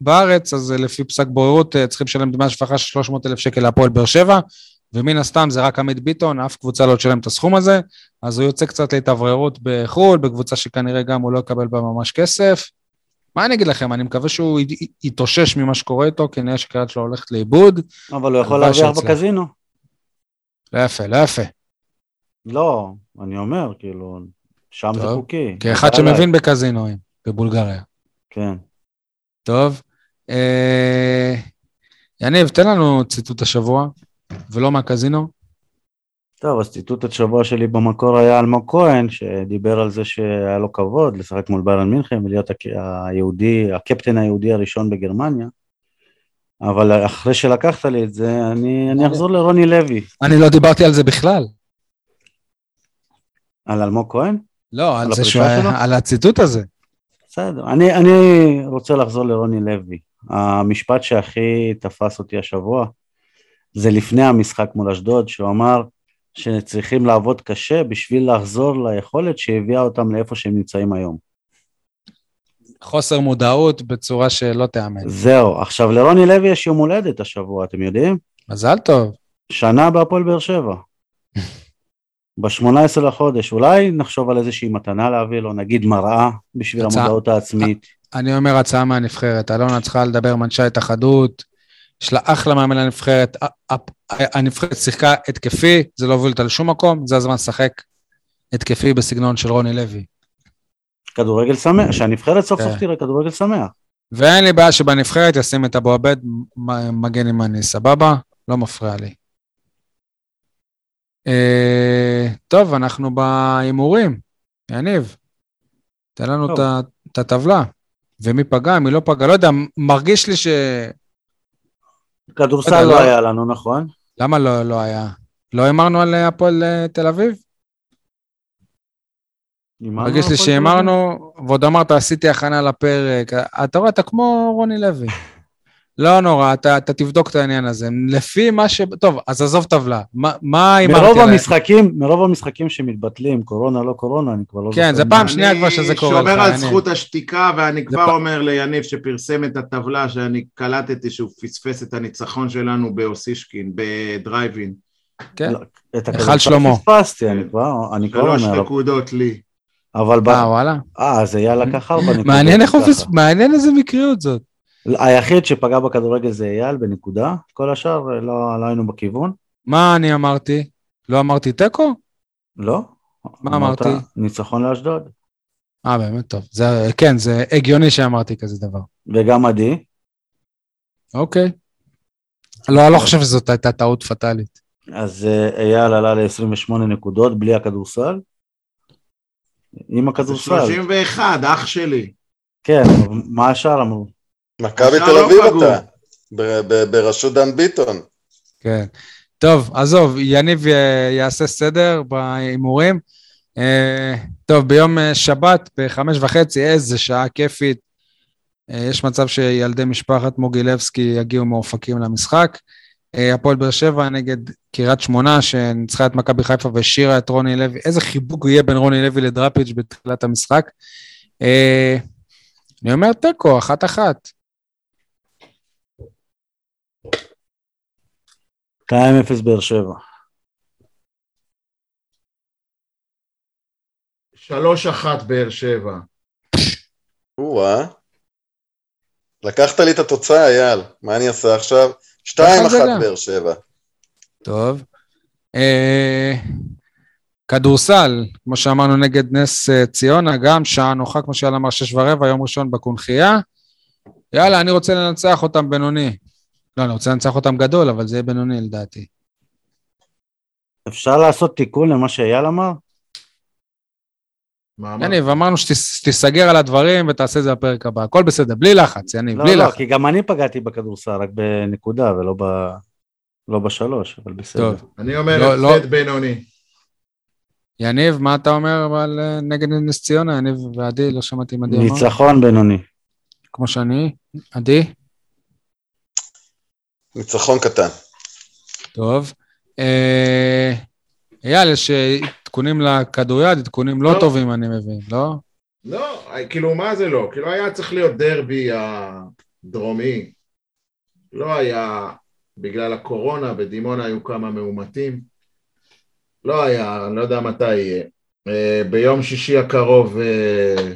בארץ, אז אה, לפי פסק בוררות אה, צריכים לשלם דמי השפחה של 300 אלף שקל להפועל באר שבע, ומן הסתם זה רק עמית ביטון, אף קבוצה לא תשלם את הסכום הזה, אז הוא יוצא קצת להתאווררות בחו"ל, בקבוצה שכנראה גם הוא לא יקבל בה ממש כסף. מה אני אגיד לכם, אני מקווה שהוא יתאושש ממה שקורה איתו, כי נראה שקריית שלו הולכת לאיבוד. אבל הוא יכול להרוויח. בקזינו. לא יפה, לא יפה. לא, אני אומר, כאילו, שם זה טוב. חוקי. כאחד. שמבין בקזינואים, בבולגריה. כן. טוב. אה, יניב, תן לנו ציטוט השבוע, ולא מהקזינו. טוב, אז ציטוט השבוע שלי במקור היה אלמוג כהן, שדיבר על זה שהיה לו כבוד לשחק מול ביירן מינכן ולהיות היהודי, הקפטן היהודי הראשון בגרמניה. אבל אחרי שלקחת לי את זה, אני, אני אחזור לרוני לוי. אני לא דיברתי על זה בכלל. על אלמוג כהן? לא, על על זה שהוא? על הציטוט הזה. בסדר. אני, אני רוצה לחזור לרוני לוי. המשפט שהכי תפס אותי השבוע, זה לפני המשחק מול אשדוד, שהוא אמר שצריכים לעבוד קשה בשביל לחזור ליכולת שהביאה אותם לאיפה שהם נמצאים היום. חוסר מודעות בצורה שלא תיאמן. זהו. עכשיו, לרוני לוי יש יום הולדת השבוע, אתם יודעים? מזל טוב. שנה בהפועל באר שבע. [laughs] ב-18 לחודש, אולי נחשוב על איזושהי מתנה להביא לו, נגיד מראה בשביל הצעה. המודעות העצמית. אני אומר הצעה מהנבחרת. אלונה צריכה לדבר עם אנשי ההתאחדות, יש לה אחלה מאמן לנבחרת. הנבחרת שיחקה התקפי, זה לא הוביל אותה לשום מקום, זה הזמן לשחק התקפי בסגנון של רוני לוי. כדורגל שמח, שהנבחרת סוף סוף כן. תראה כדורגל שמח. ואין לי בעיה שבנבחרת ישים את אבו עבד מגן ימני, סבבה? לא מפריע לי. אה, טוב, אנחנו בהימורים. יניב, תן לנו. את הטבלה. ומי פגע, מי לא פגע, לא יודע, מרגיש לי ש... כדורסל לא לא- היה לנו, נכון? למה לא, לא היה? לא הימרנו על אה, הפועל אה, תל אביב? מרגיש על לי הפועל? שהימרנו, ועוד אמרת, עשיתי הכנה לפרק. אתה רואה, אתה כמו רוני לוי. לא נורא, אתה, אתה תבדוק את העניין הזה. לפי מה ש... טוב, אז עזוב טבלה. מה, מה הימרתי מרוב עליהם? המשחקים, מרוב המשחקים שמתבטלים, קורונה לא קורונה, אני כבר לא כן, זה. פעם שנייה כבר שזה קורה אני שומר על. זכות השתיקה, ואני כבר פ- אומר ליניב שפרסם את הטבלה, שאני קלטתי שהוא פספס את הניצחון שלנו באוסישקין, בדרייבין. כן. לא, את הכדורסל שלמה. פספסתי, אני כבר, אני כבר שלוש אומר, נקודות לי. אבל. אה, וואלה. אה, אז אייל לקח ארבע נקודות. מעניין איזה מקריות זאת. היחיד שפגע בכדורגל זה אייל בנקודה, כל השאר לא, לא היינו בכיוון, מה אני אמרתי? לא אמרתי תיקו? לא? מה אמרת, אמרתי? ניצחון לאשדוד, אה, באמת טוב. זה, כן, זה הגיוני שאמרתי כזה דבר. וגם עדי, אוקיי. לא, אני לא חושב שזאת הייתה טעות פטאלית. אז אה, אייל עלה ל-28 נקודות בלי הכדורסל. עם הכדורסל, 31, אח שלי. כן, מה השאר אמרו? מכבי תל לא אביב. אתה, בראשות דן ביטון. כן. טוב, עזוב, יניב אה, יעשה סדר בהימורים. אה, טוב, ביום אה, שבת בחמש וחצי, איזה שעה כיפית. יש מצב שילדי משפחת מוגילבסקי יגיעו מאופקים למשחק. אה, הפועל באר שבע נגד קריית שמונה, שניצחה את מכבי חיפה והשאירה את רוני לוי. איזה חיבוק יהיה בין רוני לוי לדראפיץ' בתחילת המשחק. אה, אני אומר תיקו, אחת-אחת. 2-0 באר שבע. שלוש אחת באר שבע. או-אה. לקחת לי את התוצאה, אייל. מה אני אעשה עכשיו? ככה זה 2-1 גם. באר שבע. טוב. אה, כדורסל, כמו שאמרנו נגד נס אה, ציונה, גם שעה נוחה, כמו שאלה אמר, שש ורבע, יום ראשון בקונכייה. יאללה, אני רוצה לנצח אותם בינוני. לא, אני רוצה לנצח אותם גדול, אבל זה יהיה בינוני לדעתי. אפשר לעשות תיקון למה שאייל אמר? יניב, אמרנו שתיסגר על הדברים ותעשה את זה בפרק הבא. הכל בסדר, בלי לחץ, יניב, לא, בלי לא, לחץ. כי גם אני פגעתי בכדורסל, רק בנקודה ולא ב... לא בשלוש, אבל בסדר. טוב. אני אומר לא, לא. הפסד בינוני. יניב, מה אתה אומר על אה, נגד נס ציונה? יניב ועדי, לא שמעתי מה עדי אמר. ניצחון בינוני. כמו שאני. עדי? ניצחון קטן. טוב. אה, אייל, יש אה, עדכונים לכדוריד, עדכונים לא לא. טובים, אני מבין, לא? לא, כאילו, מה זה לא? כאילו, היה צריך להיות דרבי הדרומי. לא היה, בגלל הקורונה, בדימונה היו כמה מאומתים. לא היה, אני לא יודע מתי יהיה. אה, ביום שישי הקרוב אה,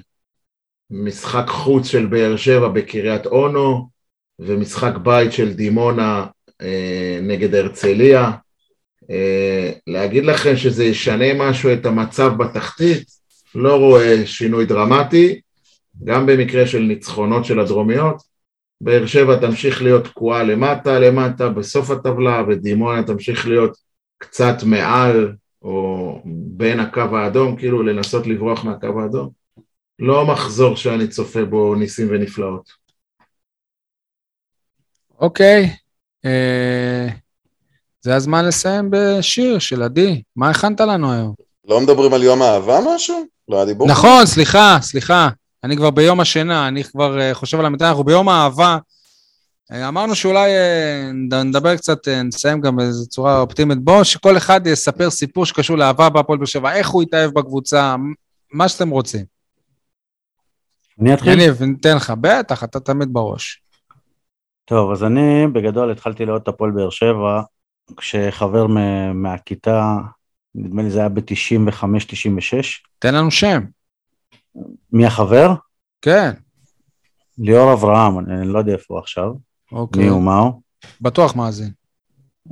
משחק חוץ של באר שבע בקריית אונו, ומשחק בית של דימונה אה, נגד הרצליה. אה, להגיד לכם שזה ישנה משהו את המצב בתחתית, לא רואה שינוי דרמטי, גם במקרה של ניצחונות של הדרומיות. באר שבע תמשיך להיות תקועה למטה למטה בסוף הטבלה, ודימונה תמשיך להיות קצת מעל או בין הקו האדום, כאילו לנסות לברוח מהקו האדום. לא מחזור שאני צופה בו ניסים ונפלאות. אוקיי. אה, זה הזמן לסיים בשיר של עדי. מה הכנת לנו היום? לא מדברים על יום אהבה משהו? לא היה דיבור? נכון, סליחה, סליחה. אני כבר ביום השינה, אני כבר אה, חושב על המתי, אנחנו ביום האהבה. אה, אמרנו שאולי אה, נד- נדבר קצת, אה, נסיים גם באיזו צורה אופטימית. בואו, שכל אחד יספר סיפור שקשור לאהבה בהפועל באר שבע, איך הוא התאהב בקבוצה, מה שאתם רוצים. אני אתחיל? יניב, ניתן לך, בטח, אתה תמיד בראש. טוב, אז אני בגדול התחלתי לראות את הפועל באר שבע, כשחבר מהכיתה, נדמה לי זה היה ב-95-96. תן לנו שם. מי החבר? כן, ליאור אברהם, אני לא יודע איפה הוא עכשיו, אוקיי. מי הוא, מה הוא. בטוח מאזין.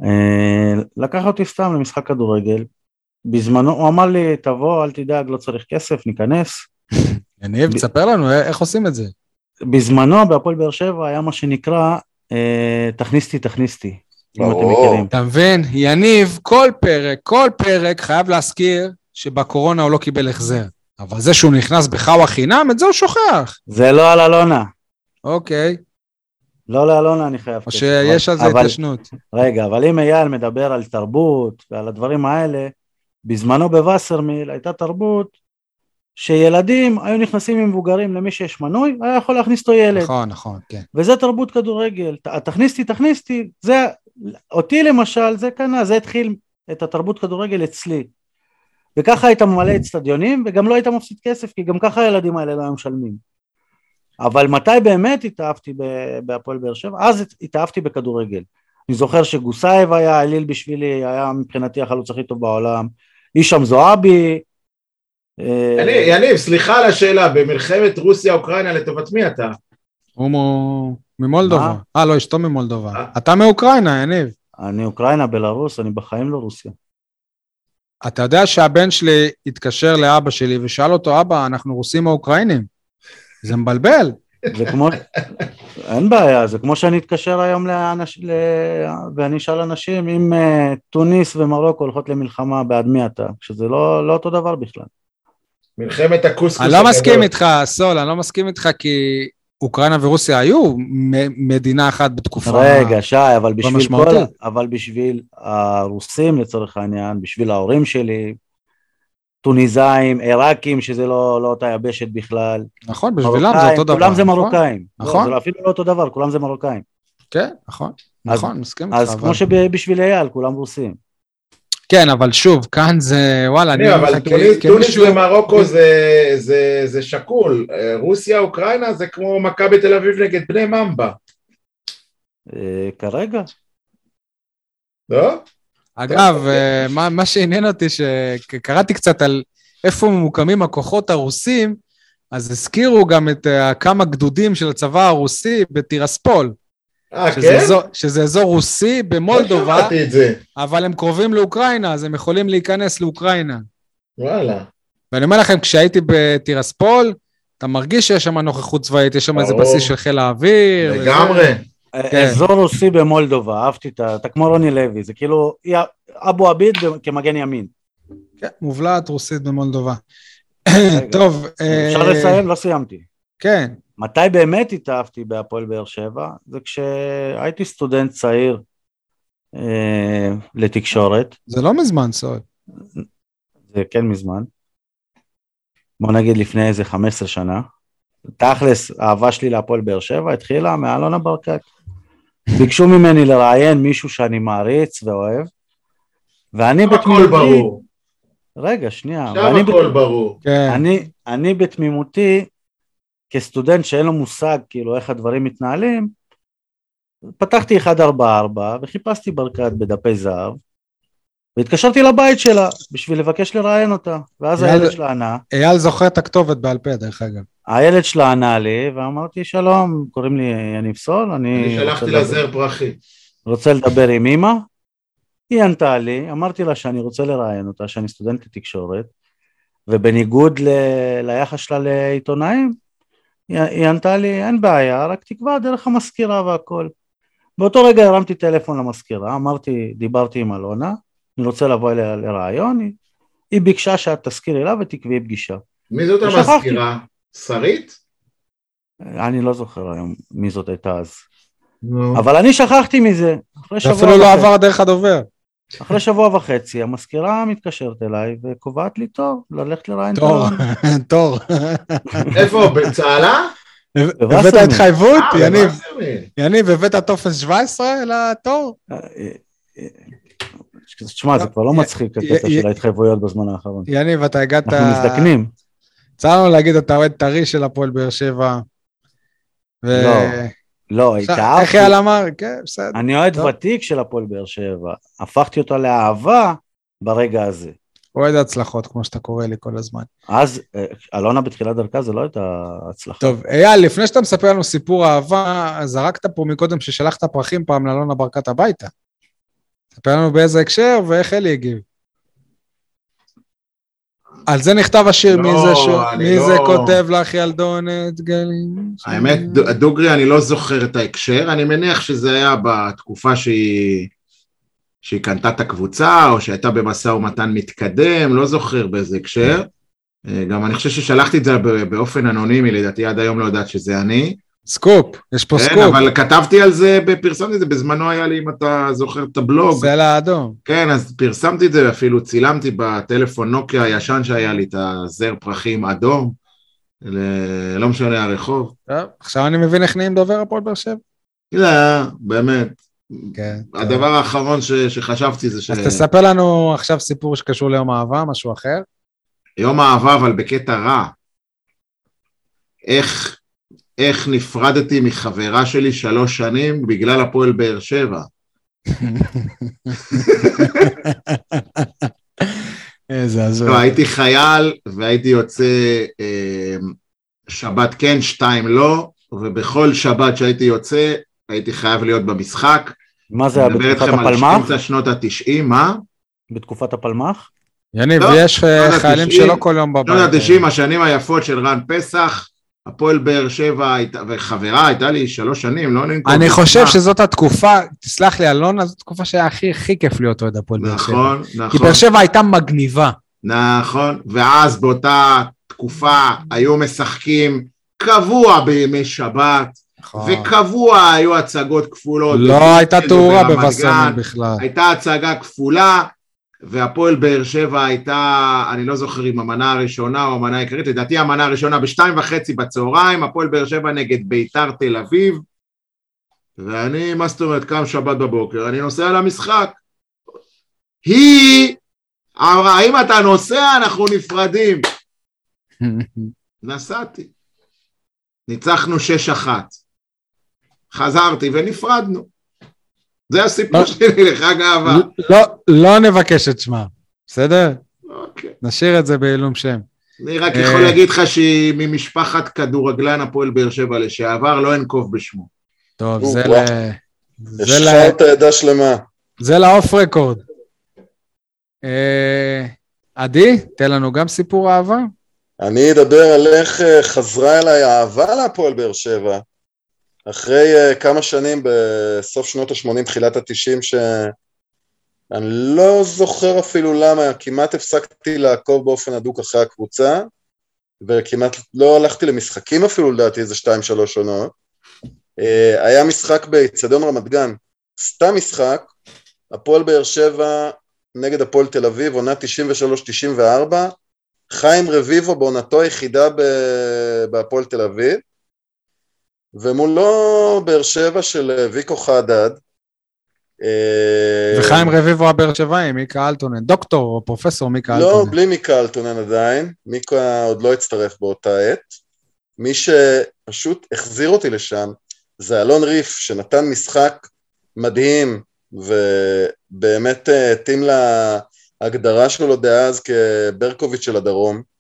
אה, לקח אותי סתם למשחק כדורגל. בזמנו, הוא אמר לי, תבוא, אל תדאג, לא צריך כסף, ניכנס. [laughs] יניב, תספר לנו אה, איך עושים את זה. בזמנו בהפועל באר שבע היה מה שנקרא אה, תכניסתי תכניסתי, אם אתם ברור. מכירים. אתה מבין? יניב, כל פרק, כל פרק חייב להזכיר שבקורונה הוא לא קיבל החזר. אבל זה שהוא נכנס בחאווה חינם, את זה הוא שוכח. זה לא על אלונה, אוקיי, לא לאלונה אני חייב או. שיש על זה התיישנות. רגע, אבל אם אייל מדבר על תרבות ועל הדברים האלה, בזמנו בווסרמיל הייתה תרבות שילדים היו נכנסים עם מבוגרים למי שיש מנוי, היה יכול להכניס אותו ילד. נכון, נכון, כן. וזה תרבות כדורגל. תכניסתי, תכניסתי, זה, אותי למשל, זה קנה, זה התחיל את התרבות כדורגל אצלי. וככה היית ממלא אצטדיונים, וגם לא היית מפסיד כסף, כי גם ככה הילדים האלה לא היו משלמים. אבל מתי באמת התאהבתי בהפועל באר שבע? אז התאהבתי בכדורגל. אני זוכר שגוסייב היה, אליל בשבילי היה מבחינתי החלוץ הכי טוב בעולם, הישאם זועבי. אה, יניב, סליחה על השאלה, במלחמת רוסיה-אוקראינה לטובת מי אתה? הוא מו- ממולדובה. אה, לא, אשתו ממולדובה. אה. אתה מאוקראינה, יניב. אני אוקראינה, בלרוס, אני בחיים לא רוסיה. אתה יודע שהבן שלי התקשר לאבא שלי ושאל אותו, אבא, אנחנו רוסים או אוקראינים? זה מבלבל. זה כמו, אין בעיה, זה כמו שאני אתקשר היום לאנש, ל... ואני אשאל אנשים אם uh, טוניס ומרוקו הולכות למלחמה בעד מי אתה, שזה לא, לא אותו דבר בכלל. מלחמת הקוסקוס אני לא. מסכים איתך, סול, אני לא מסכים איתך כי אוקראינה ורוסיה היו מדינה אחת בתקופה... רגע, שי, אבל בשביל, כל. אבל בשביל הרוסים לצורך העניין, בשביל ההורים שלי, טוניסאים, עיראקים, שזה לא, לא אותה יבשת בכלל, נכון, בשבילם זה מרוקאים, אותו דבר. כולם זה נכון? מרוקאים. נכון. לא, זה אפילו לא אותו דבר, כולם זה מרוקאים. כן, נכון, אז- נכון, מסכים איתך. אז אבל- כמו שבשביל אייל, כולם רוסים. כן, אבל שוב, כאן זה, וואלה, אני יניב, אומר אבל לך, טוניס-. ומרוקו זה- זה- זה שקול. אה, רוסיה, אוקראינה זה כמו מכבי תל אביב נגד בני ממבה, אה, כרגע. לא? אגב, אה, מה מה שעניין אותי, שקראתי קצת על איפה ממוקמים הכוחות הרוסים, אז הזכירו גם את כמה גדודים של הצבא הרוסי בטירספול. אה, שזה כן? אזור- שזה אזור רוסי לא במולדובה, שמעתי את זה. אבל הם קרובים לאוקראינה, אז הם יכולים להיכנס לאוקראינה. וואלה. ואני אומר לכם, כשהייתי בטירספול, אתה מרגיש שיש שם נוכחות צבאית, יש שם איזה. בסיס של חיל האוויר. לגמרי. כן. אזור רוסי במולדובה, אהבתי את ה... אתה כמו רוני לוי, זה כאילו אבו עביד כמגן ימין. כן, מובלעת רוסית במולדובה. טוב, אה, אפשר לסיים? לא סיימתי. כן, מתי באמת התאהבתי בהפועל באר שבע? זה כשהייתי סטודנט צעיר אה, לתקשורת, זה לא מזמן, סוד. זה כן מזמן. בוא נגיד לפני איזה 15 שנה. תכלס, האהבה שלי להפועל באר שבע התחילה מאלונה ברקת. ביקשו ממני לראיין מישהו שאני מעריץ ואוהב, ואני הכל בתמימותי... ברור. רגע, שנייה. עכשיו הכל ברור. כן, אני, אני בתמימותי, כסטודנט שאין לו מושג כאילו איך הדברים מתנהלים, פתחתי 144 וחיפשתי ברקת בדפי זהב, והתקשרתי לבית שלה בשביל לבקש לראיין אותה, ואז יאללה. הילד שלה ענה, אייל זוכר את הכתובת בעל פה, דרך אגב. הילד שלה ענה לי, ואמרתי שלום, קוראים לי יניב סול, אני, אני שלחתי לה זר פרחי. רוצה לדבר עם אמא, היא ענתה לי, אמרתי לה שאני רוצה לראיין אותה, שאני סטודנט לתקשורת, ובניגוד ל... ליחס שלה לעיתונאים, היא, ענתה לי, אין בעיה, רק תקבע דרך המזכירה והכל. באותו רגע הרמתי טלפון למזכירה, אמרתי, דיברתי עם אלונה, אני רוצה לבוא אליה לראיון, היא, היא ביקשה שאת תזכירי לה ותקבעי פגישה. מי זאת ושכחתי. המזכירה? שרית? אני לא זוכר היום מי זאת הייתה אז. נו. אבל אני שכחתי מזה. זה אפילו לא עבר דרך הדובר. אחרי שבוע וחצי המזכירה מתקשרת אליי וקובעת לי תור ללכת לראיין תור. [laughs] תור. איפה? בצהלה? הבאת. התחייבות? אה, יניב. יניב, הבאת טופס 17 לתור? אה, אה, תשמע, זה כבר לא מצחיק הקטע של ההתחייבויות בזמן האחרון. יניב, אתה הגעת... אנחנו מזדקנים. צר לנו להגיד, אתה אוהד טרי של הפועל באר שבע. לא, לא, עכשיו, איך התאהבתי. אייל אמר? כן, בסדר. אני אוהד טוב. ותיק של הפועל באר שבע. הפכתי אותה לאהבה ברגע הזה. אוהד הצלחות, כמו שאתה קורא לי כל הזמן. אז אה, אלונה בתחילת דרכה זה לא הייתה הצלחה. טוב, אייל, לפני שאתה מספר לנו סיפור אהבה, זרקת פה מקודם ששלחת פרחים פעם לאלונה ברקת הביתה. ספר לנו באיזה הקשר ואיך אלי הגיב. על זה נכתב השיר, לא, מי זה, ש... אני מי לא- זה כותב לך ילדונת גלים? האמת, דוגרי, אני לא זוכר את ההקשר, אני מניח שזה היה בתקופה שהיא, שהיא קנתה את הקבוצה, או שהייתה במשא ומתן מתקדם, לא זוכר באיזה הקשר. אה, גם אני חושב ששלחתי את זה באופן אנונימי, לדעתי עד היום לא יודעת שזה אני. סקופ, יש פה כן, סקופ. אבל כתבתי על זה, פרסמתי את זה, בזמנו היה לי, אם אתה זוכר את הבלוג. סלע האדום. כן, אז פרסמתי את זה, ואפילו צילמתי בטלפון נוקיה הישן שהיה לי, את הזר פרחים אדום, ל- לא משנה הרחוב. טוב, עכשיו אני מבין איך נהיים דובר הפועל באר שבע. לא, באמת. כן. טוב. הדבר האחרון ש, שחשבתי זה אז תספר לנו עכשיו סיפור שקשור ליום האהבה, משהו אחר. שיום האהבה, אבל בקטע רע. איך, איך נפרדתי מחברה שלי שלוש שנים בגלל הפועל באר שבע. איזה הזוי. לא, הייתי חייל והייתי יוצא אה, שבת כן, שתיים לא, ובכל שבת שהייתי יוצא הייתי חייב להיות במשחק. מה זה היה אני מדבר בתקופת איתכם על הפלמ"ח? אמצע שנות התשעים, מה? בתקופת הפלמ"ח? יניב, לא, ויש אה, חיילים ה-תשעים, שלא כל יום בבית. שנות ה-90, השנים היפות של רן פסח, הפועל באר שבע, הייתה- וחברה הייתה לי שלוש שנים, לא ננקוב. אני חושב. שזאת התקופה, תסלח לי אלונה, זאת התקופה שהיה הכי הכי כיף להיות אוהד הפועל באר שבע. נכון, כי נכון, באר שבע הייתה מגניבה. נכון, ואז באותה תקופה היו משחקים קבוע בימי שבת, וקבוע היו הצגות כפולות. לא הייתה בבלומפילד תאורה גן. בכלל. הייתה הצגה כפולה, והפועל באר שבע הייתה, אני לא זוכר אם המנה הראשונה או המנה העיקרית, לדעתי המנה הראשונה בשתיים וחצי בצהריים, הפועל באר שבע נגד ביתר תל אביב, ואני, מה זאת אומרת, קם שבת בבוקר, אני נוסע למשחק. היא אמרה, אם אתה נוסע, אנחנו נפרדים. [laughs] נסעתי. ניצחנו שש אחת. חזרתי ונפרדנו. זה הסיפור לא. שלי לחג אהבה. לא, לא נבקש את שמה, בסדר? אוקיי. נשאיר את זה בעילום שם. אני רק אה. יכול להגיד לך שהיא ממשפחת כדורגלן הפועל באר שבע לשעבר, לא אנקוב בשמו. טוב, זה. ל- זה ל- השחרת עדה שלמה. זה לאוף רקורד. אה, עדי, תן לנו גם סיפור אהבה. אני אדבר על איך אה, חזרה אליי האהבה להפועל באר שבע, אחרי אה, כמה שנים בסוף שנות ה-80, תחילת ה-90, שאני לא זוכר אפילו למה, כמעט הפסקתי לעקוב באופן הדוק אחרי הקבוצה, וכמעט לא הלכתי למשחקים אפילו לדעתי איזה שתיים שלוש עונות. אה, היה משחק באיצטדיון רמת גן, סתם משחק, הפועל באר שבע נגד הפועל תל אביב, עונה 93-94, חיים רביבו בעונתו היחידה בהפועל תל אביב, ומולו באר שבע של אה, ויקו חדד. אה, וחיים רביבו הבאר שבעי, מיקה אלטונן, דוקטור או פרופסור מיקה לא, אלטונן. בלי מיקה אלטונן עדיין, מיקה עוד לא הצטרף באותה עת. מי שפשוט החזיר אותי לשם זה אלון ריף, שנתן משחק מדהים, ובאמת אה, התאים להגדרה שלו דאז כברקוביץ' של הדרום.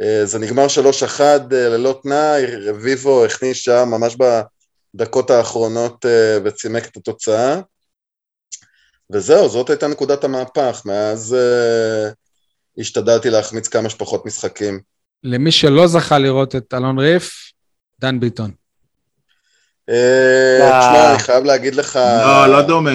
אה, זה נגמר 3-1 אה, ללא תנאי, רביבו הכניס שם ממש בדקות האחרונות אה, וצימק את התוצאה. וזהו, זאת הייתה נקודת המהפך, מאז אה, השתדלתי להחמיץ כמה שפחות משחקים. למי שלא זכה לראות את אלון ריף, דן ביטון. תשמע, אני חייב להגיד לך, לא, לא דומה.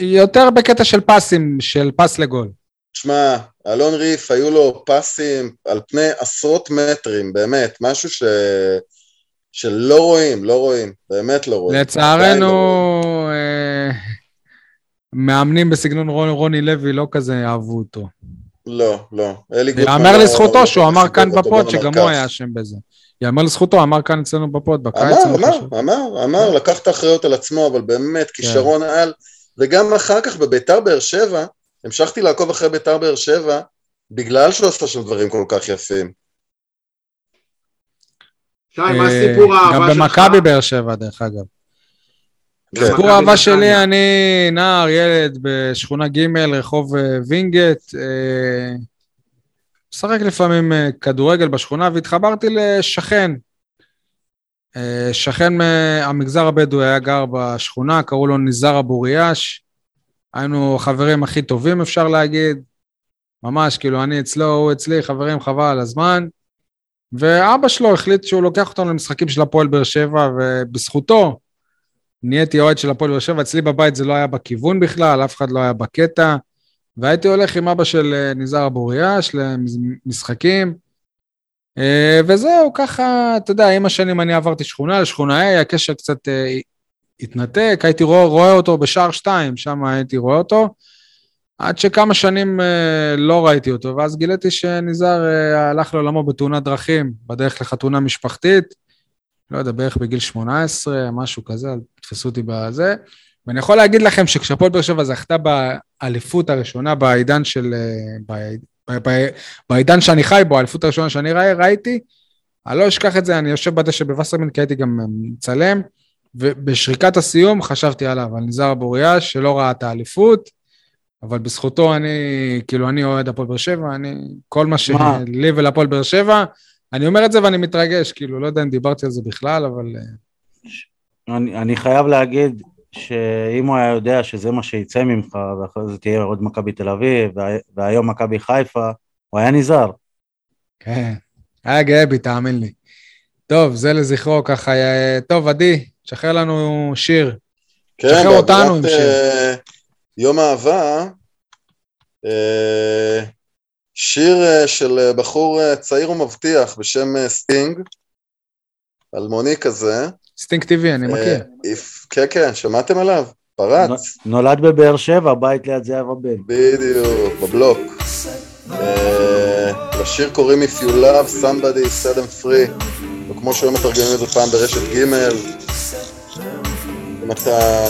יותר בקטע של פסים, של פס לגול. תשמע, אלון ריף, היו לו פסים על פני עשרות מטרים, באמת, משהו ש... שלא רואים, לא רואים, באמת לא רואים. לצערנו, לא רואים. אה, מאמנים בסגנון רוני, רוני לוי לא כזה אהבו אותו. לא, לא. אלי גוטמן... יאמר לא- לזכותו לא שהוא כך אמר כאן אותו, בפוד שגם הוא. היה אשם בזה. יאמר לזכותו, אמר כאן אצלנו בפוד, בקיץ. אמר, אמר. אמר, אמר, לקח את האחריות על עצמו, אבל באמת, כן. כישרון על, וגם אחר כך בביתר באר שבע, המשכתי לעקוב אחרי ביתר באר שבע, בגלל שהוא עשה שם דברים כל כך יפים. שי, מה אה, סיפור האהבה גם שלך? במכבי באר שבע, דרך אגב. כן. סיפור האהבה. שלי, אני נער, ילד בשכונה ג', רחוב אה, וינגייט, אה, משחק לפעמים כדורגל בשכונה, והתחברתי לשכן. שכן מהמגזר הבדואי היה גר בשכונה, קראו לו ניזאר אבו ריאש. היינו חברים הכי טובים, אפשר להגיד. ממש, כאילו, אני אצלו, הוא אצלי, חברים, חבל על הזמן. ואבא שלו החליט שהוא לוקח אותנו למשחקים של הפועל באר שבע, ובזכותו נהייתי אוהד של הפועל באר שבע. אצלי בבית זה לא היה בכיוון בכלל, אף אחד לא היה בקטע. והייתי הולך עם אבא של אה, ניזאר אבו ריאש למשחקים. אה, וזהו, ככה, אתה יודע, עם השנים אני עברתי שכונה לשכונה A, הקשר קצת אה, התנתק, הייתי רואה, רואה אותו בשער 2, שם הייתי רואה אותו. עד שכמה שנים אה, לא ראיתי אותו, ואז גיליתי שניזאר אה, הלך לעולמו בתאונת דרכים, בדרך לחתונה משפחתית, לא יודע, בערך בגיל 18, משהו כזה, אל תתפסו אותי בזה. ואני יכול להגיד לכם שכשהפועל באר שבע זכתה באליפות הראשונה בעידן של... אה, בעידן שאני חי בו, האליפות הראשונה שאני ראי, ראיתי, אני לא אשכח את זה, אני יושב בדשא בווסרמן, כי הייתי גם מצלם, ובשריקת הסיום חשבתי עליו, על ניזאר אבוריה, שלא ראה את האליפות, אבל בזכותו אני, כאילו, אני אוהד הפועל באר שבע, אני, כל מה? שלי ולפועל באר שבע, אני אומר את זה ואני מתרגש, כאילו, לא יודע אם דיברתי על זה בכלל, אבל... אה, אני, אני חייב להגיד שאם הוא היה יודע שזה מה שיצא ממך, ואחרי זה תהיה עוד מכבי תל אביב, וה- והיום מכבי חיפה, הוא היה נזהר. כן, היה גאה בי, תאמין לי. טוב, זה לזכרו ככה. אה, טוב, עדי, תשחרר לנו שיר. כן, שחרר אותנו עם שיר. אה, יום אהבה, אה, שיר אה, של בחור צעיר ומבטיח בשם סטינג, אלמוני כזה. אינסטינקטיבי, אני מכיר. כן, כן, שמעתם עליו? פרץ. נולד בבאר שבע, בית ליד זהבה בן. בדיוק, בבלוק. לשיר קוראים If you love somebody set them free, וכמו שהיום מתרגמים את זה פעם ברשת ג' אם אתה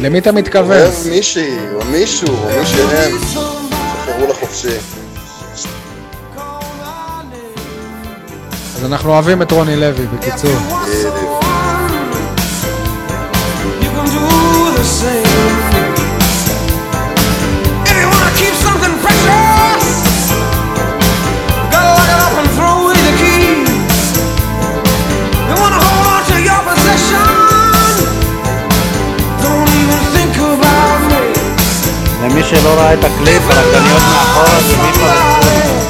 למי אתה מתכוון? אוהב מישהי, או מישהו, או מישהם, שחררו לחופשי. אז אנחנו אוהבים את רוני לוי, בקיצור. בדיוק. למי שלא ראה את הקליפ, הרקדניות מאחורה זה מיפה וצורי.